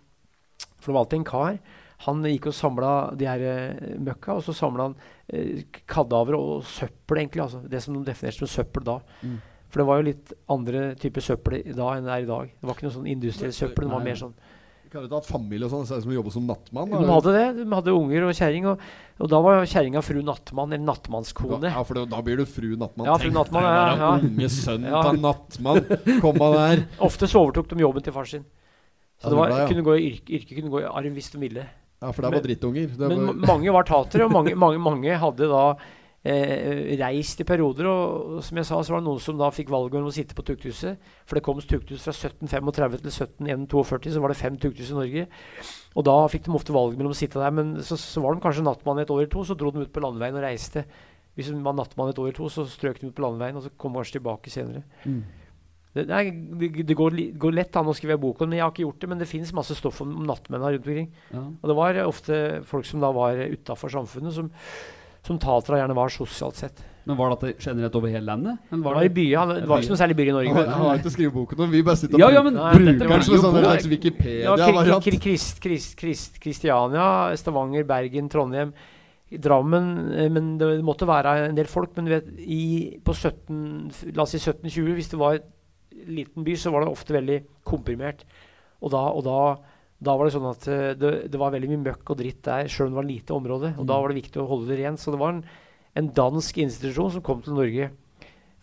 for det var alltid en kar. Han gikk og samla de her eh, møkka, og så samla han eh, kadaver og søppel, egentlig. Altså det som de definerte som søppel da. Mm. For det var jo litt andre typer søppel da enn det er i dag. Det var ikke noe sånn industriell søppel. Det var mer sånn Kan du ikke et hatt familie og sånn, så som å jobbe som nattmann? De hadde det. De hadde unger og kjerring. Og, og da var kjerringa fru Nattmann, eller nattmannskone. Ja, for da, da blir du fru nattmann. Ja, fru Nattmann, ja, ja. unge sønn Ja. av nattmann. Komma der. Ofte så overtok de jobben til far sin. Så det det var, ble, ja. kunne gå i yrke, yrket kunne gå i arv hvis de ville. Ja, for det var drittunger. Det Men var, mange var tatere, og mange, mange, mange hadde da eh, reist i perioder. Og, og som jeg sa, så var det noen som da fikk valget om å sitte på tukthuset. For det kom tukthus fra 1735 til 1742, så var det fem tukthus i Norge. Og da fikk de ofte valget mellom å sitte der. Men så, så var de kanskje nattmann et år eller to, så dro de ut på landeveien og reiste. Hvis de var nattmann et år eller to, så strøk de ut på landeveien, og så kom de kanskje tilbake senere. Mm. Det, det, det, går, går lett an å skrive bok om men Jeg har ikke gjort det, men det fins masse stoff om nattmennene rundt omkring. Ja. Og det var ofte folk som da var utafor samfunnet, som, som Tatra gjerne var sosialt sett. Men var dette generelt over hele landet? Det var i byer, det var ikke noe særlig byer i Norge. han, han har ikke skrevet boken om, vi bare sitter og Ja, ja, men bruker den som en sånn slags Wikipedia-variant. Kri- Krist, Krist, Krist, Kristiania, Stavanger, Bergen, Trondheim, Drammen. eh, Men det måtte være en del folk. Men du vet, i, på 17, la oss si 1720, hvis det var en liten by, så var det ofte veldig komprimert. Og da, og da, da var det sånn at eh, det, det var veldig mye møkk og dritt der, sjøl om det var lite område. Og da var det viktig å holde det rent. Så det var en, en dansk institusjon som kom til Norge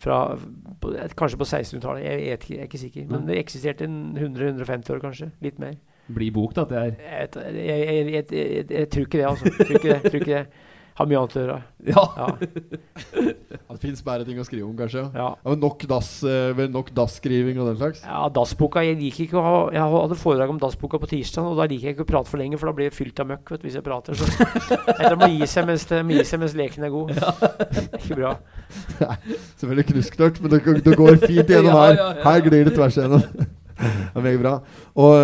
fra, på, eh, kanskje på 1600-tallet. Jeg, jeg er ikke sikker. Men det eksisterte en 100-150 år, kanskje. Litt mer. Blir bok, her. Jeg, jeg, jeg, jeg, jeg tror ikke det, altså. Tror ikke det, tror ikke det. Har mye annet å gjøre. Ja. Ja. Det fins bare ting å skrive om, kanskje. Ja. ja. Ja, men nok dass-skriving og den slags? Ja, Dassboka Jeg liker ikke å ha Jeg hadde foredrag om Dassboka på tirsdag, og da liker jeg ikke å prate for lenge, for da blir jeg fylt av møkk vet hvis jeg prater. Så jeg må gi seg mens, må gi seg mens leken er god. ikke bra. Selvfølgelig knusktørt, men det, det går fint gjennom her. ja, ja. Her glir det tvers igjennom. Det er meget bra. Og,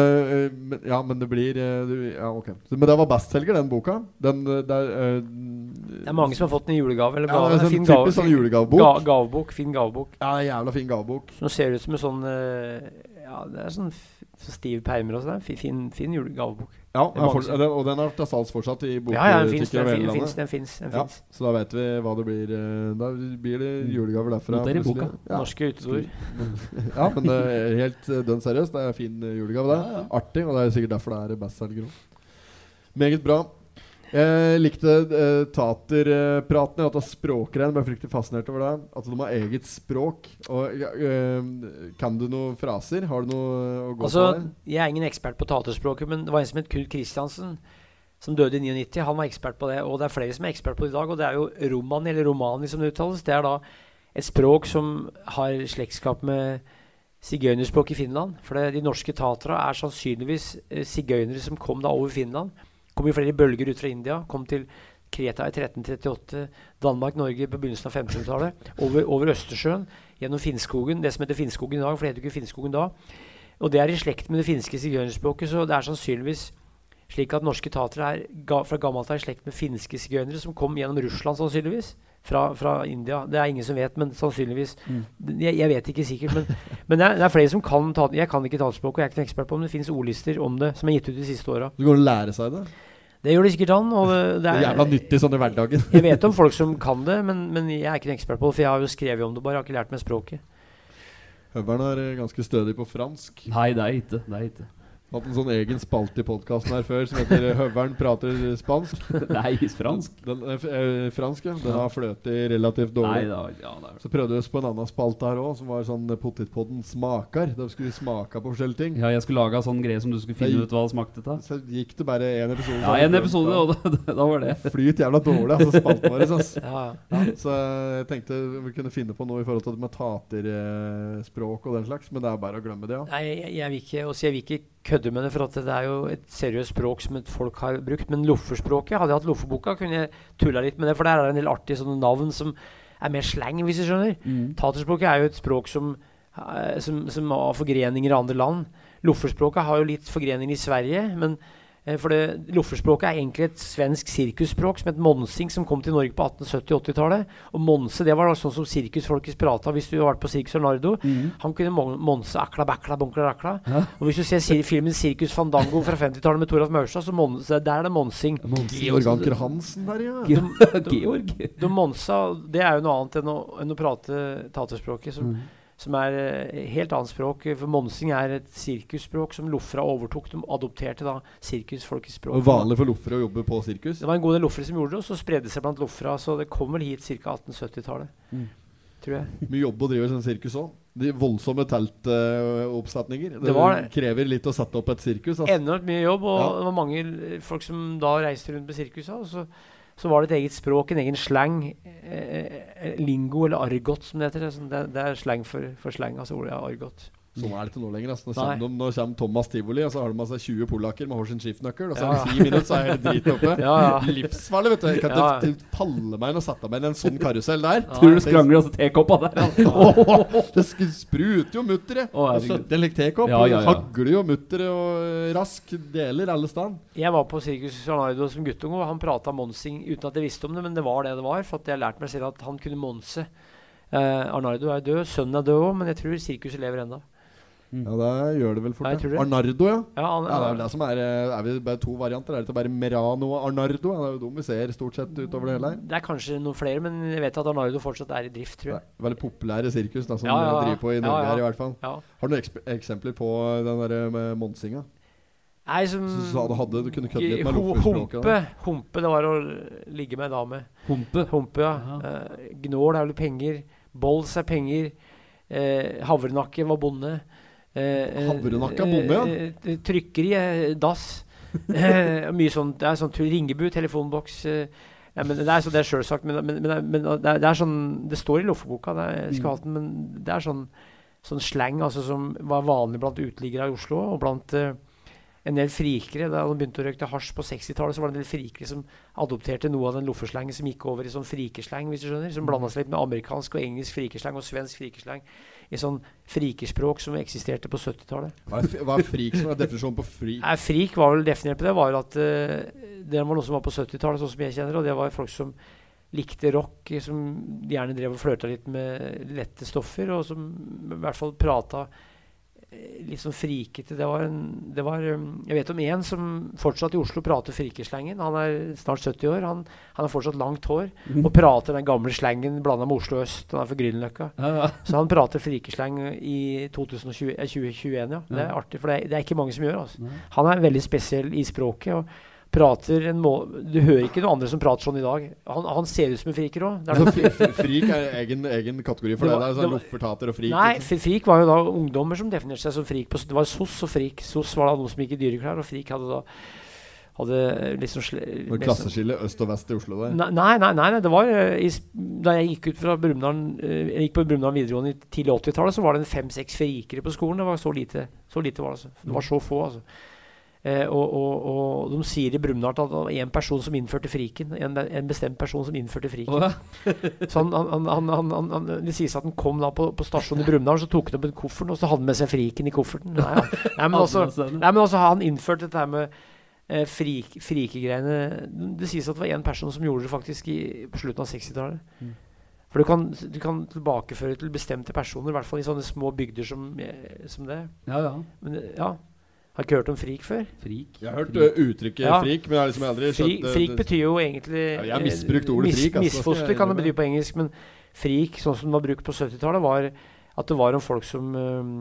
men, ja, men det blir øh, Ja, ok. Så, men det var bestselger, den boka? Den øh, der uh, Det er mange som har fått den i julegave. Eller Ja, det er en fin typisk sånn julegavebok. Ga, gavebok. Fin gavebok. Ja, jævla fin gavebok. Som ser ut som en sånn eh, Ja, det er sånn så stive permer og sånn. Fin, fin, julegavebok. Ja, er er for, er og den er til salgs fortsatt i Ja, ja, den finnes, over Den hele landet. Den fins. Den Ja, så da vet vi hva det blir. øh, Da blir det julegaver derfra. Noter i boka. Ja. Norske utedoer. ja, men det er helt øh, dønn seriøst. Det er fin øh, julegave, det. Ja, ja. Artig, og det er sikkert derfor det er bestselger òg. Meget bra. Jeg likte uh, taterpraten. at språkrein. Ble fryktelig fascinert over det. At de har eget språk. Og eh, Kan du noen fraser? Har du noe eh, å gå Altså, på? der? jeg er ingen ekspert på taterspråket, men det var en som het Knut Kristiansen, som døde i 99. Han var ekspert på det, og det er flere som er ekspert på det i dag. Og det er jo romani, eller romani som det uttales. Det er da et språk som har slektskap med sigøynerspråk i Finland. For det, de norske taterne er sannsynligvis eh, sigøynere som kom da over Finland. Kom i flere bølger ut fra India. Kom til Kreta i 1338, Danmark, Norge på begynnelsen av 1500-tallet. Over, over Østersjøen, gjennom Finnskogen. Det som heter Finnskogen i dag, for det heter ikke Finnskogen da. Og det er i slekt med det finske sigøynerspråket, så det er sannsynligvis slik at norske tatere er ga, fra gammelt av i slekt med finske sigøynere, som kom gjennom Russland sannsynligvis. Fra, fra India. Det er ingen som vet, men sannsynligvis. Jeg, jeg vet ikke sikkert, men, men det, er, det er flere som kan ta Jeg kan ikke talspråket, og jeg er ikke noen ekspert på det, men det finnes ordlister om det som er gitt ut de siste åra. Du går an å lære seg det? Det gjør det sikkert han. Og det, det Det er jævla nyttig sånn i hverdagen. jeg vet om folk som kan det, men, men jeg er ikke en ekspert på det, for jeg har jo skrevet om det, bare jeg har ikke lært meg språket. Høveren er eh, ganske stødig på fransk. Nei, det er ikke. Det er ikke. Hatt en sånn egen spalte i podkasten her før som heter eh, 'Høveren prater spansk'. Det er fransk. Den er eh, fransk, ja. Den har fløtet relativt dårlig. Nei, da, ja, er. Så prøvde vi oss på en annen spalte her òg, som var sånn eh, Potetpodden smaker. Da skulle vi smake på forskjellige ting. ja, jeg skulle lage sånn greie som du skulle finne ut hva det smakte av. Så gikk det bare én episode. Ja, en episode, og da, da var det. Flyt jævla dårlig, altså, spalten vår. Altså. Ja, Ja, så jeg tenkte vi kunne finne på noe i forhold til det med taterspråk og den slags, men det er bare å glemme det, ja. Nei, jeg, jeg, vil ikke, også jeg vil ikke kødde med det, for at det er jo et seriøst språk som folk har brukt. Men lofferspråket, hadde jeg hatt loffeboka, kunne jeg tulla litt med det, for der er det en del artige sånne navn som er mer slang, hvis du skjønner. Mm. Taterspråket er jo et språk som, eh, som, som har forgreninger i andre land. Lofferspråket har jo litt forgreninger i Sverige, men for det, Lofferspråket er egentlig et svensk sirkusspråk som het monsing, som kom til Norge på 1870-80-tallet. Og monse det var da sånn som sirkusfolket prata hvis du har vært på Sirkus Arnardo. Mm. Han kunne mon monse akla bakla bonkla rakla. Ja. Og hvis du ser sir filmen 'Sirkus Fandango' fra 50-tallet med Toralf Maurstad, så monse, der er det monsing. Georg Anker Hansen der, ja. Georg. De monsa, det er jo noe annet enn å, enn å prate taterspråket, som, Mm. Som er eh, helt annet språk. For monsing er et sirkusspråk som loffera overtok. De adopterte da sirkusfolkets språk. Og vanlig for loffere å jobbe på sirkus. Det var en god del loffere som gjorde det, og så spredde det seg blant loffera. Så det kom vel hit ca. 1870-tallet, Mm. tror jeg. Mye jobb å drive sånn sirkus òg. De voldsomme teltoppsetninger. Det var det. krever litt å sette opp et sirkus. Altså. Enormt mye jobb, og Ja. det var mange folk som da reiste rundt med sirkusa. Og så, så var det et eget språk, en egen slang. Eh, eh, lingo, eller argot, som det heter. Sånn, Det, er slang for, for slang, altså ordet argot. Sånn er det ikke nå lenger. Altså. Nå, kommer de, nå kommer Thomas Tivoli, og så har de med seg 20 polakker med hver sin skiftnøkkel. Og så Ja, er det ti minutter, så er hele driten oppe. Ja, ja. Livsfarlig, vet du. Jeg kan Ja. ikke falle meg inn og sette meg inn i en sånn karusell der. Tror du skrangler også tekoppa der? oh, det spruter jo mutteret. Å, herregud. 70 lik tekopp. Ja, ja, ja. Hagler jo mutteret og eh, rask deler alle steder. Jeg var på Circus Arnardo som guttunge, og han prata monsing uten at jeg visste om det, men det var det det var. For at jeg lærte meg selv at han kunne monse. Eh, Arnardo er død, sønnen er død òg, men jeg tror sirkuset lever ennå. Ja, det gjør det vel fort. Ja, det. Arnardo, ja. Ja, han, Ja, det er vel det som er eh, Er vi bare to varianter? Er det bare Merano og Arnardo? Ja, Det er jo dem vi ser stort sett utover det hele her. det er kanskje noen flere, men jeg vet at Arnardo fortsatt er i drift, tror jeg. Veldig populære sirkus da, som Ja, ja, ja. driver på i Norge ja. her, i hvert fall. Ja. Har du noen eksempler på den der med monsinga? Nei, som Så du hadde Du kunne kødde litt med Humpe, humpe, det var å ligge med ei dame. Humpe. Humpe, ja. Eh, gnål er vel penger. Bols er penger. Uh, havrenakke var bonde. Eh, eh, Havrenakke er bonde, ja. eh, eh, trykkeri er dass. Eh, mye sånn, Det er sånn. Ringebu, telefonboks. Eh, Ja, men det er, så, det er selvsagt, men, men, men, det, er, det er sånn Det står i Loffeboka, det er, men det er sånn, sånn slang altså, som var vanlig blant uteliggere i Oslo, og blant uh, en del frikere. Da de begynte å røyke hasj på 60-tallet, så var det en del frikere som adopterte noe av den loffeslangen som gikk over i sånn frikesleng, hvis du skjønner. Som blanda seg litt med amerikansk og engelsk frikesleng og svensk frikeslang i sånn frikerspråk som eksisterte på 70-tallet. Hva frik hva er freak som er definisjonen på frik? Nei, Frik var vel definert på det, var at uh, det var noe som var på 70-tallet, sånn som jeg kjenner og det var folk som likte rock, som gjerne drev og flørta litt med lette stoffer, og som i hvert fall prata litt sånn frikete. Det var en det var, um, Jeg vet om en som fortsatt i Oslo prater frikerslengen. Han er snart 70 år. Han, han har fortsatt langt hår og prater den gamle slengen blanda med Oslo øst. Han er fra Grünerløkka. Ja, ja. Så han prater frikesleng i 2020, eh, 2021, ja. Det er artig, for det er, det er ikke mange som gjør altså. Han er veldig spesiell i språket. og prater en må Du hører ikke noen andre som prater sånn i dag. Han, han ser ut som en friker òg. frik f- f- er egen, egen kategori for Det var- Det det loffertater og frik? Nei, liksom. frik var jo da ungdommer som definerte seg som frik. På, det var SOS og frik. SOS var da noen som gikk i dyreklær, og frik hadde da hadde liksom sånn- klasseskille øst og vest i Oslo der. Nei, nei, nei, nei, det var eh, i, Da jeg gikk eh, gikk på Brumunddal videregående i tidlig 80-tallet, så var det fem-seks frikere på skolen. Det var så lite. Så lite var det, altså. Det var så få, altså. Eh, og, og, og de sier i Brumunddal at det var én person som innførte friken. En, en bestemt person som innførte friken. Oh, ja. Så han, han, han, Det sies at han kom da på, på stasjonen i Brumunddal, så tok han opp en koffert, og så hadde han med seg friken i kofferten. Nei, ja. nei, men også, nei, men også har han innført dette her med eh, frik, frikegreiene Det sies at det var én person som gjorde det faktisk i, på slutten av 60-tallet. Mm. For du kan, du kan tilbakeføre til bestemte personer, i hvert fall i sånne små bygder som, eh, som det. ja, ja. Men ja, har ikke hørt om frik før. Frik. Jeg har hørt frik. uttrykket Ja. frik, men jeg har liksom aldri skjønt Frik, frik betyr jo egentlig Ja, jeg har eh, misbrukt ordet frik, altså. Misfoster kan det bety på engelsk, men frik, sånn som det var brukt på 70-tallet, var at det var om folk som uh,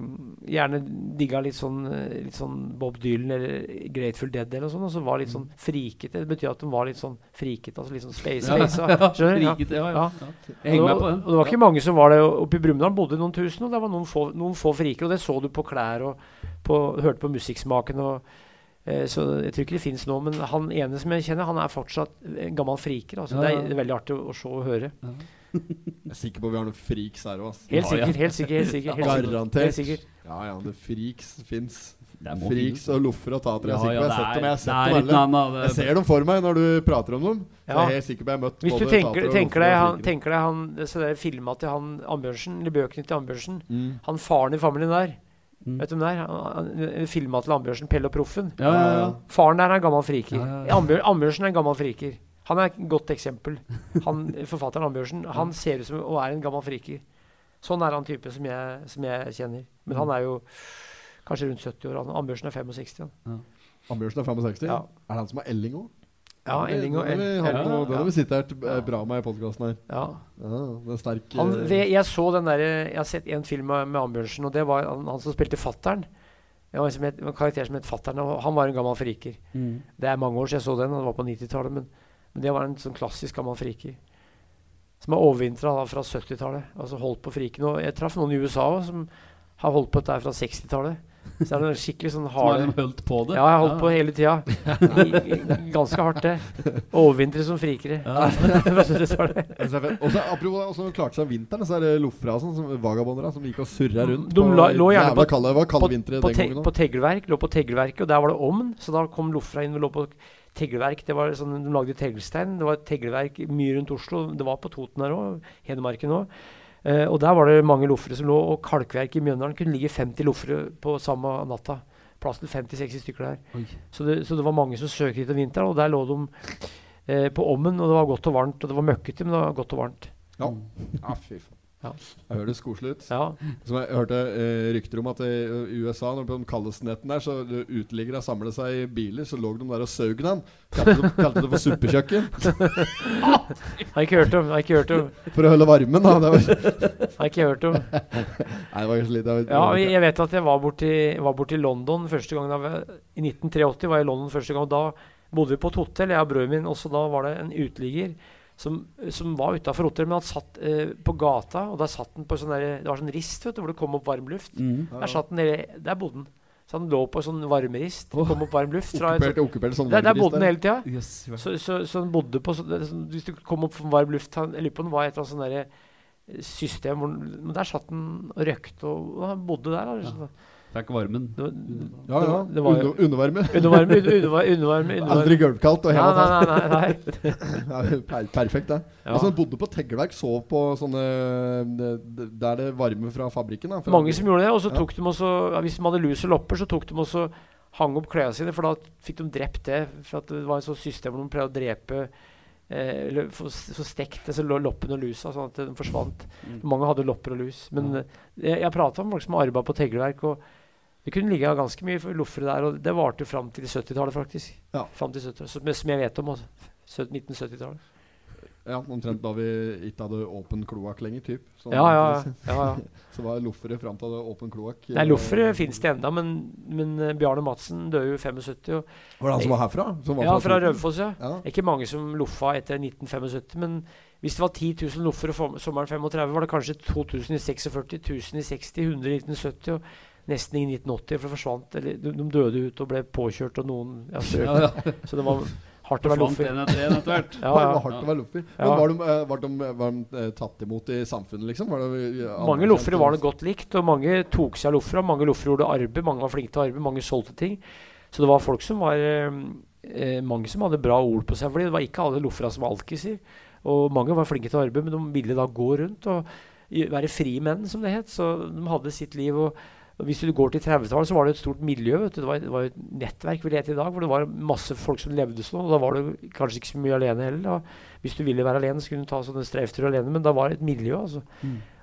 gjerne digga litt sånn, eh, litt sånn Bob Dylan eller Grateful Dead eller sånn, og så var litt sånn frikete. Det betyr at de var litt sånn frikete, altså litt sånn space. Ja, ja? Ja. frikete, ja, ja. Ja. ja. Jeg henger meg med på den. og det var ikke mange som var det. Oppe i Brumunddal bodde noen tusen, og det var noen få, noen få friker. Og det så du på klær og på, hørte på musikksmaken. og eh, Så jeg tror ikke det fins nå. Men han ene som jeg kjenner, han er fortsatt en gammel friker. Altså. Ja, Det, ja. er, det er veldig artig å, å se og høre. Jeg er sikker på vi har noen freaks her òg. Helt Ja, ja. sikkert. helt sikkert, helt sikkert, helt. Garantert. Helt sikkert. Ja ja, det freaks fins. Freaks og loffer og tater. Jeg er Ja, sikker ja. Jeg har sett dem, jeg har sett dem annet. Jeg ser dem for meg når du prater om dem. Ja. jeg er helt sikker på jeg har møtt Hvis du både tenker, tenker, deg han, tenker deg han Så det er filma til han Ambjørnsen, eller bøkene til Ambjørnsen Mm. Han faren i familien der, Mm. vet du hvem det er? Han- han- Filma til Ambjørsen, Pelle og Proffen. Ja, ja, ja. Faren der er en gammel friker. Ja, ja, ja. Ambjør, Ambjørsen er en gammel friker. Han er et godt eksempel. Han, forfatteren Ambjørsen Han ser ut som og er en gammel friker. Sånn er han type som jeg, som jeg kjenner. Men han er jo kanskje rundt 70 år. Ambjørnsen er 65. Han. Ambjørsen er 65. Ja. Er det han som har Elling òg? Ja, Elling og Den har vi ja, vi sitert eh, bra med i podkasten her. Ja. Ja, den er sterk. Han, det, jeg så den der, jeg har sett en film med, med Ambjørnsen, og det var han, han som spilte fattern. Det var en, som het, en karakter som het Fattern, og han var en gammel friker. Mm. Det er mange år siden jeg så den, det var på 90-tallet, men, men det var en sånn klassisk gammel friker. Som har overvintra fra 70-tallet. Altså holdt på friken. Og jeg traff noen i USA også, som har holdt på dette fra 60-tallet. Så er det skikkelig sånn Som har de holdt på det? Ja, jeg har holdt på hele tida. Ganske hardt, det. Overvintre som frikere. Ja. 70-tallet. det er. Og så Apropos også klarte seg om vinteren, så er det loffere og sånn, som vagabonder som gikk og surra rundt. De la- lå gjerne på- kalde, det kalde på, på, te, på teglverk, lå på teglverket, og der var det ovn. Så da kom Lofra inn og lå på teglverk. Det var sånn, De lagde teglstein. Det var teglverk mye rundt Oslo. Det var på Toten her òg, Hedmarken òg. Eh, og der var det mange loffere som lå, og kalkverk i Mjøndalen kunne ligge 50 loffere på samme natta. Plass til 50-60 stykker der. Så det, så det var mange som søkte hit om vinteren, og der lå de eh, på ommen, og det var godt og varmt. Og det var møkkete, men det var godt og varmt. Ja. ja, fy faen. Ja. Jeg høres koselig ut. Ja. Som jeg hørte eh, rykter om at i i USA, når på den kaldeste netten der, så uteliggere samlet seg i biler, så lå de der og saug den. Kalte det, kalte det for suppekjøkken. Har ikke hørt om. Har ikke hørt om. For å holde varmen, da. Det var, Har ikke hørt om. nei, det var kanskje litt Ja, jeg vet at jeg var borti, var borti London første gang da vi, I 1983 var jeg i London første gang. og Da bodde vi på et hotell, jeg og brødren min. også da var det en uteligger som, som var utafor hotellet, men han satt eh, på gata. Og der satt han på sånn der, Det var sånn rist vet du, hvor det kom opp varm luft. Mm. Ja, Der satt han nede, der bodde han. Så han lå på sånn varmerist. Kom opp varm luft. Fra Okkupert, okkupert sånn der, der bodde han hele tida. Yes, Så, så, så han bodde på så, er sånn, Hvis du kom opp for varm luft han, Jeg lurer på om det var et eller annet sånn derre system hvor, Men der satt han og røkte, og, og han bodde der. Da, liksom. Fikk varmen. det, var, Ja, ja. det var Under, undervarme. undervarme. Undervarme, undervarme, Aldri gulvkaldt og hele tatt. nei, nei, nei. Ja, per perfekt, det. Ja. Altså, bodde på Tegleverk, sov på sånne Der det varme fra fabrikken. Da, fra Mange som gjorde det. Og så Ja. tok de også Hvis de hadde lus og lopper, så tok de også hang opp klærne sine, for da fikk de drept det. For at det var et sånt system hvor de pleide å drepe eh, Eller så stekte få stekt disse loppen og lusa, sånn at de forsvant. Mm. Mange hadde lopper og lus. Men ja. jeg, jeg prata med folk som arbeidet på tegleverk, og det kunne ligge ganske mye loffere der. Og det varte jo fram til 70-tallet, faktisk. Ja. Fram til 70 som, som jeg vet om. Altså. 1970-tallet. Ja, Omtrent da vi ikke hadde åpen kloakk lenger, typ. Så, Ja, ja, ja. ja. Så var loffere fram til åpen kloakk. Nei, loffere fins det ennå, men, men eh, Bjarne Madsen døde jo i 75. Og, Var det han som var herfra? Som var ja, fra fra Raufoss, ja. Ja. Ikke mange som loffa etter 1975, men hvis det var 10 000 loffere sommeren 35, var det kanskje 2000 i 46, 1000 i 60, 100 i 1970 og nesten i 1980. For det forsvant, eller de, de døde ut og ble påkjørt, og noen ja, strøk. Ja, ja. Så det var hardt å være loffer. Ja, Det var hardt å være loffer. Ja. Men var de, eh, var de, var de eh, tatt imot i samfunnet, liksom? Var det, eh, Mange loffere var det godt likt, og mange tok seg av loffere. Mange loffere gjorde arbeid, mange var flinke til arbeid, mange solgte ting. Så det var folk som var eh, eh, Mange som hadde bra ord på seg. Fordi det var ikke alle loffere som var alkiser. Og mange var flinke til arbeid, men de ville da gå rundt og være fri menn, som det het. Så de hadde sitt liv. og hvis du går til 30-tallet, så var det et stort miljø. Vet du. Det, var, det var et nettverk vil lette i dag, hvor det var masse folk som levde sånn. Og da var du kanskje ikke så mye alene heller. Da. Hvis du ville være alene, så kunne du ta sånne streifturer alene, men da var det et miljø. altså.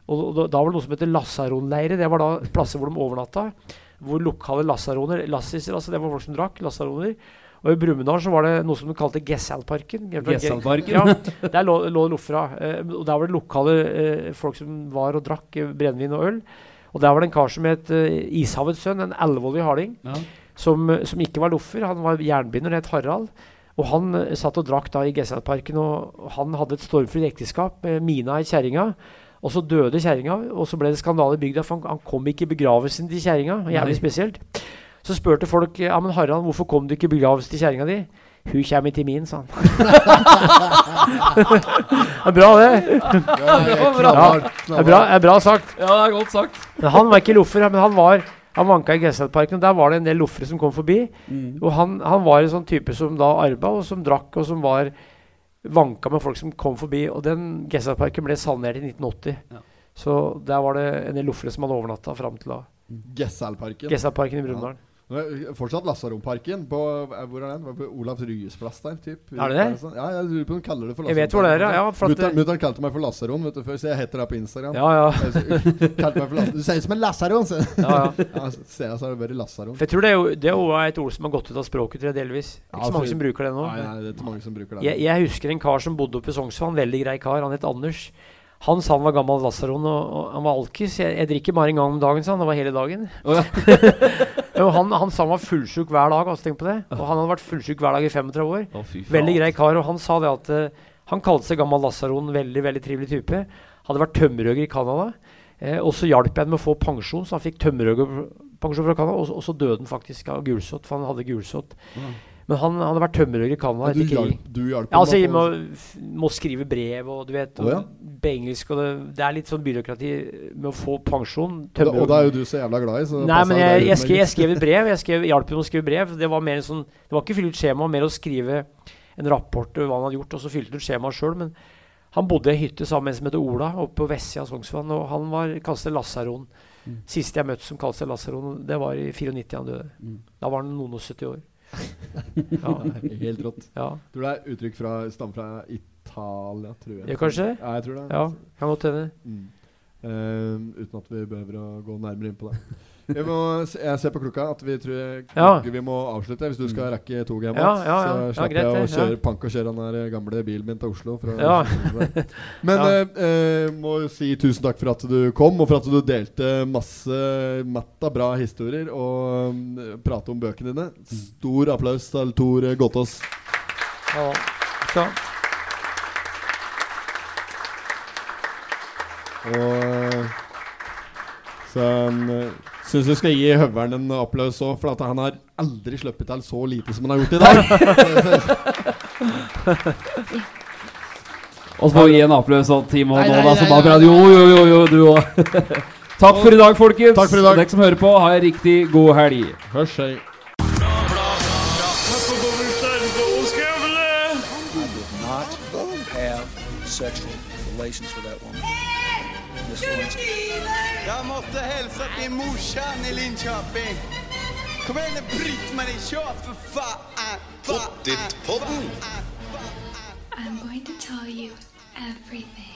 Og, og da, da var det noe som heter lasaronleire. Det var da plasser hvor de overnatta. Hvor lokale lasaroner Lassiser, altså det var folk som drakk. Lasaroner. Og i Brumunddal så var det noe som de kalte Gessalparken. Gessalparken? Ja, der lå, lå Lofra. Eh, og der var det lokale eh, folk som var og drakk eh, brennevin og øl. Og der var det en kar som het uh, Ishavets sønn, en elleveårig harding, Ja. som, eh, som ikke var loffer. Han var jernbinder, het Harald. Og han uh, satt og drakk da i Gessalparken, og, og han hadde et stormfritt ekteskap med Mina i kjerringa. Og så døde kjerringa, og så ble det skandale i bygda, for han, han kom ikke i begravelsen til kjerringa. Jævlig spesielt. Så spurte folk ja, men Harald, hvorfor kom du ikke i begravelsen til kjerringa di. Hun kommer til min, sa han. det er bra, det. Ja, det er Ja, det er bra, det er bra sagt. Ja, det er godt sagt. Men han var ikke loffer, men han var han vanka i Gesselparken, og der var det en del loffere som kom forbi. Mm. Og han, han var en sånn type som da arba, og som drakk, og som var vanka med folk som kom forbi. Og den Gesselparken ble sanert i 1980. Ja. Så der var det en del loffere som hadde overnatta fram til da. Gessalparken. Gesselparken i Brumunddal. Er Fortsatt Lasaromparken. Eh, hvor er den? På Olavs Ryes plass der, typ. Er det det? Ja, jeg lurer på om de kaller det for Jeg vet hvor det er, ja. Mutter'n kalte meg for Lasaron vet du, før, så jeg heter det på Instagram. ja, ja, kalte meg for Lasaron. Du ser ut som en lasaron! Så. ja, ja. Ja, ser jeg så har det vært Lasaron. For jeg tror det er, jo, det er jo et ord som har gått ut av språket, tror jeg, delvis. Er Ja, ikke så mange som bruker det nå. Nei, nei, det er ikke mange som bruker det. Jeg, jeg husker en kar som bodde oppe i Sognsvann, veldig grei kar. Han het Anders. Han sa han var gammel lasaron, og, og han var alkis. Jeg, jeg drikker bare en gang om dagen, sa han. Det var hele dagen. Oh, ja. Han, han sa han var fullsjuk hver dag. Altså, tenk på det. Og han hadde vært fullsjuk hver dag i 35 år. Oh. Veldig grei kar. Og han sa det at uh, han kalte seg gammel lasaron. Veldig veldig trivelig type. Hadde vært tømmerhogger i Canada. Eh, og så hjalp jeg ham med å få pensjon, så han fikk tømmerhoggerpensjon fra Canada. Og, så- og så døde han faktisk av gulsott, for han hadde gulsott. Ja. Men han hadde vært tømmerhugger i Canada etter krig. du hjalp Ja, altså, må, må skrive brev og du vet Å, ja. og På engelsk og det, det er litt sånn byråkrati med å få pensjon. og, og det er jo du så jævla glad i, så Nei, men jeg, jeg, skrev, jeg skrev et brev. Jeg skrev, hjalp henne å skrive brev. Det var mer en sånn Det var ikke fylle ut skjema, mer å skrive en rapport over hva han hadde gjort, og så fylte han ut skjemaet sjøl. Men han bodde i ei hytte sammen med en som heter Ola, oppe på vestsida av Sognsvann, og han var kalte seg Lasaron. Mm. Siste jeg møtte som kalte seg Lasaron, det var i 94 han døde. Mm. Da var han noen og 70 år. Ja, Helt rått. ja. Tror det er uttrykk fra stammer fra Italia, tror jeg. Ja, kanskje? Ja, jeg tror det. ja kan godt hende. Mm. Uh, uten at vi behøver å gå nærmere inn på det. Jeg, må, jeg ser på klokka at vi tror Ja. vi må avslutte. Hvis du skal rekke toget hjem, Ja, ja, ja. så slipper jeg å kjøre pank og kjøre den der gamle bilen min til Oslo. Men eh, eh, må si tusen takk for at du kom, og for at du delte masse matta bra historier og um, prate om bøkene dine. Stor applaus til Tor Gotaas. Ja. Så. Og eh, så, um, Syns du skal gi høveren en applaus òg, for at han har aldri sluppet til så lite som han har gjort i dag. Og så får vi gi en applaus til Timo Nei, nå, da, som bare nei. Jo, jo, jo, jo, du òg. Takk for i dag, folkens. Takk for i dag. Dere som hører på, ha en riktig god helg. Hørs, hei. I did not have sexual relations with till morsan i Linköping. Kom igen nu Britt-Marie, kör för fan! Pottit-podden. I'm going to tell you everything.